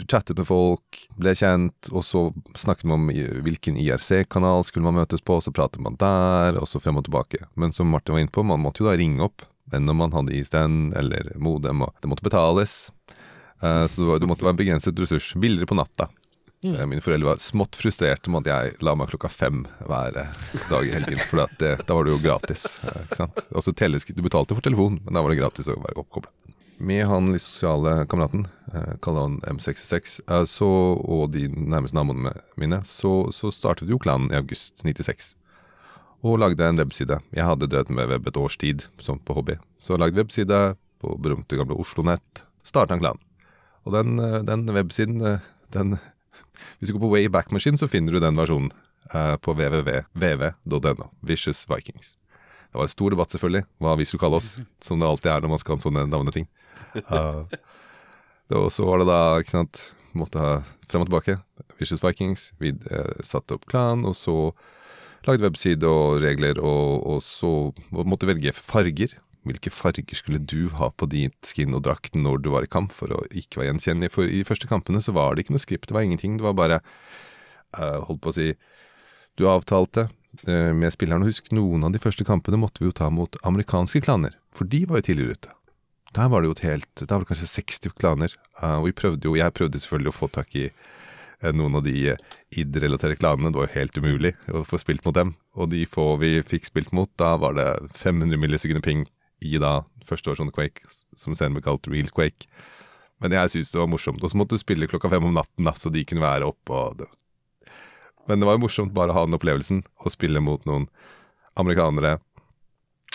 du chattet med folk, ble kjent, og så snakket man om hvilken IRC-kanal skulle man møtes på, og så pratet man der, og så frem og tilbake. Men som Martin var inne på, man måtte jo da ringe opp, enn om man hadde ISDN eller modem, og det måtte betales. Eh, så det måtte være en begrenset ressurs. Billigere på natta. Eh, Mine foreldre var smått frustrerte med at jeg la meg klokka fem hver eh, dag i helgen, for det, da var det jo gratis. eh, Ikke sant? Også telesk- du betalte for telefon, men da var det gratis å være oppkoblet. Med han litt sosiale kameraten, eh, kaller han M66, eh, så, og de nærmeste naboene mine, så, så startet jo klanen i august 96. Og lagde en webside. Jeg hadde drevet med web et års tid, som på hobby. Så lagde webside på berømte gamle Oslo Nett. Starta en klan. Og den, eh, den websiden, eh, den Hvis du går på Wayback Machine, så finner du den versjonen uh, på www.vv.no. Vicious Vikings. Det var en stor debatt, selvfølgelig, hva vi skulle kalle oss, (laughs) som det alltid er når man skal ha sånne navneting. Uh, (laughs) og så var det da, ikke sant, måtte ha frem og tilbake. Vicious Vikings, vi uh, satte opp klan, og så lagde webside og regler, og, og så måtte velge farger. Hvilke farger skulle du ha på ditt skin og drakt når du var i kamp, for å ikke være gjenkjennelig? For i de første kampene så var det ikke noe skript, det var ingenting. Det var bare, uh, holdt på å si, du avtalte uh, med spilleren. Og husk, noen av de første kampene måtte vi jo ta mot amerikanske klaner, for de var jo tidligere ute. Der var det jo et helt, der var det kanskje 60 klaner, Uh, og vi prøvde jo, jeg prøvde selvfølgelig å få tak i noen av de id-relaterte klanene, det var jo helt umulig å få spilt mot dem. Og de få vi fikk spilt mot, da var det 500 millisekunder ping i da første år sånn Quake, som senere ble kalt Real Quake. Men jeg syntes det var morsomt. Og så måtte du spille klokka fem om natten, da, så de kunne være oppe. Men det var jo morsomt bare å ha den opplevelsen, å spille mot noen amerikanere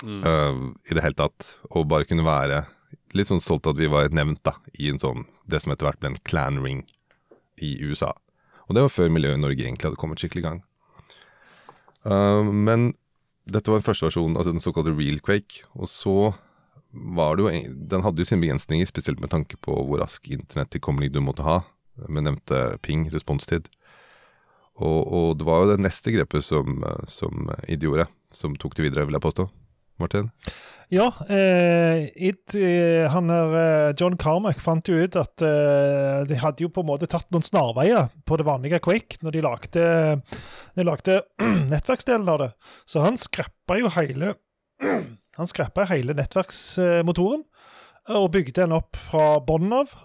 øh, i det hele tatt. Og bare kunne være litt sånn stolt at vi var nevnt da, i en sånn, det som etter hvert ble en clan ring i USA. Og det var før miljøet i Norge egentlig hadde kommet skikkelig i gang. Uh, men dette var den første versjonen, altså den såkalte real quake. Og så var det jo en- Den hadde jo sine begrensninger, spesielt med tanke på hvor rask internettilkommelig du måtte ha. Med nevnte ping, responstid. Og, og det var jo det neste grepet som, som id gjorde, som tok det videre, vil jeg påstå. Martin? Ja, eh, it, eh, han her, eh, John Carmack fant jo ut at eh, de hadde jo på en måte tatt noen snarveier på det vanlige Quake når de lagde, de lagde (clears throat) nettverksdelen av det. Så han skrappa jo hele (clears throat) Han hele nettverksmotoren eh, og bygde den opp fra bunnen av.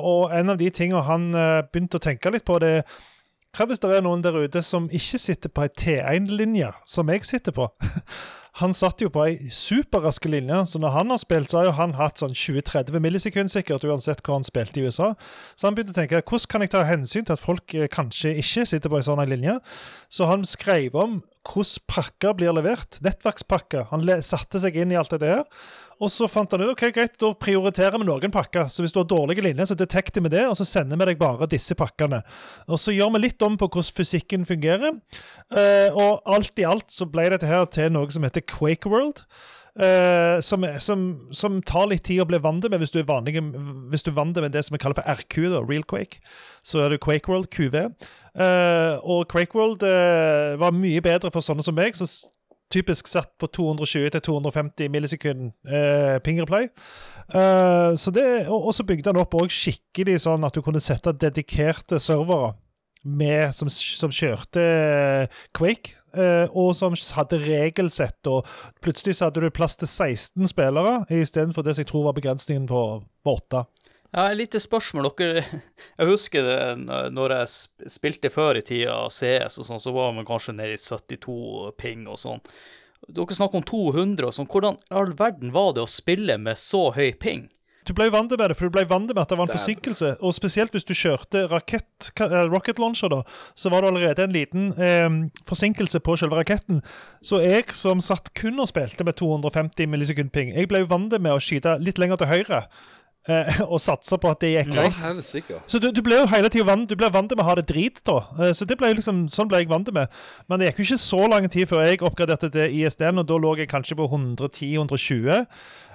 Og en av de tingene han begynte å tenke litt på, det er hva hvis det er noen der ute som ikke sitter på ei T1-linje, som jeg sitter på? (laughs) Han satt jo på ei superrask linje, så når han har spilt, så har jo han hatt sånn 20-30 millisekunder sikkert, uansett hvor han spilte i USA. Så han begynte å tenke hvordan kan jeg ta hensyn til at folk eh, kanskje ikke sitter på ei sånn linje. Så han skrev om hvordan pakker blir levert. Nettverkspakker. Han satte seg inn i alt det der. Og så fant han ut ok, greit, da prioriterer vi noen pakker. Så hvis du har dårlige linjer, så detekter vi det, og så sender vi deg bare disse pakkene. Og så gjør vi litt om på hvordan fysikken fungerer. Eh, og alt i alt så ble dette her til noe som heter Quake World. Uh, som, som, som tar litt tid å bli vant med hvis du er vanlig, hvis du er vant med det som vi kaller for RQ, da, Real Quake. Så er det Quake World QV. Uh, og Quake World uh, var mye bedre for sånne som meg, som typisk satt på 220-250 millisekund eh, pingerplay. Eh, så det, og, og så bygde han opp også skikkelig sånn at du kunne sette dedikerte servere med, som, som kjørte Quake, eh, og som hadde regelsett. Og plutselig så hadde du plass til 16 spillere istedenfor det som jeg tror var begrensningen på, på 8. Ja, et lite spørsmål. Dere, (laughs) jeg husker det når jeg spilte før i tida, CS og sånn, så var man kanskje nede i 72 ping og sånn. Dere snakker om 200 og sånn. Hvordan i all verden var det å spille med så høy ping? Du ble vant med det, for du ble vant med at det var en Det forsinkelse. Og spesielt hvis du kjørte rakett, eh, rocket launcher, da, så var det allerede en liten eh, forsinkelse på selve raketten. Så jeg som satt kun og spilte med 250 millisekund ping, jeg ble vant med å skyte litt lenger til høyre. Eh, og satser på at det gikk Ja, greit. helsike. Så du, du ble jo hele tiden vant, vant til å ha det drit, da. Eh, Så det ble liksom, Sånn ble jeg vant til med. Men det gikk jo ikke så lang tid før jeg oppgraderte til ISD-en, og da lå jeg kanskje på 110-120.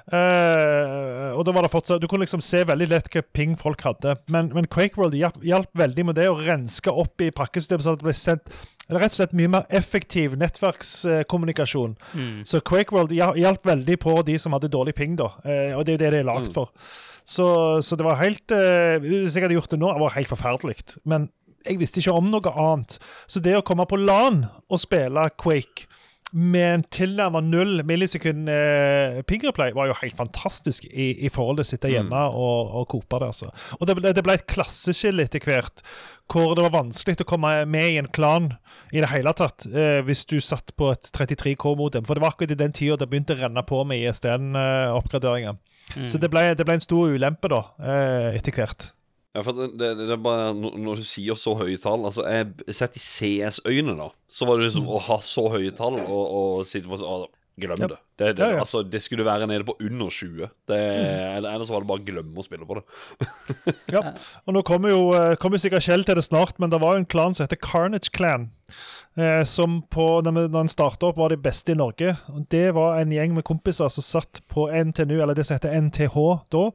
Eh, og da var det fortsatt Du kunne liksom se veldig lett hva ping folk hadde. Men, men Quakeworld hjalp, hjalp veldig med det å renske opp i pakkesystemet, så det ble sendt eller rett og slett mye mer effektiv nettverkskommunikasjon. Så Quakeworld World hjalp veldig på de som hadde dårlig ping, da. Eh, og det er jo det det er lagd Mm. for. Så, så det var helt eh, Hvis jeg hadde gjort det nå, det var helt forferdelig. Men jeg visste ikke om noe annet. Så det å komme på LAN og spille Quake med en tilnærmet null millisekund eh, pingreplay var jo helt fantastisk i, i forhold til å sitte hjemme og, og kope det. altså. Og det, ble- det ble et klasseskille etter hvert, hvor det var vanskelig å komme med i en klan i det hele tatt eh, hvis du satt på et 33K-modem. For det var akkurat i den tida det begynte å renne på med ISDN-oppgraderinger. Så det ble, det ble en stor ulempe da, eh, etter hvert. Ja, for det, det, det er bare når når du sier så høye tall Altså, jeg sett i CS-øyne, da, så var det liksom å ha så høye tall og, og sitte på sånn Glem det. Det, det, Ja, ja. Altså, det skulle være nede på under 20. Det, eller, eller så var det bare å glemme å spille på det. (laughs) Ja, og nå kommer jo, eh, kommer jo sikkert Kjell til det snart, men det var jo en klan som heter Carnage Clan. Eh, som på, når den starta opp, var de beste i Norge. Og Det var en gjeng med kompiser som satt på NTNU, eller det som heter NTH da.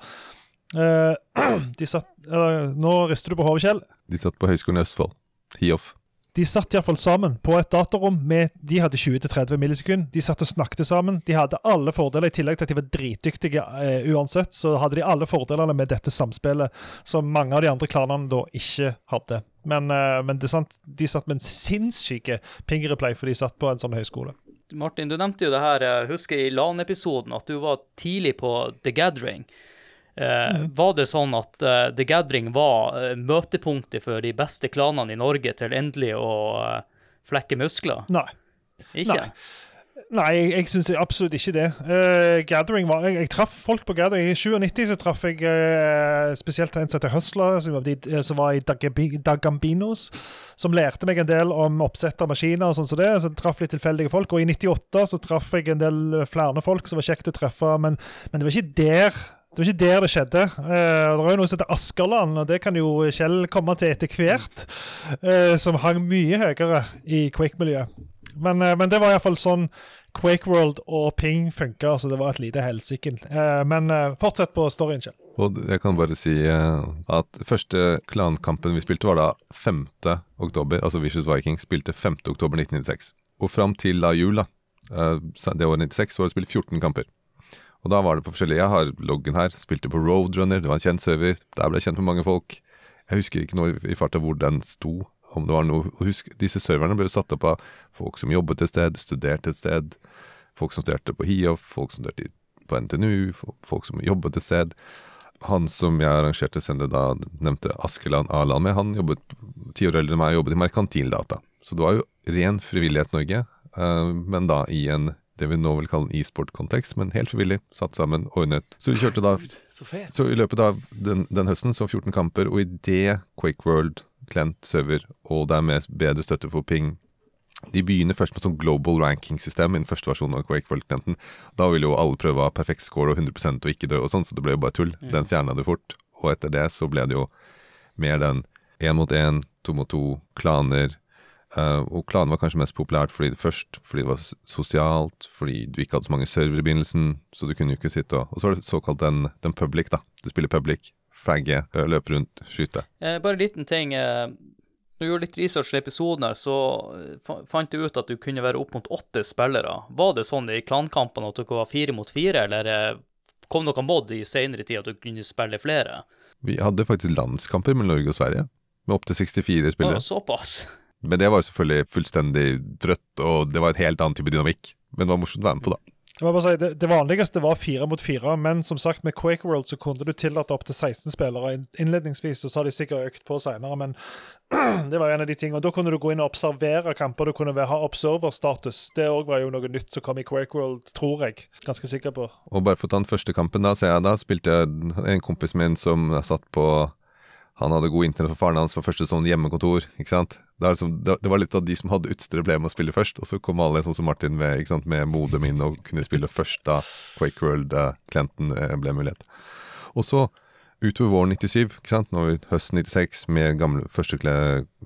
Eh, (clears throat) de satt eller, Nå rister du på hodet, Kjell. De satt på Høgskolen i Østfold. HIOF. De satt iallfall sammen på et datarom. Med, de hadde 20-30 millisekunder. De satt og snakket sammen. De hadde alle fordeler, i tillegg til at de var dritdyktige eh, uansett. Så hadde de alle fordelene med dette samspillet, som mange av de andre klanene da ikke hadde. Men, eh, men det er sant, de satt med en sinnssyke pingereplay, for de satt på en sånn høyskole. Martin, du nevnte jo det her, jeg husker i LAN-episoden, at du var tidlig på The Gathering. Eh, Var det sånn at eh, The Gathering var eh, møtepunktet for de beste klanene i Norge til endelig å flekke muskler? Nei. Ikke? Nei. Nei, jeg, jeg syns absolutt ikke det. Uh, gathering var, jeg, jeg traff folk på Gathering. I 97 så traff jeg uh, spesielt en som heter Hustler, som, var de- som var i Dagambinos. Som lærte meg en del om oppsett av maskiner og sånn som det. Så jeg traff litt tilfeldige folk. Og i 98 så traff jeg en del flere folk som var kjekt å treffe, men, men det var ikke der det var ikke der det skjedde. Uh, det er jo noe som heter Askerland, og det kan jo Kjell komme til etter hvert. Uh, som hang mye høyere i Quake-miljøet. Men, uh, men det var iallfall sånn Quake World og Ping funka, så det var et lite helsike. Men fortsett på storyen, Kjell. Og jeg kan bare si at første klankampen vi spilte, var da 5. oktober. Altså Vicious Vikings spilte 5. oktober 1996. Og fram til da jul, da, det året 96, var det spilt 14 kamper. Og da var det på forskjellige Jeg har loggen her. Spilte på Roadrunner, det var en kjent server. Der ble jeg kjent med mange folk. Jeg husker ikke noe i- farta hvor den sto. Om det var noe og Husk, disse serverne ble jo satt opp av folk som jobbet et sted, studerte et sted. Folk som studerte på HIOF, folk som studerte på NTNU, folk som jobbet et sted. Han som jeg arrangerte sendet da, nevnte Askeland A-land med, han jobbet ti år eldre enn meg, jobbet i merkantildata. Så det var jo ren frivillighet-Norge, eh, men da i en det vi nå vil kalle en e-sport-kontekst, men helt frivillig, satt sammen, ordnet. Så vi kjørte da Så. Så i løpet av den, den høsten så 14 kamper, og i det Quake World, Klent, server, og dermed bedre støtte for ping De begynner først med sånn global ranking-system i den første versjonen av Quake World Klenten. Da ville jo alle prøve å ha perfekt score og 100% og ikke dø og sånn, så det ble jo bare tull. Den fjerna du fort. Og etter det så ble det jo mer den én mot én, to mot to, klaner. Eh, og klanen var kanskje mest populært fordi det først fordi det var sosialt, fordi du ikke hadde så mange servere i begynnelsen, så du kunne jo ikke sitte og Og så var det såkalt den, den public, da. Du spiller public, flagge, ø, løpe rundt, skyte. Eh, bare en liten ting. Eh, når du gjorde litt research i episoden her, så eh, fant du ut at du kunne være opp mot åtte spillere. Var det sånn i klankampene at dere var fire mot fire, eller kom noe mod i senere tid at du kunne spille flere? Vi hadde faktisk landskamper med Norge og Sverige, med opptil 64 spillere. spillere. såpass. Men det var jo selvfølgelig fullstendig drøtt, og det var et helt annet type dynamikk. Men det var morsomt å være med på, da. Jeg må bare si, det, det vanligste var fire mot fire, men som sagt med Quake World så kunne du tillate opptil 16 spillere innledningsvis, og så har de sikkert økt på senere, men (clears throat) det var en av de tingene. Da kunne du gå inn og observere kamper, du kunne ha observer-status. Det òg var jo noe nytt som kom i Quake World, tror jeg. Ganske sikker på. Og bare for å ta den første kampen, da, så jeg da spilte jeg en kompis min som satt på Han hadde god internett for faren hans for første sånn hjemmekontor, ikke sant. Det, liksom, det, det var litt av de som hadde utstyret ble med å spille først, og så kom alle sånn som Martin med, sant, med modem inn og kunne spille først da Quake World-klienten ble mulighet. Og så utover våren 97, ikke sant, nå vi høsten 96 med gamle første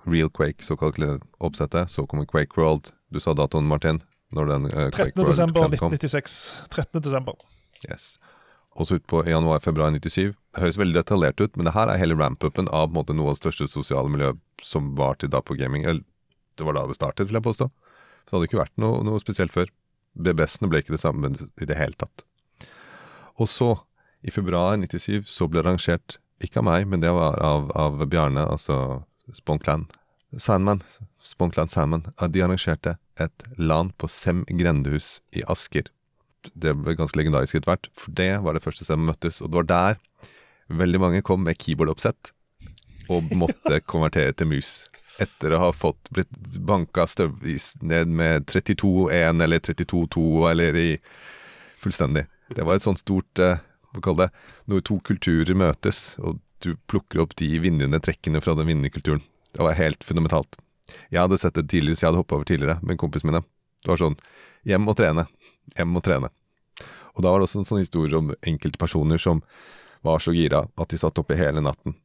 Real Quake, såkalt oppsettet, så kommer Quake World. Du sa datoen, Martin? Når den eh, 13. Quake desember World kom? 1996. 13. desember. Yes. Og så utpå januar-februar 97. Det høres veldig detaljert ut, men det her er hele ramp-upen av måte, noe av det største sosiale miljøet som var til da på gaming. Eller, det var da det startet, vil jeg påstå. Så det hadde ikke vært noe, noe spesielt før. BBS-ene ble ikke det samme i det hele tatt. Og så, i februar 97, så ble det arrangert, ikke av meg, men det var av, av Bjarne, altså Sponkland. Sandman, Sponkland Sandman, de arrangerte et LAN på Sem grendehus i Asker det ble ganske legendarisk etter hvert, for det var det første stedet vi møttes. Og det var der veldig mange kom med keyboardoppsett og (laughs) måtte konvertere til mus. Etter å ha fått blitt banka støvvis ned med 32-1 eller 32-2 eller i fullstendig. Det var et sånt stort eh, Hva kaller det? Når to kulturer møtes, og du plukker opp de vinnende trekkene fra den vinnende kulturen. Det var helt fundamentalt. Jeg hadde sett det tidligere, så jeg hadde hoppa over tidligere med kompisene mine. Det var sånn hjem og trene. Hjem og trene. Og da var det også en sånn historie om enkelte personer som var så gira at de satt oppe hele natten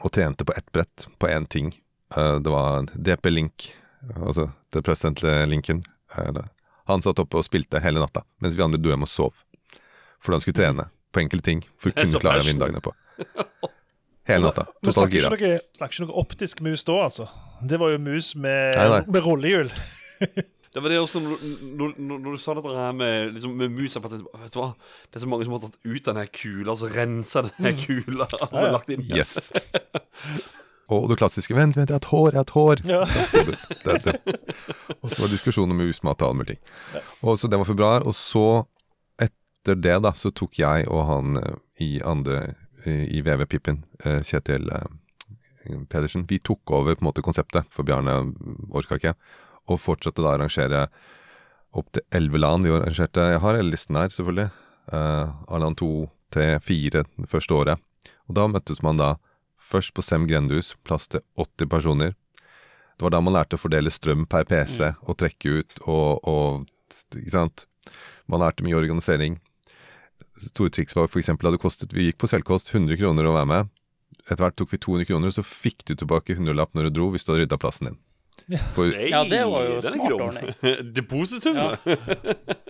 og trente på ett brett, på én ting. Eh, Det var DP Link, altså det presidentlige Linken. Han satt oppe og spilte hele natta, mens vi andre dro hjem og sov. For han skulle trene på enkelte ting for å kunne klare vindagene på. Hele natta. Totalt gira. snakker ikke noe optisk mus da, altså. Det var jo mus med, Nei, nei. med rullehjul. (laughs) Det var det også når, når, når, du sa dette her med, liksom, med musa på at, Vet du hva, det er så mange som har tatt ut denne kula, så rensa denne kula, altså Ja, ja. lagt inn Yes. Og det klassiske 'vent, vent, jeg har et hår, jeg har et hår'. Ja. det, det, det. Og så var det diskusjon om husmat og alle mulige ting. Og så Det var februar, og så, etter det, da, så tok jeg og han eh, i andre i i VV-pippen, eh, Kjetil eh, Pedersen, vi tok over på en måte konseptet, for Bjarne orka ikke, og fortsatte da å arrangere opptil elleve land Vi arrangerte Jeg har hele listen her, selvfølgelig. Uh, Arland 2, 3, 4 det første året. Og da møttes man da først på Sem grendehus, plass til 80 personer. Det var da man lærte å fordele strøm per PC og trekke ut og, og Ikke sant? Man lærte mye organisering. Store triks var f.eks. at det kostet Vi gikk på selvkost 100 kroner å være med. Etter hvert tok vi 200 kroner, så fikk du tilbake 100-lapp når du dro, hvis du hadde rydda plassen din. For, Nei, Ja, det var jo den smart ordning. (laughs) Depositum? Ja.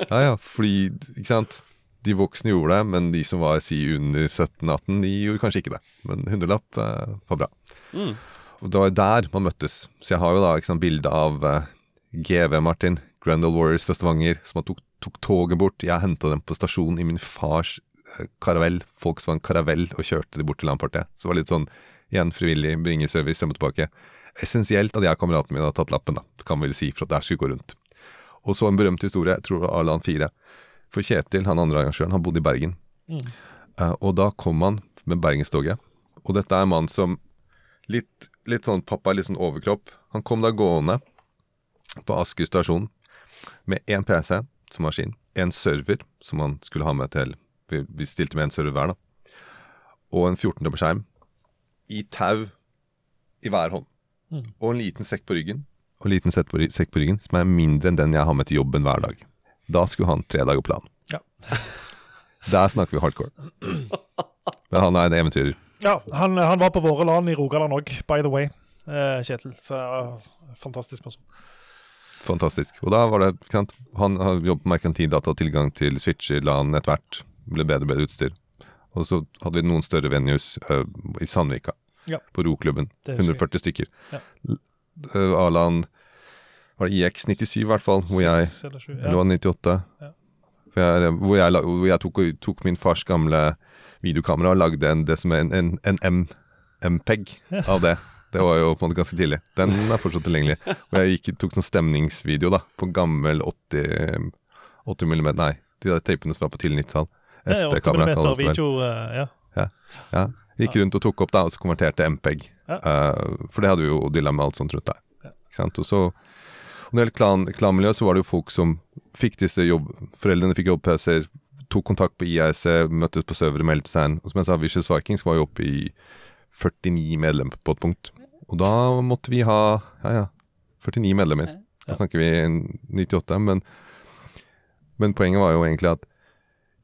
ja, ja, fordi Ikke sant? De voksne gjorde det, men de som var si under 17-18, de gjorde kanskje ikke det. Men 100-lapp eh, var bra. Mm. Og det var der man møttes. Så jeg har jo da ikke sant, bilde av eh, GV Martin, Grendel Warriors fra Stavanger, som tok, tok toget bort. Jeg henta dem på stasjonen i min fars eh, karavell, Volkswagen karavell, og kjørte de bort til landpartiet. Så det var litt sånn igjen frivillig, bringe service frem og tilbake. Essensielt at jeg og kameraten min har tatt lappen, da, kan vi vel si, for at det her skulle gå rundt. Og så en berømt historie, jeg tror det var Arland 4. For Kjetil, han andre arrangøren, han bodde i Bergen. Eh, og da kom han med Bergenstoget. Og dette er en mann som litt, litt sånn pappa, litt sånn overkropp. Han kom da gående på Asker stasjon med én PC, som maskin. En server som han skulle ha med til Vi, stilte med en server hver, da. Og en 14-tommer skjerm. I tau i hver hånd. Og en liten sekk på ryggen. Og en liten sekk på, sekk på ryggen som er mindre enn den jeg har med til jobben hver dag. Da skulle han tre dager plan. Ja. (laughs) Der snakker vi hardcore. Men han er en eventyrer. Ja, han, han var på våre land i Rogaland òg, by the way, eh, Kjetil. Så uh, fantastisk person. Fantastisk. Og da var det, ikke sant Han har jobbet med merkantildata, tilgang til switcher, LAN etter hvert. Ble bedre og bedre utstyr. Og så hadde vi noen større venues uh, i Sandvika, Ja. på roklubben. Det husker jeg. 140 stykker. Ja. Uh, Var det IX97 i hvert fall, hvor jeg Seks eller sju, Eller 98? Ja. For jeg, hvor jeg, hvor jeg tok, tok min fars gamle videokamera og lagde en, det som er en, en, en M, MPEG av det. (laughs) Det var jo på en måte ganske tidlig. Den er fortsatt tilgjengelig. Og jeg gikk, tok sånn stemningsvideo da, på gammel 80, 80 mm, nei, de der tapene som var på tidlig 90-tall. Det er 8 SD-kamera kalles det vel. video, eh, ja. Ja. Gikk rundt og tok opp det, og så konverterte MPEG. Ja. Uh, for det hadde jo dilemma alt sånt rundt der. Ja. Ikke sant? Og så og når det gjelder klan, klanmiljø, så var det jo folk som fikk disse jobb... Foreldrene fikk jobb-PC-er, tok kontakt på IRC, møttes på servere, meldte seg inn. Og som jeg sa, Vicious Vikings var jo oppe i 49 medlemmer på et punkt. Og da måtte vi ha ja ja, 49 medlemmer. Da snakker vi en 98, men, men poenget var jo egentlig at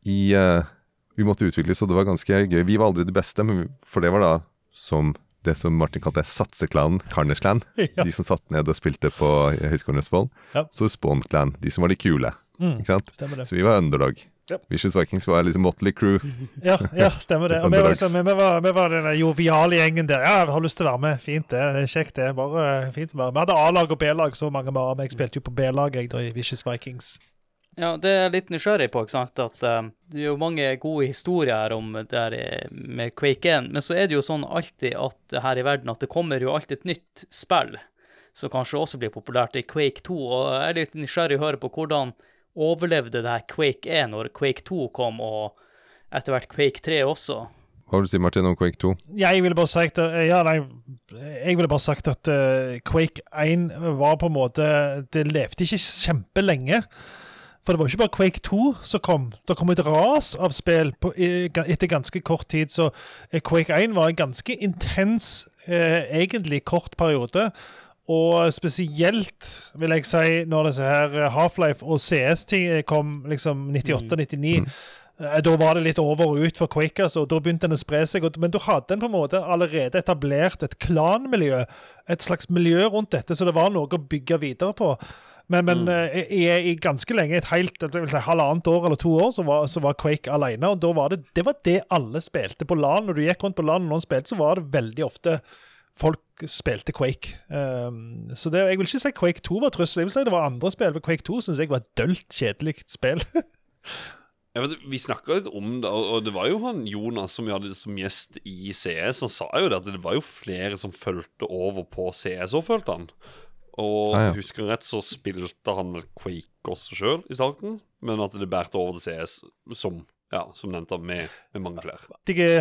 i eh, Vi måtte utvikles, og det var ganske gøy. Vi var aldri de beste, men for det var da som det som Martin kalte satseklanen, Karners Clan. (laughs) Ja. De som satt ned og spilte på Høgskolen i Østfold. Ja. Så Spawn Clan, de som var de kule. Mm. Så vi var underdog. Ja. Vicious Vikings var liksom Motley Crew. Ja, ja stemmer det. (laughs) Vi var, liksom, vi, var, vi var den joviale gjengen der. Ja, jeg har lyst til å være med. Fint, det. Kjekt, det. Bare eh, fint å være med. Vi hadde A-lag og B-lag så mange var, med. jeg spilte jo på B-lag jeg da i Vicious Vikings. Ja, det er jeg litt nysgjerrig på, ikke sant, at eh, det er jo mange gode historier her om det her eh, med Quake 1, men så er det jo sånn alltid at her i verden at det kommer jo alltid et nytt spill som kanskje også blir populært i Quake 2, og jeg er litt nysgjerrig å høre på hvordan overlevde det her Quake 1 når Quake 2 kom, og etter hvert Quake 3 også. Hva vil du si, Martin, om Quake 2? Jeg ville bare sagt at, ja, nei, jeg ville bare sagt at eh, Quake 1 var på en måte Det levde ikke kjempelenge. For det var ikke bare Quake 2 som kom. Det kom et ras av spill på, etter ganske kort tid. Så eh, Quake 1 var en ganske intens, eh, egentlig kort periode. Og spesielt, vil jeg si, når disse her eh, Half-Life og CS-ting kom liksom 98-99. Mm. Da var det litt over og ut for Quake, altså, og da begynte den å spre seg. Men da hadde en på en måte allerede etablert et klanmiljø, et slags miljø rundt dette, så det var noe å bygge videre på. Men, men mm. i, i ganske lenge, et helt si, halvannet år eller to år, så var, så var Quake alene. Og da var det, det var det alle spilte på LAN. Når du gikk rundt på LAN og noen spilte, så var det veldig ofte folk spilte Quake. Um, så det, jeg vil ikke si Quake 2 var trussel. Jeg vil si det var andre spill. Quake 2 syns jeg var et dølt, kjedelig spill. (laughs) Vet, vi snakka litt om det, og det var jo han Jonas som vi hadde som gjest i CS. Han sa jo det at det var jo flere som fulgte over på CS òg, følte han. Og ah, ja. husker jeg rett, så spilte han vel Quake også sjøl i starten, men at det bærte over til CS, som, ja, som nevnt, med, med mange flere.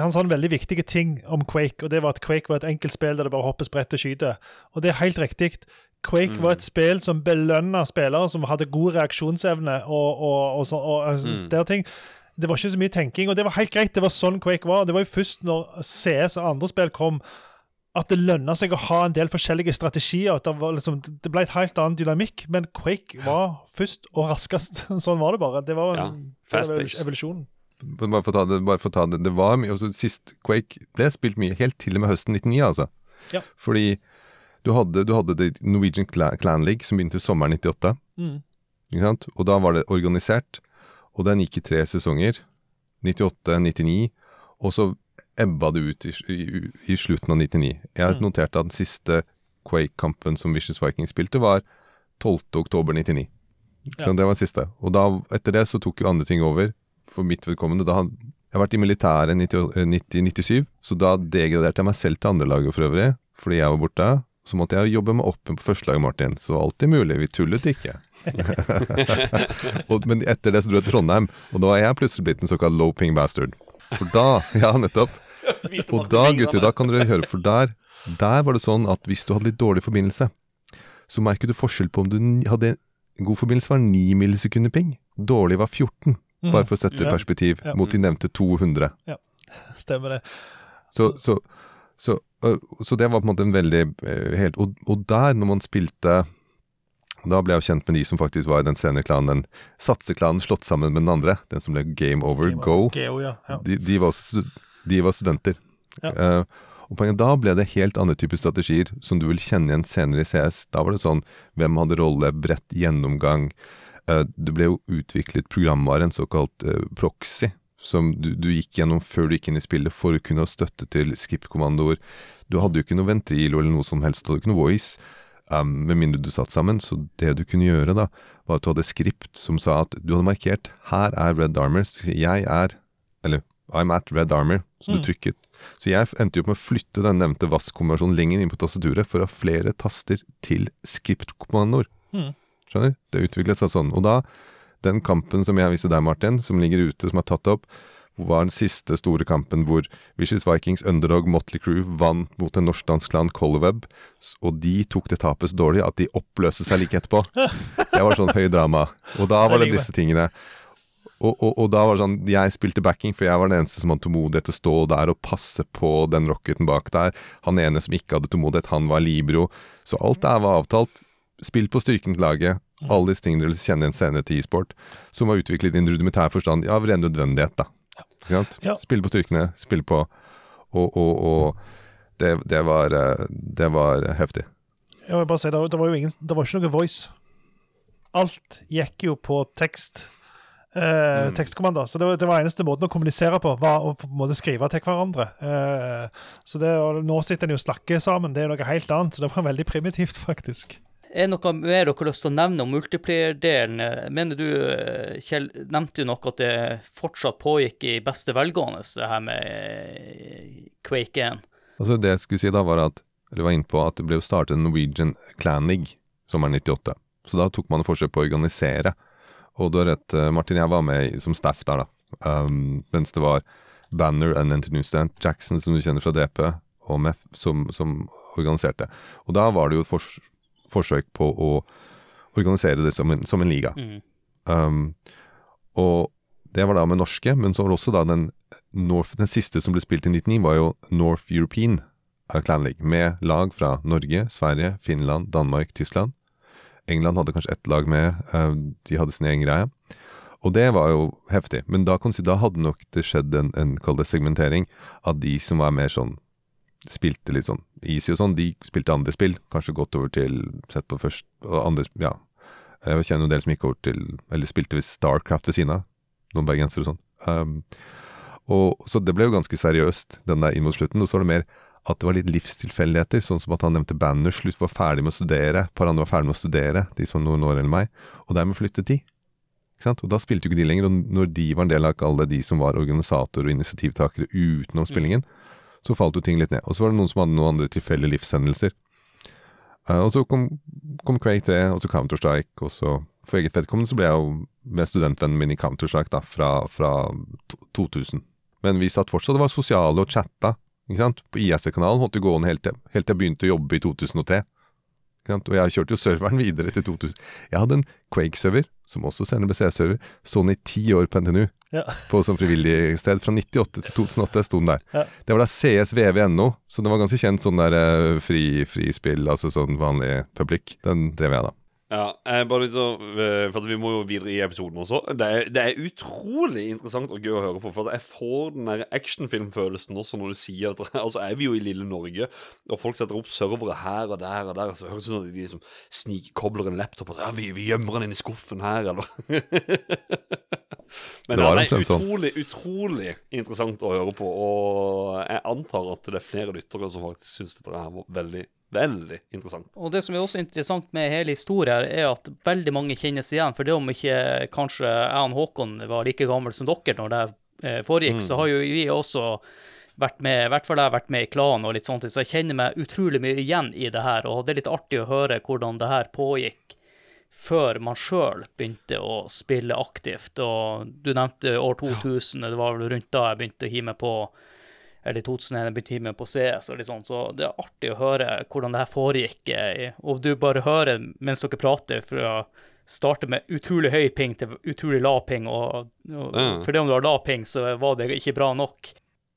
han sa en veldig viktige ting om Quake, og det var at Quake var et enkelt spill der det bare hoppes bredt og skyter. Og det er helt riktig. Quake var et spill som belønna spillere som hadde god reaksjonsevne og, og, og, så, og mm. der ting. Det var ikke så mye tenking, og det var helt greit. Det var sånn Quake var. Det var jo først når CS og andre spill kom, at det lønna seg å ha en del forskjellige strategier. At det, var liksom, det ble et helt annen dynamikk, men Quake var først og raskest. (laughs) Sånn var det bare. Det var en ja, evolusjonen. Bare for å ta det, bare for å ta det, det var mye også Sist Quake ble spilt mye, helt til og med høsten 99, altså. Ja. Fordi du hadde, du hadde det Norwegian Clan, Clan League som begynte sommeren 98. Mm. Ikke sant? Og da var det organisert, og den gikk i tre sesonger. 98, 99, og så ebba det ut i, i, i slutten av 99. Jeg Mm. noterte at den siste Quake-kampen som Vicious Vikings spilte, var 12. oktober 99. Så Ja. det var den siste. Og da, etter det så tok jo andre ting over, for mitt vedkommende. Da jeg har vært i militæret i 90 90 97, så da degraderte jeg meg selv til andrelaget for øvrig, fordi jeg var borte. Så måtte jeg jobbe meg opp på førstelaget, Martin. Så alltid mulig, vi tullet ikke. (laughs) og, men etter det så dro jeg til Trondheim, og da er jeg plutselig blitt en såkalt low ping bastard. For da, (laughs) ja nettopp. (laughs) Og da, gutter, da kan dere høre, for der, der var det sånn at hvis du hadde litt dårlig forbindelse, så merket du forskjell på om du hadde en god forbindelse var 9 millisekunder ping, dårlig var 14. Bare for å sette det i perspektiv Ja. mot de nevnte 200. Ja, Stemmer det. Så, så, så, så det var på en måte en veldig helt, og, og der, når man spilte Da ble jeg jo kjent med de som faktisk var i den senere klanen, den satseklanen slått sammen med den andre. Den som ble Game Over Game Go. Over Geo, ja. ja. De, de, var, også de var studenter. Ja. Uh, og poenget da ble det helt andre typer strategier som du vil kjenne igjen senere i CS. Da var det sånn hvem hadde rolle, bredt gjennomgang. Uh, det ble jo utviklet programvare, en såkalt uh, proxy, som du, du gikk gjennom før du gikk inn i spillet for å kunne ha støtte til skip-kommandoer. Du hadde jo ikke noe ventrilo eller noe som helst, du hadde ikke noe voice. Um, med mindre du satt sammen. Så det du kunne gjøre, da, var at du hadde skript som sa at du hadde markert 'her er Red Armor'. Jeg er Eller 'I'm at Red Army, som Mm. du trykket. Så jeg endte jo opp med å flytte den nevnte VAS-konversjonen lenger inn på tastaturet for å ha flere taster til skriptkommandoer. Mm. Skjønner? Det utviklet seg sånn. Og da, den kampen som jeg viste deg, Martin, som ligger ute, som er tatt opp, var den siste store kampen hvor Vicious Vikings, Underdog, Motley Crew vant mot en norsk-dansk klan, Colorweb, og de tok det tapet så dårlig at de oppløste seg like etterpå. (laughs) Det var sånn høy drama. Og da var det disse tingene. Og, og, og da var det sånn Jeg spilte backing, for jeg var den eneste som hadde tålmodighet til å stå der og passe på den rocketen bak der. Han ene som ikke hadde tålmodighet, han var libro. Så alt der var avtalt. Spill på styrken til laget. Alle disse tingene dere kjenner kjenne igjen senere til e-sport. Som var utviklet i en rudimentær forstand av ren nødvendighet, da. Ja. Ja. Spille på styrkene, spille på Og, og, og det, det, var, eh, det var heftig. Jeg vil bare si, det, var- det var jo ingen, det var ikke noe voice. Alt gikk jo på tekst. Eh, Tekstkommander. Så det var, det var eneste måten å kommunisere på, var å på en måte skrive til hverandre. Uh, så det, og nå sitter en jo og snakker sammen, det er noe helt annet. Så det var veldig primitivt, faktisk. Er noe mer dere har lyst til å nevne om multiplier-delen? Mener du, eh, Kjell, nevnte jo noe at det fortsatt pågikk i beste velgående, det her med Quake 1. Altså Det jeg skulle si da, var at Eller var inne på at det ble jo startet en Norwegian Clan League sommeren 98. Så da tok man forsøk på å organisere. Og du har rett, eh, Martin, jeg var med som staff der, da. Um, mens det var Banner and Anthony Stant Jackson, som du kjenner fra DP, og MEF, som, som organiserte. Og da var det jo et fors forsøk på å organisere det som en, som en liga. Mm. Um, og det var da med norske, men så var det også da den North, den siste som ble spilt i 99, var jo North European Clan League, med lag fra Norge, Sverige, Finland, Danmark, Tyskland. England hadde kanskje ett lag med, eh, de hadde sin egen greie. Og det var jo heftig, men da, da hadde nok det skjedd en, en segmentering av de som var mer sånn Spilte litt sånn easy og sånn, de spilte andre spill, kanskje gått over til Sett på først og andre Ja. Jeg kjenner jo en del som gikk over til Eller spilte ved Starcraft ved siden av. Noen bergensere og sånn. Um, og, så det ble jo ganske seriøst, den der inn mot slutten. Og så var det mer at det var litt livstilfeldigheter, sånn som at han nevnte slutt var ferdig med å studere. Et par andre var ferdig med å studere, de som noen år eller meg. Og dermed flyttet de. Ikke sant? Og da spilte jo ikke de lenger. Og når de var en del av alle de som var organisatorer og initiativtakere utenom spillingen, så falt jo ting litt ned. Og så var det noen som hadde noen andre tilfeldige livshendelser. Eh, og så kom, kom Quake 3, og så Counter-Strike, og så for eget vedkommende så ble jeg jo med studentvennen min i Counter-Strike da, fra, fra 2000. Men vi satt fortsatt og var sosiale og chatta. På ISC-kanalen holdt det gående helt til, helt til jeg begynte å jobbe i 2003. Ikke sant? Og jeg kjørte jo serveren (laughs) videre til 2000. Jeg hadde en Quake-server, som også sender ble CS-server, sånn i ti år på NTNU. Ja. På som frivillig sted. Fra 98 til 2008 sto den der. Ja. Det var da CSVV.no, så det var ganske kjent sånn der eh, fri, frispill, altså sånn vanlig publikk. Den drev jeg da. Ja, er bare litt så, eh, for Vi må jo videre i episoden også. Det er, det er utrolig interessant og gøy å høre på. For jeg får den der actionfilmfølelsen også når du sier at (laughs) Altså er vi jo i lille Norge, og folk setter opp servere her og der og der. Så høres det ut som de liksom snikkobler en laptop og så, ja, vi, vi gjemmer den inn i skuffen her, eller (laughs) Men Det var det er sånn. utrolig, utrolig interessant å høre på. Og jeg antar at det er flere lyttere som faktisk syns dette her var veldig, veldig interessant. Og det som er også interessant med hele historien, er at veldig mange kjennes igjen. For det om ikke kanskje jeg og Håkon var like gammel som dere når det foregikk, foregikk, så har jo vi også vært med, i hvert fall jeg har vært med i klanen og litt sånt, så jeg kjenner meg utrolig mye igjen i det her. Og det er litt artig å høre hvordan det her pågikk før man sjøl begynte å spille aktivt. Og du nevnte år 2000, det var vel rundt da jeg begynte å hive meg på eller i 2001 jeg begynte å hive meg på CS og litt sånn, så det er artig å høre hvordan det her foregikk. eh, Og du bare hører mens dere prater fra starte med utrolig høy ping til utrolig lav ping, og, og Ja. for det om du har lav ping, så var det ikke bra nok.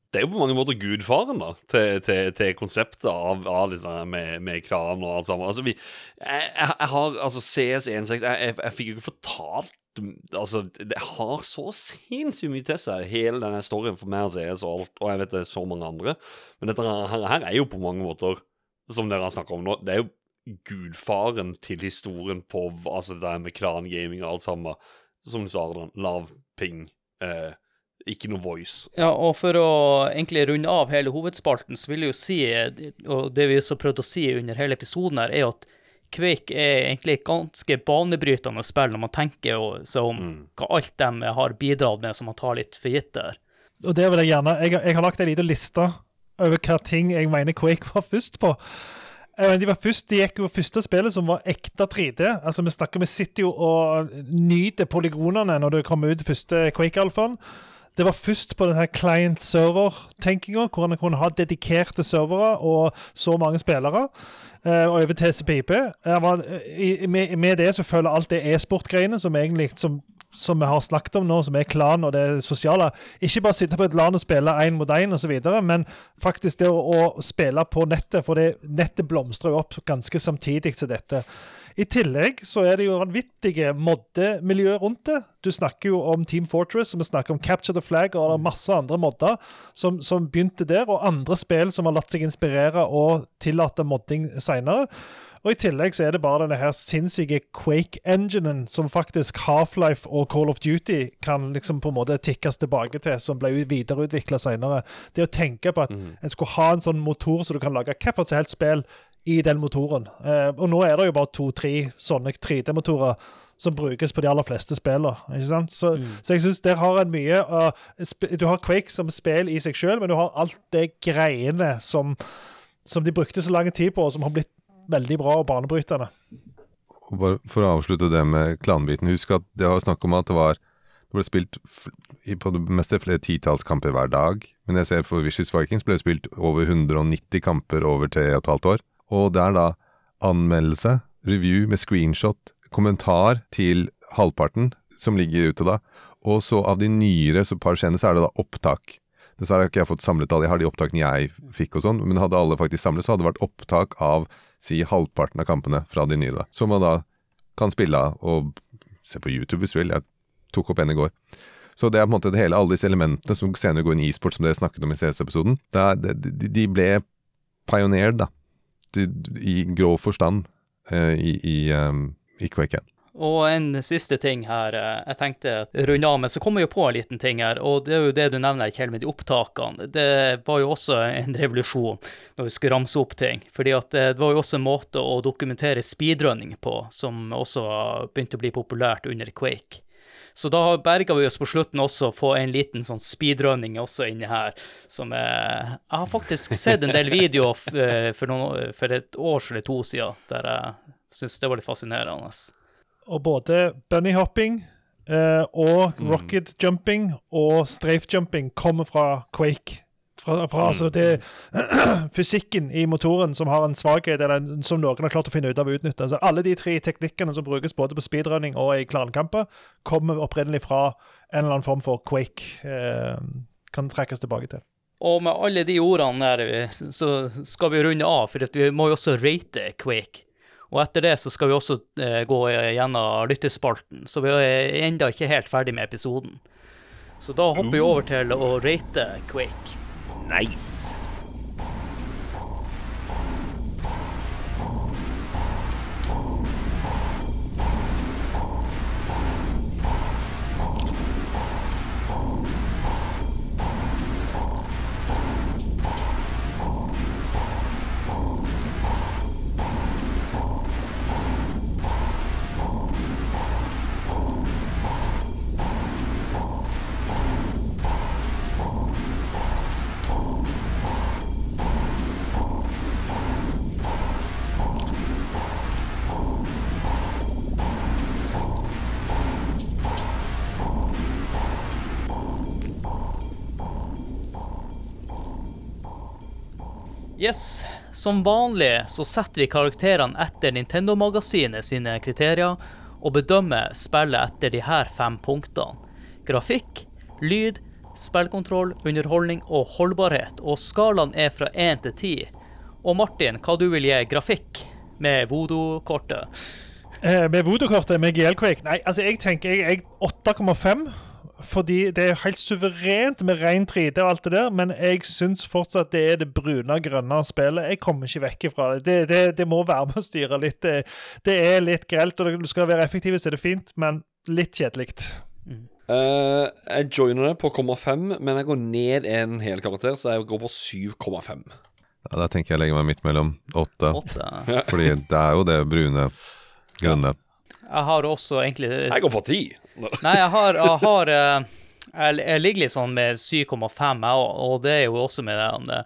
Det er jo på mange måter gudfaren da til, til, til konseptet av, av liksom, med, med klan og alt sammen. Altså, vi, jeg, jeg, har altså CS16 jeg, jeg, jeg fikk jo ikke fortalt Altså, det har så sinnssykt mye til seg, hele denne storyen for meg og CS og alt, og jeg vet det er så mange andre. Men dette her, her er jo på mange måter, som dere har snakka om nå, det er jo gudfaren til historien på altså det der med klangaming og alt sammen. Som du sa, lav ping. Eh, ikke noe voice. Ja, og for å egentlig runde av hele hovedspalten, så vil jeg jo si, og det vi også prøvde å si under hele episoden her, er at Quake er egentlig et ganske banebrytende spill når man tenker seg om hva alt de har bidratt med som man tar litt for gitt der. Og det vil jeg gjerne Jeg, jeg har lagt ei lita liste over hva ting jeg mener Quake var først på. Eh, De var først, de gikk jo første spillet som var ekte 3D. Altså Vi snakker, vi sitter jo og nyter polygonene når det kommer ut første Quake-alfaen. Det var først på denne client-server-tenkinga, hvor en kunne ha dedikerte servere og så mange spillere. eh, Og over TCP/IP. Var- i- Med, med det så følger alt det e-sport-greiene som som, som vi har snakket om nå, som er klan og det sosiale. Ikke bare sitte på et LAN og spille én mot én men faktisk det å, å spille på nettet. For det, nettet blomstrer jo opp ganske samtidig som dette. I tillegg så er det jo vanvittige moddemiljø rundt det. Du snakker jo om Team Fortress, og vi snakker om Capture the Flag, og det er masse andre modder som, som begynte der, og andre spill som har latt seg inspirere og tillate modding seinere. Og i tillegg så er det bare denne her sinnssyke Quake-enginen som faktisk Half-Life og Call of Duty kan liksom på en måte tikkes tilbake til, som ble videreutvikla seinere. Det å tenke på at en skulle ha en sånn motor så du kan lage hvilket som helst spill i den motoren. Eh, og nå er det jo bare to-tre sånne 3D-motorer som brukes på de aller fleste spillene. Ikke sant? Så, så jeg syns der har en mye uh, sp- Du har Quake som spill i seg sjøl, men du har alt det greiene som, som de brukte så lang tid på, og som har blitt veldig bra og banebrytende. Og bare For å avslutte det med klanbiten, husk at det var snakk om at det var det ble spilt på det meste flere titalls kamper hver dag. Men jeg ser for Vicious Vikings ble det spilt over 190 kamper over tre og et halvt år. Og det er da anmeldelse, review med screenshot, kommentar til halvparten som ligger ute da. Og så av de nyere så par scener så er det da opptak. Dessverre har ikke jeg fått samlet alle, jeg har de opptakene jeg fikk og sånn, men hadde alle faktisk samlet, så hadde det vært opptak av si halvparten av kampene fra de nye, da. Som man da kan spille av og se på YouTube hvis du vil. Jeg tok opp en i går. Så det er på en måte det hele, alle disse elementene som senere går inn i e-sport, som dere snakket om i CS-episoden, de ble pionered da. De, I grov forstand eh, i, i, i Quake 1. Og en siste ting her, eh, jeg tenkte å runde av, men så kommer jeg jo på en liten ting her, og det er jo det du nevner, Kjell, med de opptakene. Det var jo også en revolusjon når vi skulle ramse opp ting, fordi at det var jo også en måte å dokumentere speedrunning på, som også begynte å bli populært under Quake. Så da berga vi oss på slutten også å få en liten sånn speedrunning også inni her, som eh, Jeg har faktisk sett en del videoer f- eh, for, noen, for et år eller to siden, der jeg syns det var litt fascinerende. Og både bunnyhopping eh, og rocket jumping og strafe jumping kommer fra Quake. Fra, fra altså det (clears throat) fysikken i motoren som har en svakhet, eller en- som noen har klart å finne ut av å utnytte. Altså, alle de tre teknikkene som brukes både på speedrunning og i klankamper, kommer opprinnelig fra en eller annen form for Quake. Eh, kan trekkes tilbake til. Og med alle de ordene der, så skal vi runde av, for vi må jo også rate Quake. Og etter det så skal vi også eh, gå gjennom lyttespalten, så vi er enda ikke helt ferdig med episoden. Så da hopper vi over til å rate Quake. Nice. Yes, som vanlig så setter vi karakterene etter Nintendo-magasinet sine kriterier, og bedømmer spillet etter de her fem punktene. Grafikk, lyd, spillkontroll, underholdning og holdbarhet, og skalaen er fra 1 til 10. Og Martin, hva du vil gi grafikk med voodoo-kortet? Eh, med voodoo-kortet, med GL-Quake Nei, altså, jeg tenker jeg, jeg 8,5. Fordi det er helt suverent med ren 3D og alt det der, men jeg syns fortsatt det er det brune, og grønne spillet. Jeg kommer ikke vekk ifra det. Det, det, det må være med å styre litt. Det, det er litt grelt, og du skal være effektiv, så er det fint, men litt kjedelig. Eh, jeg joiner det på 0,5, men jeg går ned en hel karakter, så jeg går på 7,5. Ja, da tenker jeg legger meg midt mellom åtte. Åtte. Fordi det er jo det brune, grønne. Jeg har også egentlig Jeg går for 10. Nei, jeg har, jeg, har eh, jeg, jeg ligger litt sånn med 7,5, jeg òg, og det er jo også med det, det,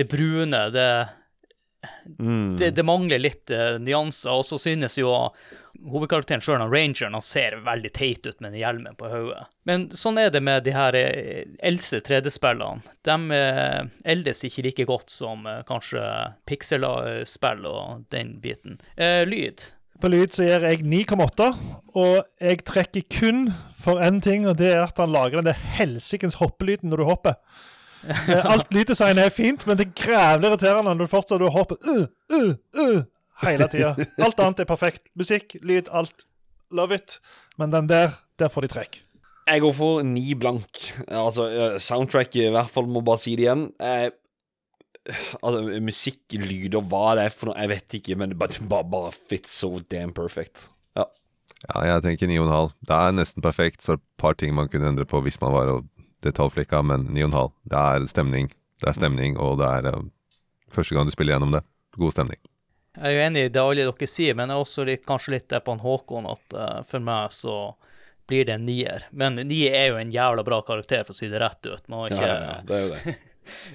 det brune. Det, det, det mangler litt uh, nyanser. Og så synes jo hovedkarakteren sjøl, rangeren, han ser veldig teit ut med den hjelmen på hodet. Men sånn er det med de her eh, eldste 3D-spillene. De eh, eldes ikke like godt som eh, kanskje pixel-spill og den biten. Uh, lyd. På lyd så gir jeg 9,8, og jeg trekker kun for én ting, og det er at han lager den der helsikens hoppelyden når du hopper. (laughs) Eh, Alt lyddesign er fint, men det er grævlig irriterende når du fortsatt du hopper uh, uh, uh, hele tida. Alt annet er perfekt. Musikk, lyd, alt. Love it. Men den der, der får de trekk. Jeg går for 9 blank. Altså, eh, soundtrack i hvert fall, må bare si det igjen. Altså, musikk, lyder, hva det er for noe, jeg vet ikke, men det bare, bare, fits so damn perfect. Ja. Ja, jeg tenker 9,5. Det er nesten perfekt, så er det et par ting man kunne endre på hvis man var og detaljflikka, men 9,5. Det er stemning. Det er stemning, og det er uh, første gang du spiller gjennom det. God stemning. Jeg er enig i det alle dere sier, men jeg er også litt, kanskje litt der på han Håkon at uh, for meg så blir det en nier. Men nier er jo en jævla bra karakter, for å si det rett ut. Man har Ja, ja, ja, det er jo det. (laughs)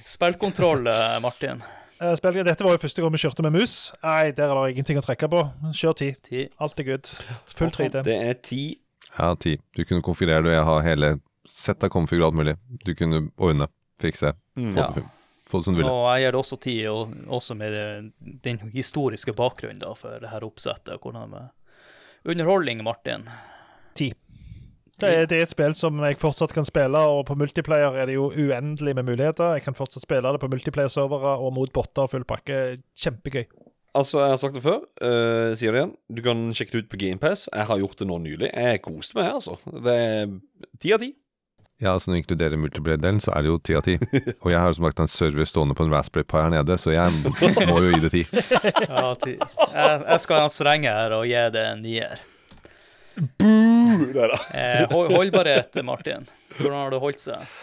spillkontroll, eh, Martin. Eh, dette var jo første gang vi kjørte med mus. Nei, der er det ingenting å trekke på. Kjør 10. Ti. Alt er good. Full 3D. Det er 10. Ja, 10. Du kunne konfigurere det, jeg har hele sett av konfig alt mulig. Du kunne ordne, fikse, få, Ja. det, få det som du ville. Og jeg gir det også ti, og også med det, den historiske bakgrunnen da, for det her oppsettet. Hvordan med Underholdning, Martin. 10. Det er, det er et spill som jeg fortsatt kan spille, og på multiplayer er det jo uendelig med muligheter. Jeg kan fortsatt spille det på multiplayer-servere og mot botter og full pakke. Kjempegøy. Altså, jeg har sagt det før, uh, sier det igjen. Du kan sjekke det ut på GamePass. Jeg har gjort det nå nylig. Jeg koste meg, altså. Det er ti av ti. Ja, altså Når du inkluderer multiplayer-delen, så er det jo 10 av 10. Og jeg har jo som sagt en server stående på en Raspberry Pi her nede, så jeg må jo gi det 10. Ja, ti. Jeg, jeg skal være streng her og gi det en nier. Neida. Eh, holdbarhet, Martin. Hvordan har det holdt seg?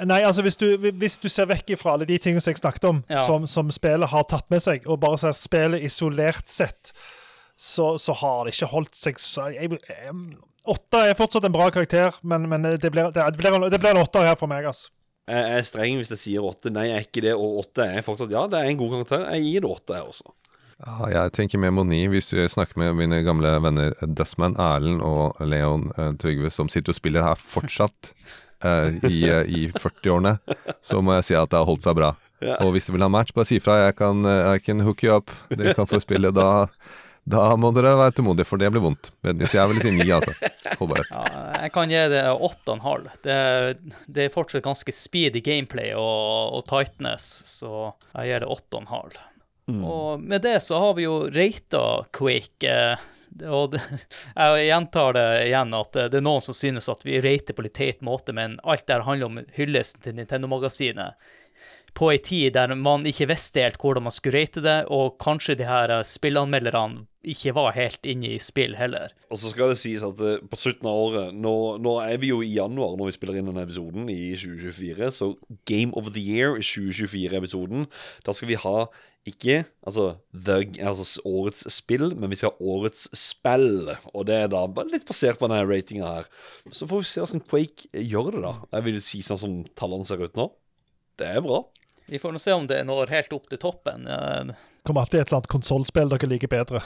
Nei, altså hvis du, hvis du ser vekk fra alle de tingene som jeg snakket om, Ja. som, som spillet har tatt med seg, og bare ser spillet isolert sett, så, så har det ikke holdt seg så jeg, jeg, Åtte er fortsatt en bra karakter, men, men det, blir, det, blir, en- det blir en åtter her for meg, altså. Jeg er streng hvis jeg sier åtte. Nei, jeg er ikke det. Og åtte er fortsatt Ja, det er en god karakter. Jeg gir det åtte, jeg også. Ja, jeg tenker mer mot 9 hvis du snakker med mine gamle venner Dustman, Erlend og Leon uh, Trygve, som sitter og spiller her fortsatt uh, (laughs) i, uh, i 40-årene, så må jeg si at det har holdt seg bra. Ja. Og hvis du vil ha match, bare si fra. Jeg kan, I can hook you up. Dere kan få spille. Da, da må dere være tålmodige, for det blir vondt. Så jeg vil si ni, altså. Holdbarhet. Ja, jeg kan gi det åtte og en halv. Det, det er fortsatt ganske speedy gameplay og, og tightness, så jeg gir det åtte og en halv. Og med det så har vi jo rata Quake. eh, Og det, (laughs) jeg gjentar det igjen at det er noen som synes at vi rater på litt teit måte, men alt der handler om hyllesten til Nintendo-magasinet. På ei tid der man ikke visste helt hvordan man skulle rate det, og kanskje de her eh, spillanmelderne ikke var helt inne i spill heller. Og så skal det sies at eh, på slutten av året nå, nå er vi jo i januar når vi spiller inn denne episoden i 2024, så Game of the Year 2024-episoden, da skal vi ha ikke altså, the, altså årets spill, men vi skal ha årets spill. Og det er da litt basert på denne ratinga her. Så får vi se hvordan Quake gjør det, da. Jeg vil si sånn som tallene ser ut nå. Det er bra. Vi får nå se om det når helt opp til toppen. Kommer alltid et eller annet konsollspill dere liker bedre.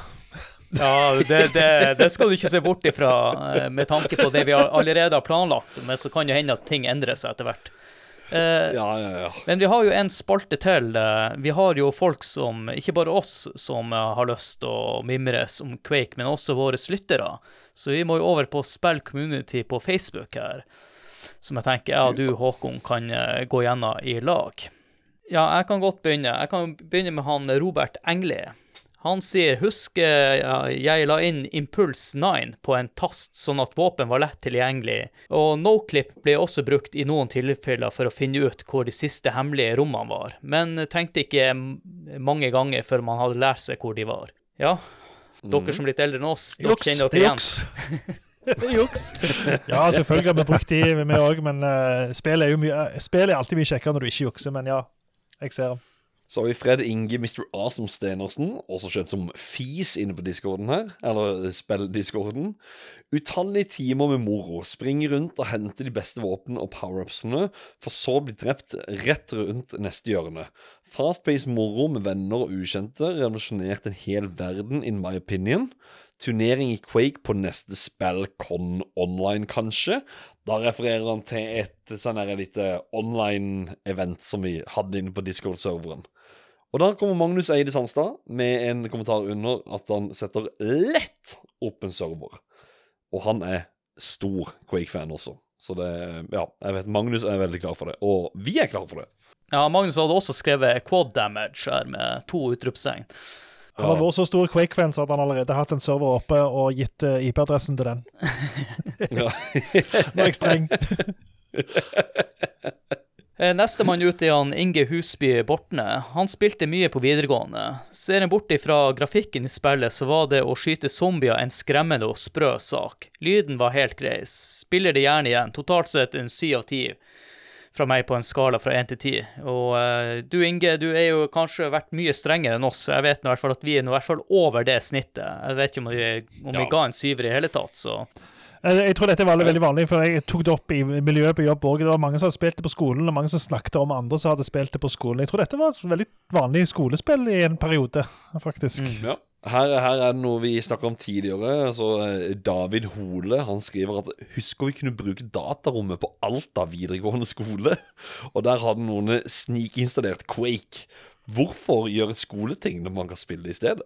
Ja, det, det, det skal du ikke se bort ifra eh, med tanke på det vi allerede har planlagt. Men så kan det hende at ting endrer seg etter hvert. Eh, Ja, ja, ja. Men vi har jo en spalte til. eh, Vi har jo folk som, ikke bare oss, som eh, har lyst til å mimres om Quake, men også våre lyttere. Så vi må jo over på Spill Community på Facebook her, som jeg tenker jeg og du, Håkon, kan eh, gå gjennom i lag. Ja, jeg kan godt begynne. Jeg kan begynne med han Robert Engli. Han sier 'husk jeg, jeg la inn Impuls 9 på en tast sånn at våpen var lett tilgjengelig, og noclip ble også brukt i noen tilfeller for å finne ut hvor de siste hemmelige rommene var, men trengte ikke mange ganger før man hadde lært seg hvor de var. Ja, dere som er litt eldre enn oss, dere Juks. kjenner dere er igjen. juks. (laughs) Juks. (laughs) Ja, selvfølgelig har vi brukt de, vi òg, men uh, spill er jo mye Spill er alltid mye kjekkere når du ikke jukser, men ja, jeg ser dem. Så har vi Fred Inge Mr. Awesome Stenersen, også kjent som Fis inne på discorden her, eller spilldiscorden. Utallige timer med moro. Springe rundt og hente de beste våpnene og powerupsene, for så å bli drept rett rundt neste hjørne. Fast-paced moro med venner og ukjente revolusjonerte en hel verden, in my opinion. Turnering i Quake på neste spill, Con online, kanskje. Da refererer han til et sånn her lite online-event som vi hadde inne på Discord-serveren. Og da kommer Magnus Eide Sandstad med en kommentar under at han setter lett opp en server. Og han er stor Quake-fan også. Så det Ja, jeg vet Magnus er veldig klar for det. Og vi er klare for det. Ja, Magnus hadde også skrevet quad damage her med to utropstegn. Han har vært så stor Quake-fans at han allerede hatt en server oppe og gitt eh, IP-adressen til den. (laughs) Nå er jeg streng. (laughs) Eh, Nestemann ut er han Inge Husby Bortne. Han spilte mye på videregående. Ser en bort ifra grafikken i spillet, så var det å skyte zombier en skremmende og sprø sak. Lyden var helt grei. Spiller det gjerne igjen. Totalt sett en syv av ti fra meg på en skala fra én til ti. Og eh, du Inge, du er jo kanskje vært mye strengere enn oss, så jeg vet nå i hvert fall at vi er nå i hvert fall over det snittet. Jeg vet ikke om vi, om vi Ja. ga en syver i hele tatt, så Jeg tror dette var veldig, veldig vanlig, for jeg tok det opp i miljøet på jobb òg. Det var mange som hadde spilt det på skolen, og mange som snakket om andre som hadde spilt det på skolen. Jeg tror dette var et veldig vanlig skolespill i en periode, faktisk. Ja. Her, her er det noe vi snakka om tidligere. Altså, eh, David Hole han skriver at husker vi kunne bruke datarommet på Alta videregående skole. (laughs) Og der hadde noen snikinstallert Quake. Hvorfor gjøre skoleting når man kan spille i stedet?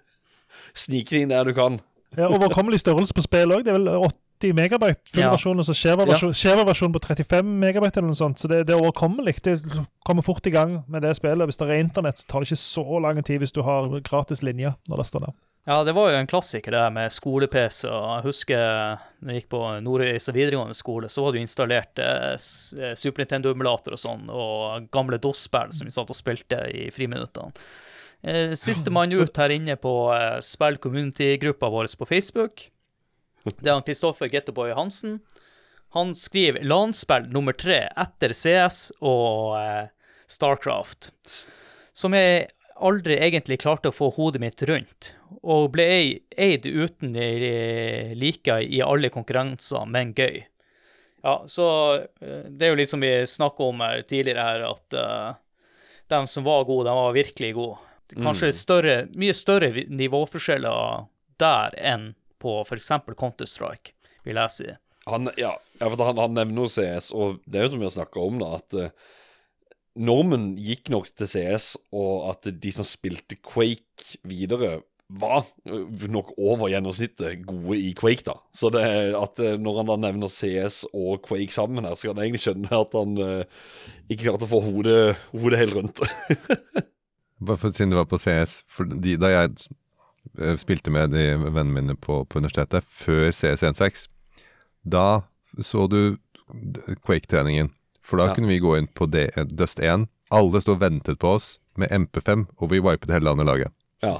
(laughs) Snike det inn der du kan. Ja, overkommelig størrelse på spill òg. Det er vel 80 megabyte full Ja. versjon, og så skjeva versjon, på 35 megabyte eller noe sånt. Så det, det er overkommelig. Det kommer fort i gang med det spillet. Hvis det er internett, så tar det ikke så lang tid hvis du har gratis linje. når det står der. Ja, det var jo en klassiker det med skole-PC. Jeg husker når jeg gikk på Nordøysa videregående skole, så var det jo installert eh, eh, Super Nintendo-emulator og sånn, og gamle DOS-spill som vi satt og spilte i friminuttene. Eh, Sistemann ut her inne på eh, spill community-gruppa vår på Facebook. Det er han Kristoffer Gettoboy Hansen. Han skriver LAN-spill nummer tre etter CS og eh, Starcraft, som jeg aldri egentlig klarte å få hodet mitt rundt, og ble ei- eid uten like i alle konkurranser, men gøy. Ja, så eh, det er jo litt som vi snakka om her tidligere her, at uh, de som var gode, de var virkelig gode. Kanskje større, mye større nivåforskjeller der enn på f.eks. Counter-Strike, vil jeg si. Han, ja, ja, for han, han nevner jo CS, og det er jo som vi har snakka om, da, at eh, normen gikk nok til CS, og at de som spilte Quake videre, var eh, nok over gjennomsnittet gode i Quake, da. Så det at eh, når han da nevner CS og Quake sammen her, så kan jeg egentlig skjønne at han eh, ikke klarte å få hodet, hodet helt rundt. (laughs) Bare for siden du var på CS de, Da jeg eh, spilte med de vennene mine på, på universitetet før CS16, da så du Quake-treningen. For da Ja. kunne vi gå inn på D Dust 1. Alle sto og ventet på oss med MP5, og vi wipet hele landet laget. ja.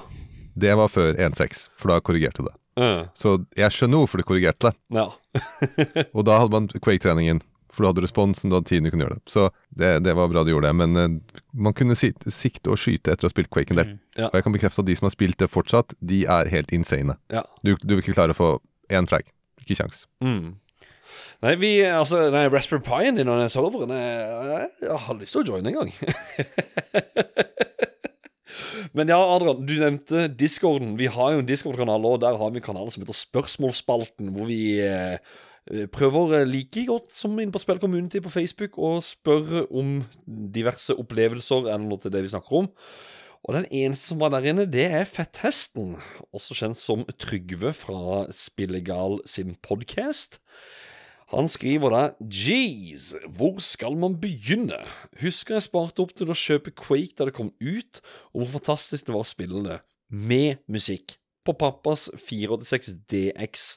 Det var før 1.6, for da korrigerte det. Uh. Så jeg skjønner hvorfor det korrigerte det. ja. (laughs) Og da hadde man Quake-treningen. For du hadde responsen, du hadde tiden du kunne gjøre det. Så det, det var bra du gjorde det. Men uh, man kunne si, sikte og skyte etter å ha spilt Quake en del. Mm. Ja. Og jeg kan bekrefte at de som har spilt det fortsatt, de er helt insane. ja. Du, du vil ikke klare å få én frag. Ikke kjangs. Mm. Nei, vi, altså, nei, Raspberry Pien din og den serveren jeg, jeg har lyst til å joine en gang. (laughs) Men ja, Adrian, du nevnte Discorden. Vi har jo en Discord-kanal, og der har vi en kanal som heter Spørsmålsspalten, hvor vi eh, prøver eh, like godt som inne på Spill Community på Facebook å spørre om diverse opplevelser eller noe til det vi snakker om. Og den eneste som var der inne, det er Fetthesten, også kjent som Trygve fra Spillegal sin podkast. Han skriver da Jeez, hvor skal man begynne? Husker jeg sparte opp til å kjøpe Quake da det kom ut, og hvor fantastisk det var å spille det med musikk. På pappas 486 DX.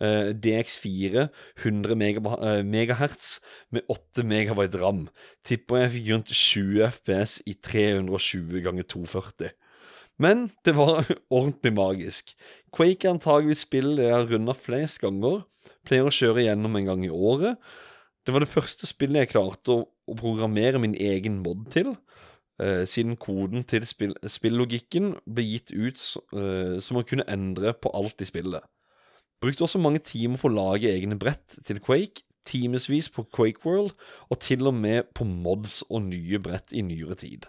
Eh, DX4 100 megaba- eh, megahertz med 8 megabyte ram. Tipper jeg fikk rundt 20 FPS i 320 ganger 240. Men det var (laughs) ordentlig magisk. Quake er antageligvis spillet jeg har runda flest ganger. Pleier å kjøre gjennom en gang i året. Det var det første spillet jeg klarte å, programmere min egen mod til. eh, siden koden til spill, spillogikken ble gitt ut eh, så man kunne endre på alt i spillet. Brukte også mange timer på å lage egne brett til Quake, timevis på Quake World, og til og med på mods og nye brett i nyere tid.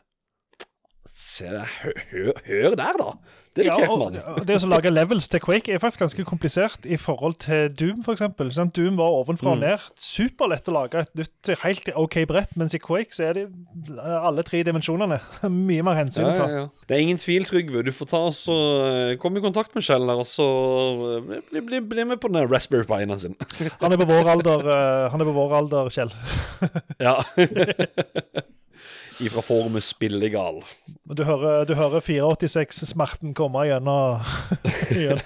Se, hør, hør, hør der, da! Det er Ja, mann. det å lage levels til Quake er faktisk ganske komplisert i forhold til Doom, f.eks. Doom var ovenfra og Mm. ned. Superlett å lage et nytt, helt OK brett, mens i Quake så er det alle tre dimensjonene. (laughs) Mye mer hensyn Ja, å ta. ja, ja. Det er ingen tvil, Trygve. Du får ta og så eh, komme i kontakt med Kjell der, og så eh, bli, bli, bli med på den Raspberry Raspberry Pien sin. Han er på vår alder, eh, han er på vår alder, Kjell. Ja. (laughs) Ifra forumet Spillegal. Du hører, du hører 486-smerten komme gjennom (laughs) Ja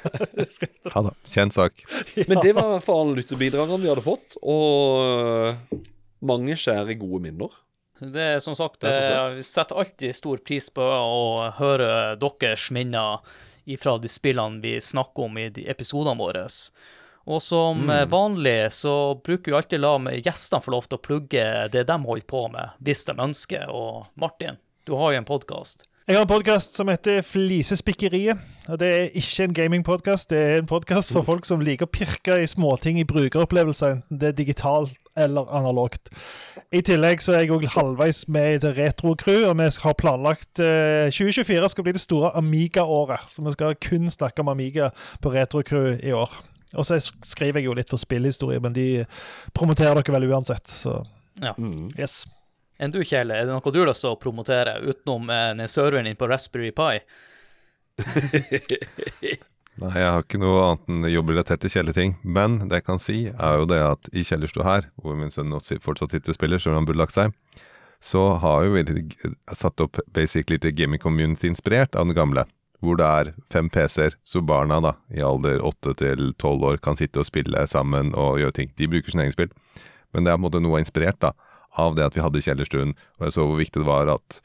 da. Kjent sak. Men det var i hvert fall lytterbidragene vi hadde fått, og mange skjære gode minner. Det er som sagt, slett. eh, vi setter alltid stor pris på å høre deres minner ifra de spillene vi snakker om i de episodene våre. Og som mm. vanlig så bruker vi alltid la gjestene få lov til å plugge det de holder på med, hvis de ønsker. Og Martin, du har jo en podkast. Jeg har en podkast som heter Flisespikkeriet. og Det er ikke en gamingpodkast, det er en podkast for folk som liker å pirke i småting i brukeropplevelser, enten det er digitalt eller analogt. I tillegg så er jeg òg halvveis med i et retrocrew, og vi har planlagt eh, 2024 skal bli det store Amiga-året. Så vi skal kun snakke om Amiga på Retro Crew i år. Og så skriver jeg jo litt for spillhistorie, men de promoterer dere vel uansett, så Mm. yes. Enn du, Kjell, er det noe du har lyst til å promotere utenom eh, den serveren din på Raspberry Pi? (laughs) Nei, jeg har ikke noe annet enn jobbrelatert til kjellerting. Men det jeg kan si, er jo det at i kjellerstua her, hvor min sønn fortsatt sitter og spiller, selv om han burde lagt seg, så har jo vi satt opp basically lite gaming community inspirert av den gamle. Hvor det er fem PC-er, så barna da, i alder åtte til tolv år kan sitte og spille sammen og gjøre ting. De bruker sine egne spill. Men det er på en måte noe inspirert da, av det at vi hadde kjellerstuen, og jeg så hvor viktig det var at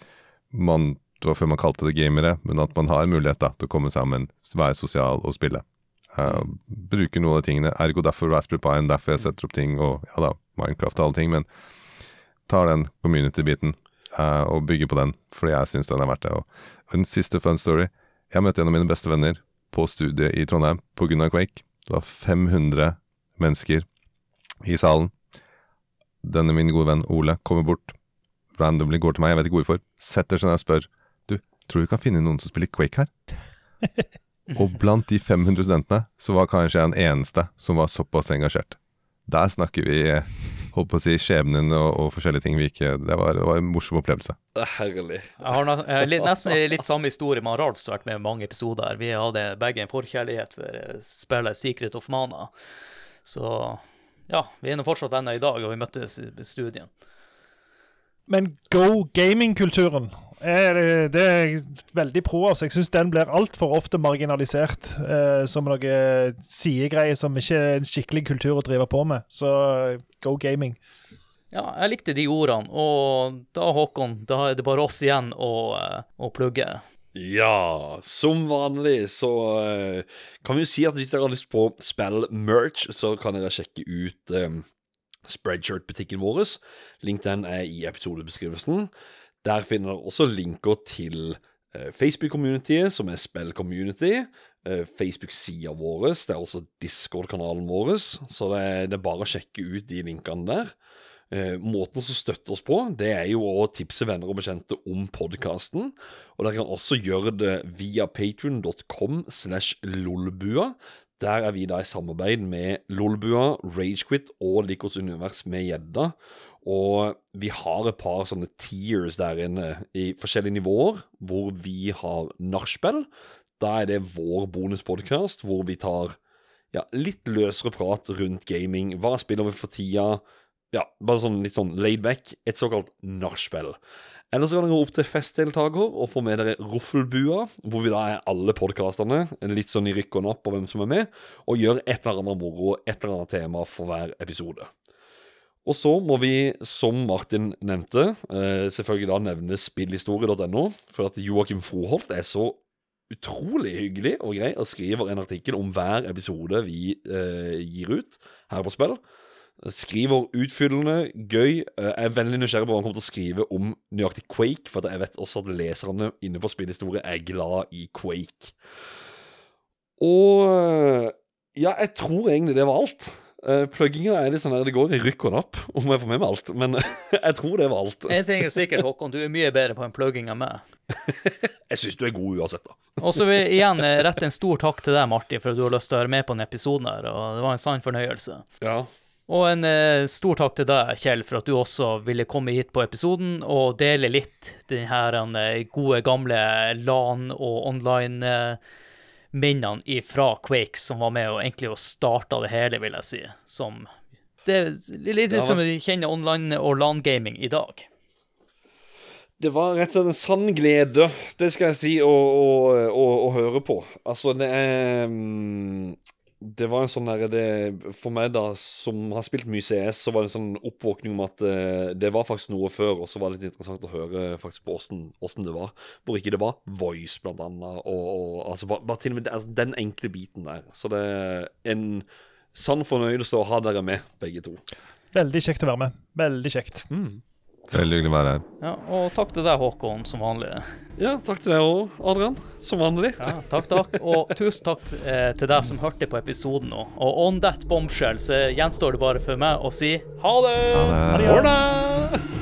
man det var før man kalte det gamere, men at man har mulighet da, til å komme sammen, være sosial og spille. Uh, bruker noen av de tingene. Ergo derfor Raspberry Pi, derfor jeg setter opp ting, og ja da, Minecraft og alle ting, men tar den community-biten uh, og bygger på den, fordi jeg syns den er verdt det. Og en siste fun story. Jeg møtte en av mine beste venner på studiet i Trondheim på av Quake. Det var 500 mennesker i salen. Denne min gode venn Ole kommer bort, randomly går til meg, jeg vet ikke hvorfor, setter seg ned og spør Du, tror du vi kan finne noen som spiller Quake her? (laughs) og blant de 500 studentene så var kanskje jeg den eneste som var såpass engasjert. Der snakker vi holdt på å si skjebnen og, og forskjellige ting vi ikke det var, det var en morsom opplevelse. Er herlig. Jeg har litt, nesten litt samme historie med Ralf som har vært med i mange episoder. Vi hadde begge en forkjærlighet for eh, spillet Secret of Mana. Så ja, vi er nå fortsatt venner i dag, og vi møttes i studien. Men go gaming-kulturen er det, er jeg veldig pro. Altså. Jeg syns den blir altfor ofte marginalisert eh, som noe sidegreie som ikke er en skikkelig kultur å drive på med. Så eh, go gaming. Ja, jeg likte de ordene, og da, Håkon, da er det bare oss igjen å, eh, å plugge. Ja, som vanlig så eh, kan vi jo si at hvis dere har lyst på spill-merch, så kan dere sjekke ut um, Spreadshirt-butikken vår. Link den er i episodebeskrivelsen. Der finner dere også linker til eh, Facebook-communityet, som er Spill-community. eh, Facebook-sida vår. Det er også Discord-kanalen vår, så det er, det er bare å sjekke ut de linkene der. Eh, måten som støtter oss på, det er jo å tipse venner og bekjente om podkasten. Og dere kan også gjøre det via patrion.com slash lolbua. Der er vi da i samarbeid med Lolbua, Ragequit og Likos univers med gjedda. Og vi har et par sånne tiers der inne i forskjellige nivåer, hvor vi har nachspiel. Da er det vår bonuspodkast, hvor vi tar ja, litt løsere prat rundt gaming. Hva spiller vi for tida? Ja, bare sånn litt sånn laid back. Et såkalt nachspiel. Eller så kan dere gå opp til festdeltaker og få med dere Roffelbua, hvor vi da er alle podkastene, litt sånn i rykk og napp på hvem som er med, og gjør et eller annet moro, et eller annet tema for hver episode. Og så må vi, som Martin nevnte, eh, selvfølgelig da nevne spillhistorie.no, for at Joakim Froholt er så utrolig hyggelig og grei og skriver en artikkel om hver episode vi eh, gir ut her på spill. Skriver utfyllende, gøy. Jeg er veldig nysgjerrig på hva han kommer til å skrive om nøyaktig Quake, for jeg vet også at leserne inne på spillhistorie er glad i Quake. Og ja, jeg tror egentlig det var alt. Uh, Plugginga er litt sånn der det går i rykk (laughs) og napp, om jeg får med meg alt. Men (laughs) jeg tror det var alt. En ting er sikkert, Håkon, du er mye bedre på en plugging enn meg. (laughs) jeg syns du er god uansett, da. og så vil jeg igjen eh, rette en stor takk til deg, Martin, for at du har lyst til å være med på denne episoden her, og det var en sann fornøyelse. Ja. Og en eh, stor takk til deg, Kjell, for at du også ville komme hit på episoden og dele litt den her eh, gode, gamle LAN- og online-minnene fra Quake, som var med og egentlig starta det hele, vil jeg si. Som Det er litt Ja, som vi kjenner online- og LAN-gaming i dag. Det var rett og slett en sann glede, det skal jeg si, å, å, å, å høre på. Altså, det er mm, Det var en sånn derre det- For meg, da, som har spilt mye CS, så var det en sånn oppvåkning om at uh, det var faktisk noe før, og så var det litt interessant å høre faktisk på åssen det var. Hvor ikke det var voice, blant annet, og, og altså bare, bare til og med altså, den enkle biten der. Så det er en sann fornøyelse å ha dere med, begge to. Veldig kjekt å være med. Veldig kjekt. Veldig hyggelig å være her. Ja, og takk til deg, Håkon, som vanlig. Ja, takk til deg òg, Adrian. Som vanlig. Ja, takk, takk. Og tusen takk eh, til deg som hørte på episoden nå. Og on that bombshell så gjenstår det bare for meg å si ha det! Ha det. Ha det.